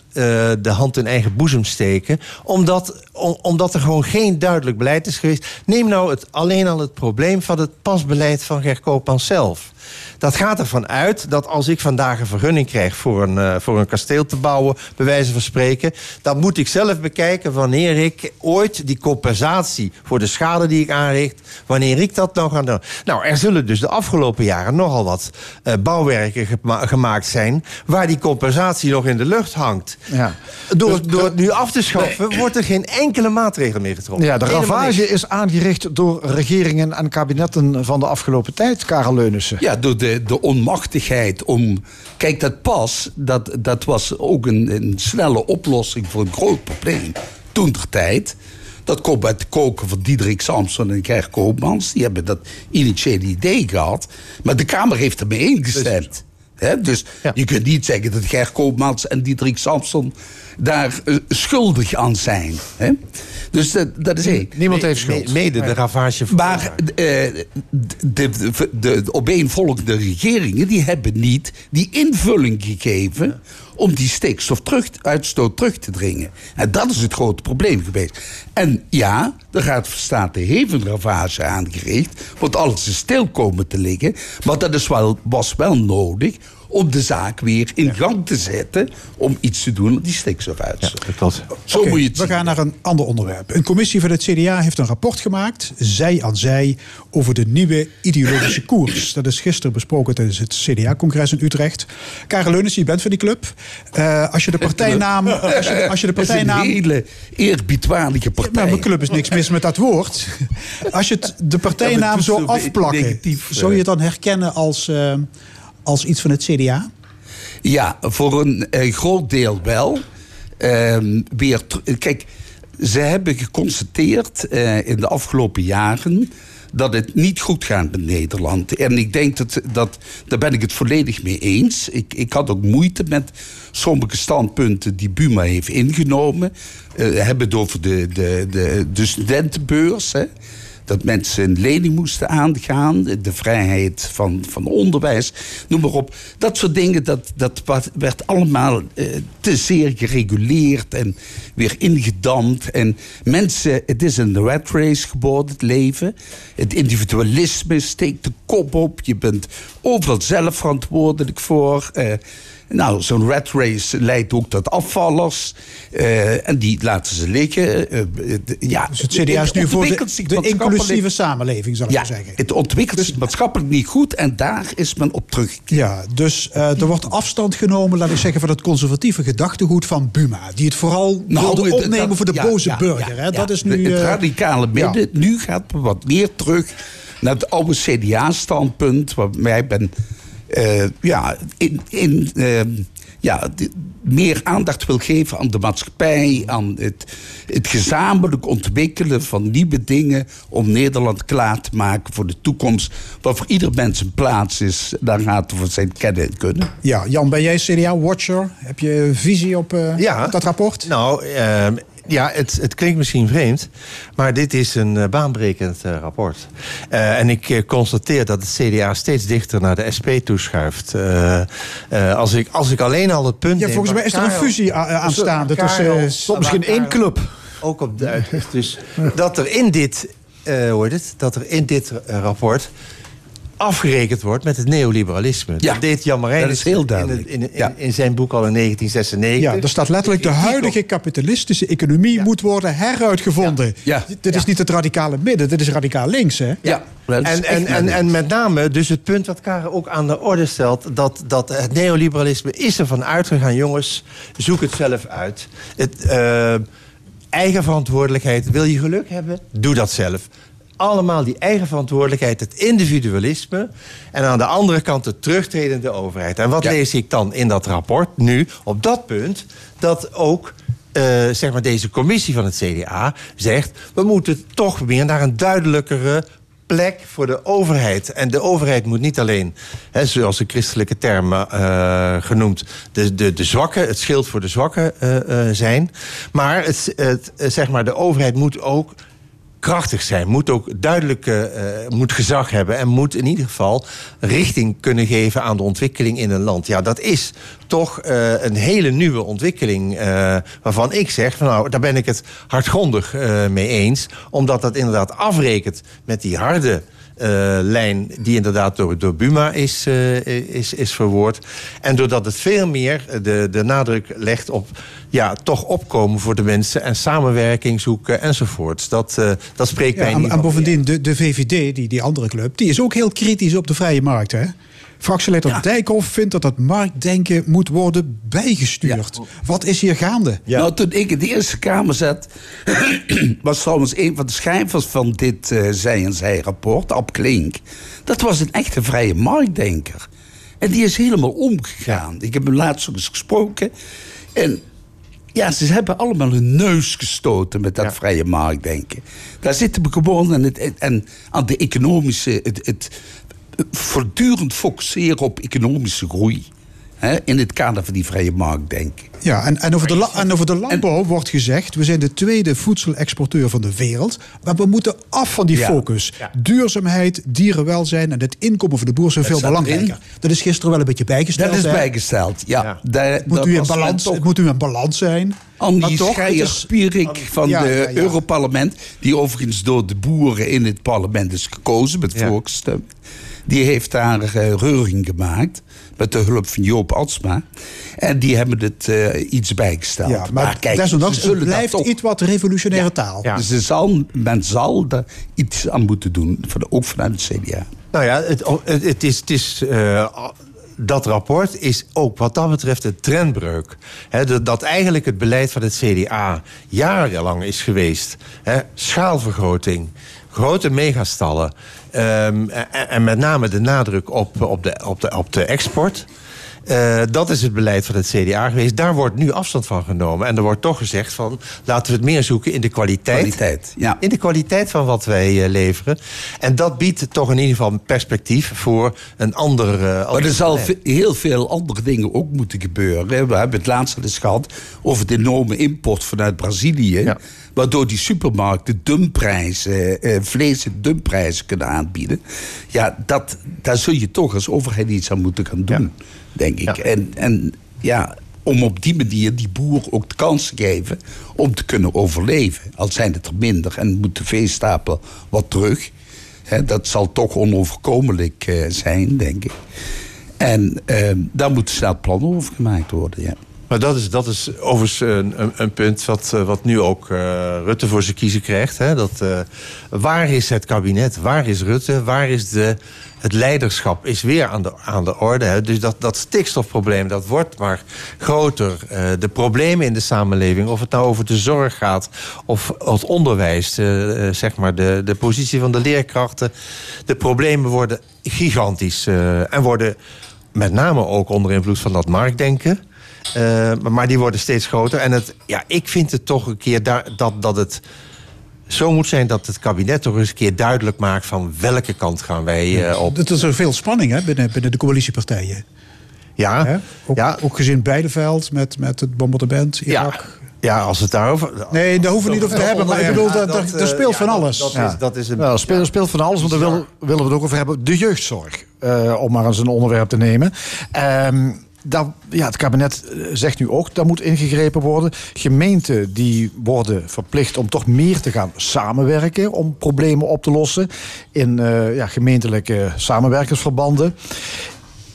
de hand in eigen boezem steken. Omdat, om- omdat er gewoon geen duidelijk beleid is geweest. Neem nou het, alleen al het probleem van het pasbeleid van Ger Koopmans zelf. Dat gaat ervan uit dat als ik vandaag een vergunning krijg voor een, eh, voor een kasteel te bouwen, bij wijze van spreken, dan moet ik zelf bekijken wanneer ik ooit die compensatie voor de schade die ik aanricht, wanneer ik dat nou ga doen. Nou, er zullen dus de afgelopen jaren nogal wat eh, bouwwerken gema- gemaakt zijn waar die compensatie nog in de lucht hangt. Ja. Door, door het nu af te schaffen, wordt er geen enkele maatregel meer getroffen. Ja, de Helemaal ravage niks. is aangericht door regeringen en kabinetten van de afgelopen tijd, Karel Leunissen. Ja, door de, de onmachtigheid om... Kijk, dat pas, dat, dat was ook een, een snelle oplossing voor een groot probleem. Toen ter tijd. Dat komt uit de koken van Diederik Samson en Ger Koopmans. Die hebben dat initiële idee gehad. Maar de Kamer heeft ermee ingestemd. Dus je kunt niet zeggen dat Ger Koopmans en Diederik Samson daar eh, schuldig aan zijn. Dus dat, dat is één. Niemand heeft schuld. Mede de ravage Maar eh, de, de, de, de opeenvolgende regeringen die hebben niet die invulling gegeven om die stikstofuitstoot terug te dringen. En dat is het grote probleem geweest. En ja, de Raad van State heeft een ravage aangericht, want alles is stil komen te liggen. Maar dat is wel, was wel nodig om de zaak weer in gang te zetten... om iets te doen met die stikstofuitstoot. Zo Oké, moet je het we gaan naar een ander onderwerp. Een commissie van het CDA heeft een rapport gemaakt, zij aan zij, over de nieuwe ideologische (coughs) koers. Dat is gisteren besproken tijdens het CDA-congres in Utrecht. Karel Leunis, je bent van die club. Eh, als je de (laughs) partijnaam... Als je, als je de (laughs) is een partijnaam hele eerbiedwaardige partij. mijn club is niks mis met dat woord. (laughs) Als je het, de partijnaam Ja, zo zo afplakken, negatief, zou je eh. het dan herkennen als, eh, als iets van het CDA? Ja, voor een groot deel wel. Ehm, weer kijk, ze hebben geconstateerd eh, in de afgelopen jaren dat het niet goed gaat met Nederland. En ik denk dat, dat daar ben ik het volledig mee eens. Ik, ik had ook moeite met sommige standpunten die Buma heeft ingenomen. We hebben het over de, de, de, de studentenbeurs. Hè dat mensen een lening moesten aangaan, de vrijheid van, van onderwijs, noem maar op. Dat soort dingen, dat, dat werd allemaal eh, te zeer gereguleerd en weer ingedampt. En mensen, het is een rat race geworden, het leven. Het individualisme steekt de kop op. Je bent overal zelf verantwoordelijk voor. Eh, nou, zo'n rat race leidt ook tot afvallers. eh, en die laten ze liggen. eh, eh, ja, Dus het CDA is nu voor de, de inclusieve samenleving, zal ik Ja, maar zeggen. het ontwikkelt zich maatschappelijk niet goed en daar is men op terug. Ja, dus er wordt afstand genomen, laat ik zeggen, van het conservatieve gedachtegoed van Buma. Die het vooral wilde het- opnemen Nou, dat- voor de ja, boze ja, burger. hè? Dat is nu... het radicale midden. Nu gaat men wat meer terug naar het oude CDA-standpunt. Waar wij ben eh, ja, in, in, eh, ja, meer aandacht wil geven aan de maatschappij, aan het, het gezamenlijk ontwikkelen van nieuwe dingen om Nederland klaar te maken voor de toekomst, waar voor ieder mens een plaats is. Daar gaat het voor zijn kennen en kunnen. Ja, Jan, ben jij CDA-watcher? Heb je visie op, eh, op dat rapport? Nou, ehm, ja, het, het klinkt misschien vreemd, maar dit is een eh, baanbrekend eh, rapport. Eh, en ik constateer dat het CDA steeds dichter naar de SP toeschuift. Als, ik, als ik alleen al het punt Ja, volgens mij is er een fusie aanstaande tussen, misschien één club. Ook op. Dus dat er in dit, heet het, dat er in dit rapport afgerekend wordt met het neoliberalisme. Ja, dat deed Jan Marijnis dat is heel in, duidelijk. in, in, in zijn boek al in 1996. Ja, er staat letterlijk de huidige kapitalistische economie moet worden heruitgevonden. Ja. Dit is niet het radicale midden, dit is radicaal links, hè? Ja, En, en, en, en met name dus het punt wat Karen ook aan de orde stelt... dat, dat het neoliberalisme is ervan uitgegaan... jongens, zoek het zelf uit. Het, eh, eigen verantwoordelijkheid. Wil je geluk hebben? Doe dat zelf. Allemaal die eigen verantwoordelijkheid, het individualisme... en aan de andere kant de terugtredende overheid. En wat Ja. lees ik dan in dat rapport nu op dat punt... dat ook eh, zeg maar deze commissie van het CDA zegt... we moeten toch meer naar een duidelijkere plek voor de overheid. En de overheid moet niet alleen, hè, zoals de christelijke termen eh, genoemd... De, de, de zwakke, het schild voor de zwakke eh, zijn. Maar, het, het, zeg maar de overheid moet ook krachtig zijn, moet ook duidelijk eh, eh, moet gezag hebben en moet in ieder geval richting kunnen geven aan de ontwikkeling in een land. Ja, dat is toch eh, een hele nieuwe ontwikkeling waarvan ik zeg, van, nou, daar ben ik het hardgrondig mee eens, omdat dat inderdaad afrekent met die harde lijn die inderdaad door, door Buma is, eh, is, is verwoord. En doordat het veel meer de, de nadruk legt op ja, toch opkomen voor de mensen en samenwerking zoeken enzovoorts. Dat, eh, dat spreekt Ja, mij en, niet en bovendien, de, de VVD, die, die andere club, die is ook heel kritisch op de vrije markt. Hè? Fractieleider Dijkhoff vindt dat dat marktdenken moet worden bijgestuurd. Wat is hier gaande? Nou, toen ik in de Eerste Kamer zat, (clears throat) was trouwens een van de schrijvers van dit eh, Zij en Zij rapport, Ab Klink. Dat was een echte vrije marktdenker. En die is helemaal omgegaan. Ik heb hem laatst ook eens gesproken. En ja, ze hebben allemaal hun neus gestoten met dat vrije marktdenken. Daar zitten we gewoon aan, het, en aan de economische, het, het voortdurend focusseren op economische groei. Hè, in het kader van die vrije markt, denk ik. Ja, en, en, over de en over de landbouw wordt gezegd... we zijn de tweede voedselexporteur van de wereld... maar we moeten af van die Ja. focus. Duurzaamheid, dierenwelzijn en het inkomen van de boer zijn veel belangrijker. Dat is gisteren wel een beetje bijgesteld. Dat is hè? bijgesteld, ja. Daar- Het moet, dat u in balans, het moet u in balans zijn. Maar Andy toch, het Schreier is- Pierik van Ja, de ja, ja. Europarlement... die overigens door de boeren in het parlement is gekozen met volksstem... die heeft daar eh, reuring gemaakt... met de hulp van Joop Altsma. En die hebben het eh, iets bijgesteld. Ja, maar desondanks, ze zullen het dat blijft toch- iets wat revolutionaire taal. Dus er zal, men zal er iets aan moeten doen, ook vanuit het CDA. Nou ja, het, het, het is. Het is eh, dat rapport is ook wat dat betreft een trendbreuk. Hè, dat, dat eigenlijk het beleid van het CDA jarenlang is geweest. Hè, schaalvergroting, grote megastallen. Ehm, en, en met name de nadruk op, op, de, op, de, op de export. Eh, dat is het beleid van het CDA geweest. Daar wordt nu afstand van genomen. En er wordt toch gezegd van... laten we het meer zoeken in de kwaliteit. Kwaliteit, ja. In de kwaliteit van wat wij eh, leveren. En dat biedt toch in ieder geval een perspectief... voor een ander... eh, Maar er zal heel veel andere dingen ook moeten gebeuren. We hebben het laatst al eens gehad over de enorme import vanuit Brazilië. Waardoor die supermarkten dumpprijzen, eh, vlees en dumpprijzen kunnen aanbieden. Ja, dat, daar zul je toch als overheid iets aan moeten gaan doen, denk ik. En, en ja, om op die manier die boer ook de kans te geven om te kunnen overleven. Al zijn het er minder en moet de veestapel wat terug. Dat zal toch onoverkomelijk eh, zijn, denk ik. En eh, daar moeten snel plannen over gemaakt worden, ja. Maar dat is, dat is overigens een, een, punt wat, eh, wat nu ook eh, Rutte voor zijn kiezen krijgt. Hè? Dat, eh, waar is het kabinet? Waar is Rutte? Waar is de, het leiderschap? Is weer aan de, aan de orde. Hè? Dus dat, dat stikstofprobleem dat wordt maar groter. De problemen in de samenleving, of het nou over de zorg gaat... of het onderwijs, zeg maar de, de positie van de leerkrachten... de problemen worden gigantisch. en worden met name ook onder invloed van dat marktdenken... Uh, maar- die worden steeds groter. En het, ja, ik vind het toch een keer daar- dat, dat het zo moet zijn dat het kabinet toch eens een keer duidelijk maakt van welke kant gaan wij eh, op. Dat is er veel spanning hè, binnen, binnen de coalitiepartijen. Ja, Hè? Ook, ook gezin Beideveld met, met het bombardement, Irak. Ja, als het daarover. Nee, daar hoeven we niet over te hebben. Maar ik bedoel, dat, dat, er speelt van alles. Dat, is, dat is een. Ja, speelt, speelt van alles, want daar willen, willen we het ook over hebben. De jeugdzorg, eh, om maar eens een onderwerp te nemen. Ehm, ja, het kabinet eh, zegt nu ook, daar moet ingegrepen worden. Gemeenten die worden verplicht om toch meer te gaan samenwerken... om problemen op te lossen in eh, ja, gemeentelijke samenwerkingsverbanden.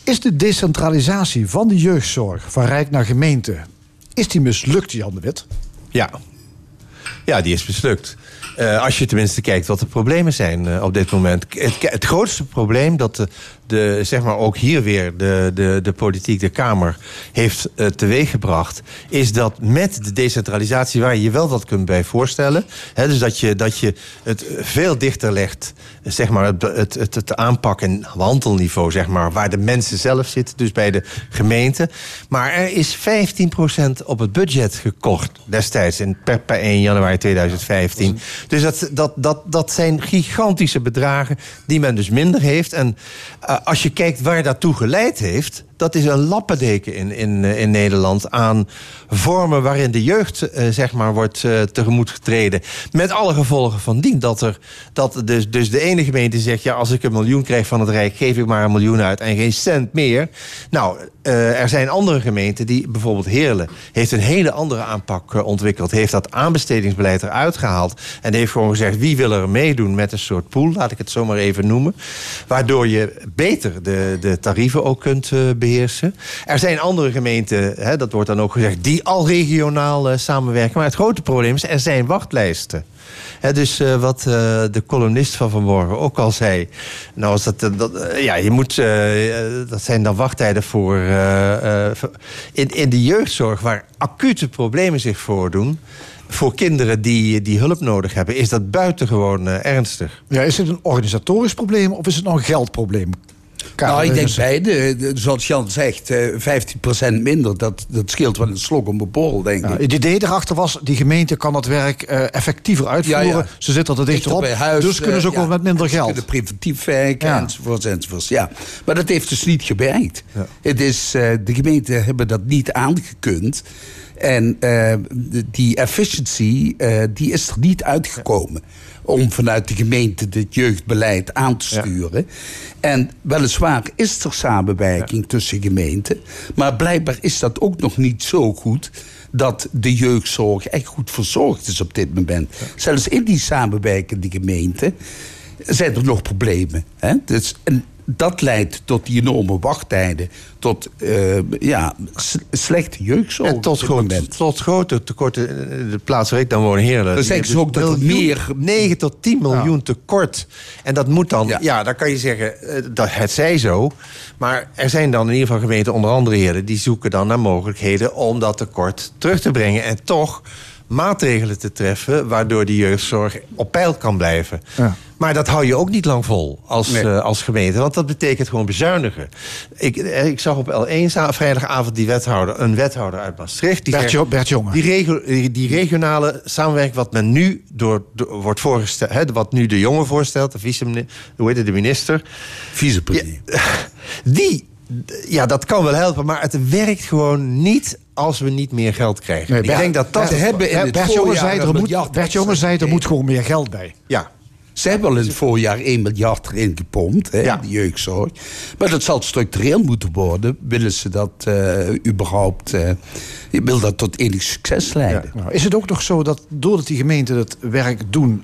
Is de decentralisatie van de jeugdzorg van Rijk naar gemeente... is die mislukt, Jan de Wit? Ja. Ja, die is mislukt. Eh, als je tenminste kijkt wat de problemen zijn op dit moment. Het, het grootste probleem dat de, de, zeg maar ook hier weer de, de, de politiek, de Kamer, heeft uh, teweeggebracht, is dat met de decentralisatie, waar je je wel wat kunt bij voorstellen, hè, dus dat je, dat je het veel dichter legt, zeg maar, het, het, het, het aanpak en wandelniveau, zeg maar, waar de mensen zelf zitten, dus bij de gemeente. Maar er is 15% op het budget gekort destijds, in, per, per 1 januari 2015. Dus dat, dat, dat, dat zijn gigantische bedragen die men dus minder heeft. En als je kijkt waar dat toe geleid heeft, dat is een lappendeken in, in, in Nederland aan vormen waarin de jeugd uh, zeg maar, wordt tegemoet getreden. Met alle gevolgen van dien. Dat, er, dat dus, dus de ene gemeente zegt: ja, als ik een miljoen krijg van het Rijk, geef ik maar een miljoen uit en geen cent meer. Nou, uh, er zijn andere gemeenten die, bijvoorbeeld Heerlen, heeft een hele andere aanpak ontwikkeld. Heeft dat aanbestedingsbeleid eruit gehaald. En heeft gewoon gezegd: wie wil er meedoen met een soort pool, laat ik het zo maar even noemen. Waardoor je beter de, de tarieven ook kunt beheersen. Er zijn andere gemeenten, hè, dat wordt dan ook gezegd, die al regionaal samenwerken. Maar het grote probleem is, er zijn wachtlijsten. Dus uh, wat uh, de columnist van vanmorgen ook al zei. Nou, is dat, dat ja, je moet, dat zijn dan wachttijden voor. in, in de jeugdzorg, waar acute problemen zich voordoen voor kinderen die, die hulp nodig hebben, is dat buitengewoon ernstig. Ja, is het een organisatorisch probleem of is het nog een geldprobleem? Nou, ik denk beide. De- Zoals Jan zegt, eh, 15% minder, dat, dat scheelt wel een slok om een borrel, denk Ja, ik. het idee erachter was, die gemeente kan dat werk eh, effectiever uitvoeren. Ja, ja. Ze zitten er dichter op, bij huis, dus kunnen ze ook eh, wel met minder en ze geld. kunnen preventief werken, Ja. enzovoorts, enzovoorts. Ja. Maar dat heeft dus niet gewerkt. Het is, eh, de gemeenten hebben dat niet aangekund. En eh, de- die efficiency, eh, die is er niet uitgekomen. Om vanuit de gemeente het jeugdbeleid aan te sturen. En weliswaar is er samenwerking tussen gemeenten. Maar blijkbaar is dat ook nog niet zo goed dat de jeugdzorg echt goed verzorgd is op dit moment. Zelfs in die samenwerkende gemeenten zijn er nog problemen. Hè? Dus, en dat leidt tot die enorme wachttijden, tot eh, ja, s- slechte jeugdzorg. En tot, groot, tot grote tekorten. De plaats waar ik dan woon, Heerlen. Dan zeggen ze ook dat er meer- 9 tot 10 miljoen tekort. En dat moet dan... Ja, dan kan je zeggen, eh, dat het zij zo. Maar er zijn dan in ieder geval gemeenten, onder andere Heerlen... die zoeken dan naar mogelijkheden om dat tekort terug te brengen. En toch maatregelen te treffen... waardoor die jeugdzorg op peil kan blijven. Ja. Maar dat hou je ook niet lang vol als, eh, als gemeente. Want dat betekent gewoon bezuinigen. Ik, eh, ik zag op L1 za- vrijdagavond die wethouder, een wethouder uit Maastricht. Die Bert zei- Jo- Bert Jonge. Die, regio- die regionale samenwerking wat men nu door, door- wordt voorgesteld... Hè, wat nu de jongen voorstelt, de vice hoe heet het, de minister... Vicepremier. (laughs) Die, ja, dat kan wel helpen, maar het werkt gewoon niet als we niet meer geld krijgen. ik Bert- denk dat dat... Hebben in het Bert voorjaar zei, een er moet, Bert zei, er moet gewoon meer geld bij. Ja, Ze hebben al in het voorjaar 1 miljard erin gepompt, hè, Ja. die jeugdzorg. Maar dat zal structureel moeten worden. Willen ze dat eh, überhaupt... eh, wil dat tot enig succes leiden? Nou, is het ook nog zo dat doordat die gemeenten het werk doen...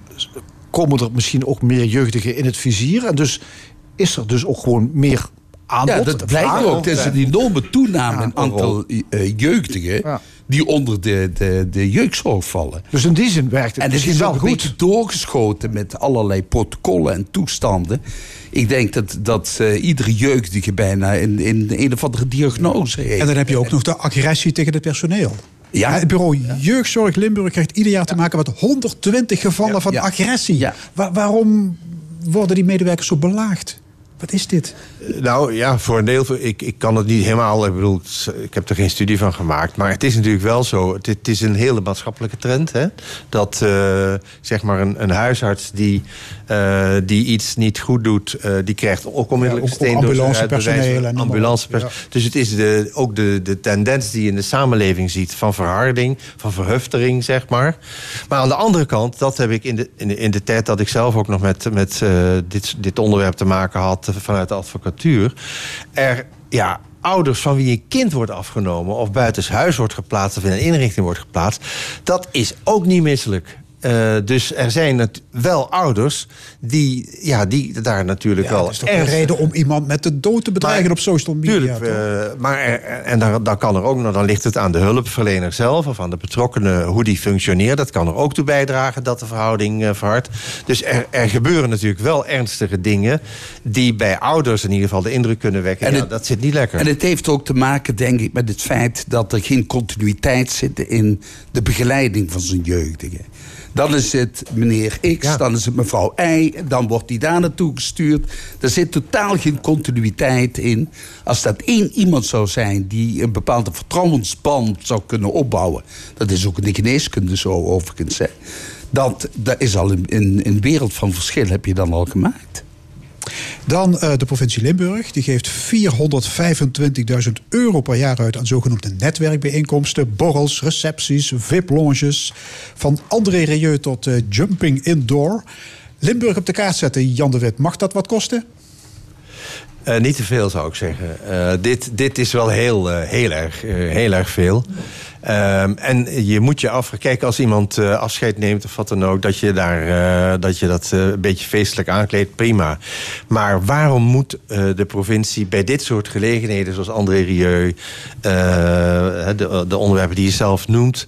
komen er misschien ook meer jeugdigen in het vizier? En dus is er dus ook gewoon meer aanbod? Ja, dat blijkt vraag? ook. Er is een enorme toename in aantal eh, jeugdigen... Ja. die onder de, de, de jeugdzorg vallen. Dus in die zin werkt het En het misschien is wel goed. goed doorgeschoten met allerlei protocollen en toestanden. Ik denk dat, dat eh, iedere jeugdige bijna in, in een of andere diagnose heeft. En dan heb je ook nog de agressie tegen het personeel. Ja. Het bureau Jeugdzorg Limburg krijgt ieder jaar te maken met 120 gevallen van Ja. agressie. Ja. Wa- waarom worden die medewerkers zo belaagd? Wat is dit? Nou ja, voor een deel. Ik, ik kan het niet helemaal. Ik bedoel, ik heb er geen studie van gemaakt. Maar het is natuurlijk wel zo. Het, het is een hele maatschappelijke trend. Hè? Dat eh, zeg maar een, een huisarts die, eh, die iets niet goed doet. eh, die krijgt ook onmiddellijk Ja, steen ambulancepersoneel. Ambulancepersoneel. Dus het is de, ook de, de tendens die je in de samenleving ziet. Van verharding, van verhuftering, zeg maar. Maar aan de andere kant, dat heb ik in de, in de, in de tijd dat ik zelf ook nog met, met eh, dit, dit onderwerp te maken had vanuit de advocatuur. Er, ja, ouders van wie een kind wordt afgenomen of buitenshuis wordt geplaatst of in een inrichting wordt geplaatst, dat is ook niet misselijk. Eh, dus er zijn het wel ouders die, ja, die daar natuurlijk Ja, wel dat is toch een reden om iemand met de dood te bedreigen Maar- op social media? Tuurlijk, eh, maar er- en dan, dan kan er ook nog, dan ligt het aan de hulpverlener zelf of aan de betrokkenen hoe die functioneert. Dat kan er ook toe bijdragen dat de verhouding eh, verhardt. Dus er, er gebeuren natuurlijk wel ernstige dingen die bij ouders in ieder geval de indruk kunnen wekken. En ja, het- dat zit niet lekker. En het heeft ook te maken, denk ik, met het feit dat er geen continuïteit zit in de begeleiding van zijn jeugdige. Dan is het meneer X, dan is het mevrouw Y, dan wordt die daar naartoe gestuurd. Er zit totaal geen continuïteit in. Als dat één iemand zou zijn die een bepaalde vertrouwensband zou kunnen opbouwen, dat is ook in de geneeskunde zo overigens. Hè. Dat, dat is al een, een, een wereld van verschil heb je dan al gemaakt. Dan eh, de provincie Limburg. Die geeft 425.000 euro per jaar uit aan zogenoemde netwerkbijeenkomsten. Borrels, recepties, VIP-lounges. Van André Rieu tot eh, Jumping Indoor. Limburg op de kaart zetten, Jan de Wit. Mag dat wat kosten? Eh, niet te veel zou ik zeggen. Dit, dit is wel heel, heel, erg, heel erg veel. Ehm, en je moet je af... Kijk, als iemand eh, afscheid neemt of wat dan ook... dat je, daar, eh, dat, je dat eh, een beetje feestelijk aankleedt, prima. Maar waarom moet de provincie bij dit soort gelegenheden... zoals André Rieu, de, de onderwerpen die je zelf noemt...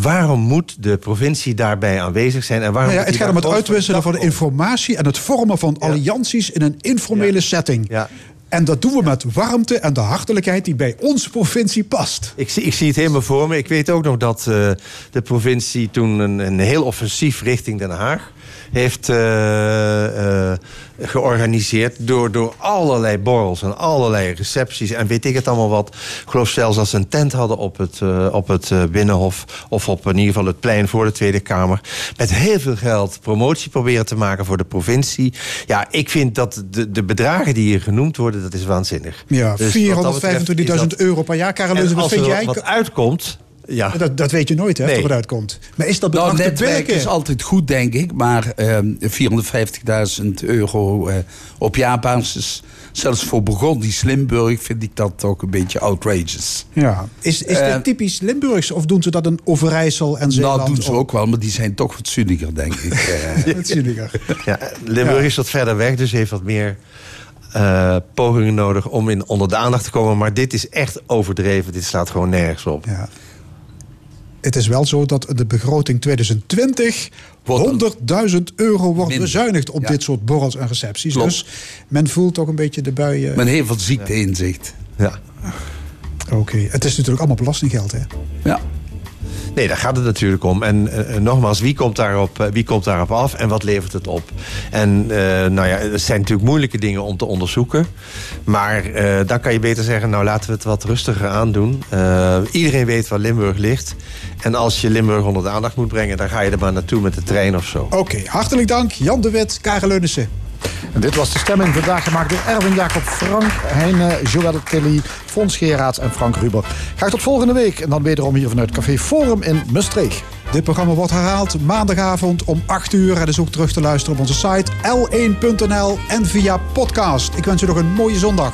waarom moet de provincie daarbij aanwezig zijn? En waarom Nou ja, het gaat om het uitwisselen van dak informatie en het vormen van allianties in een informele setting. Ja. En dat doen we met warmte en de hartelijkheid die bij onze provincie past. Ik zie, ik zie het helemaal voor me. Ik weet ook nog dat eh, de provincie toen een, een heel offensief richting Den Haag heeft eh, eh, georganiseerd door, door allerlei borrels en allerlei recepties en weet ik het allemaal wat. Ik geloof zelfs dat ze een tent hadden op het, eh, op het Binnenhof of op in ieder geval het plein voor de Tweede Kamer. Met heel veel geld promotie proberen te maken voor de provincie. Ja, ik vind dat de, de bedragen die hier genoemd worden, dat is waanzinnig. Ja, Dus wat dat betreft 425.000 is dat- euro per jaar. Karel Leuze, wat als vind er jij? wat uitkomt, ja. Dat, dat weet je nooit, hè, Nee. of het uitkomt. Maar is dat Nou, bedrag netwerk billijken? is altijd goed, denk ik. Maar ehm 450.000 euro eh, op jaarbasis... zelfs voor Burgondisch Limburg vind ik dat toch een beetje outrageous. Ja. Is, is Eh, dit typisch Limburgs of doen ze dat in Overijssel en Zeeland? Nou, doen ze ook wel, maar die zijn toch wat zinniger, denk ik. (laughs) eh. Wat zinniger. Ja, Limburg is wat verder weg, dus heeft wat meer eh, pogingen nodig om in onder de aandacht te komen. Maar dit is echt overdreven. Dit slaat gewoon nergens op. Ja. Het is wel zo dat de begroting 2020 100.000 euro wordt bezuinigd op Ja. dit soort borrels en recepties. Klopt. Dus men voelt toch een beetje de buien. Men heeft wat ziekteinzicht. Ja. Oké, het is natuurlijk allemaal belastinggeld, hè? Ja. Nee, daar gaat het natuurlijk om. En eh, eh, nogmaals, wie komt, daarop, eh, wie komt daarop af en wat levert het op? En nou ja, het zijn natuurlijk moeilijke dingen om te onderzoeken. Maar dan kan je beter zeggen, nou laten we het wat rustiger aandoen. Iedereen weet waar Limburg ligt. En als je Limburg onder de aandacht moet brengen, dan ga je er maar naartoe met de trein of zo. Oké, hartelijk dank. Jan de Wit, Karel Leunissen. En dit was de stemming vandaag gemaakt door Erwin Jacob, Frank Heine, Joël Kelly, Fons Geraerts en Frank Ruber. Graag tot volgende week en dan wederom hier vanuit Café Forum in Maastricht. Dit programma wordt herhaald maandagavond om 8 uur. En is ook terug te luisteren op onze site l1.nl en via podcast. Ik wens u nog een mooie zondag.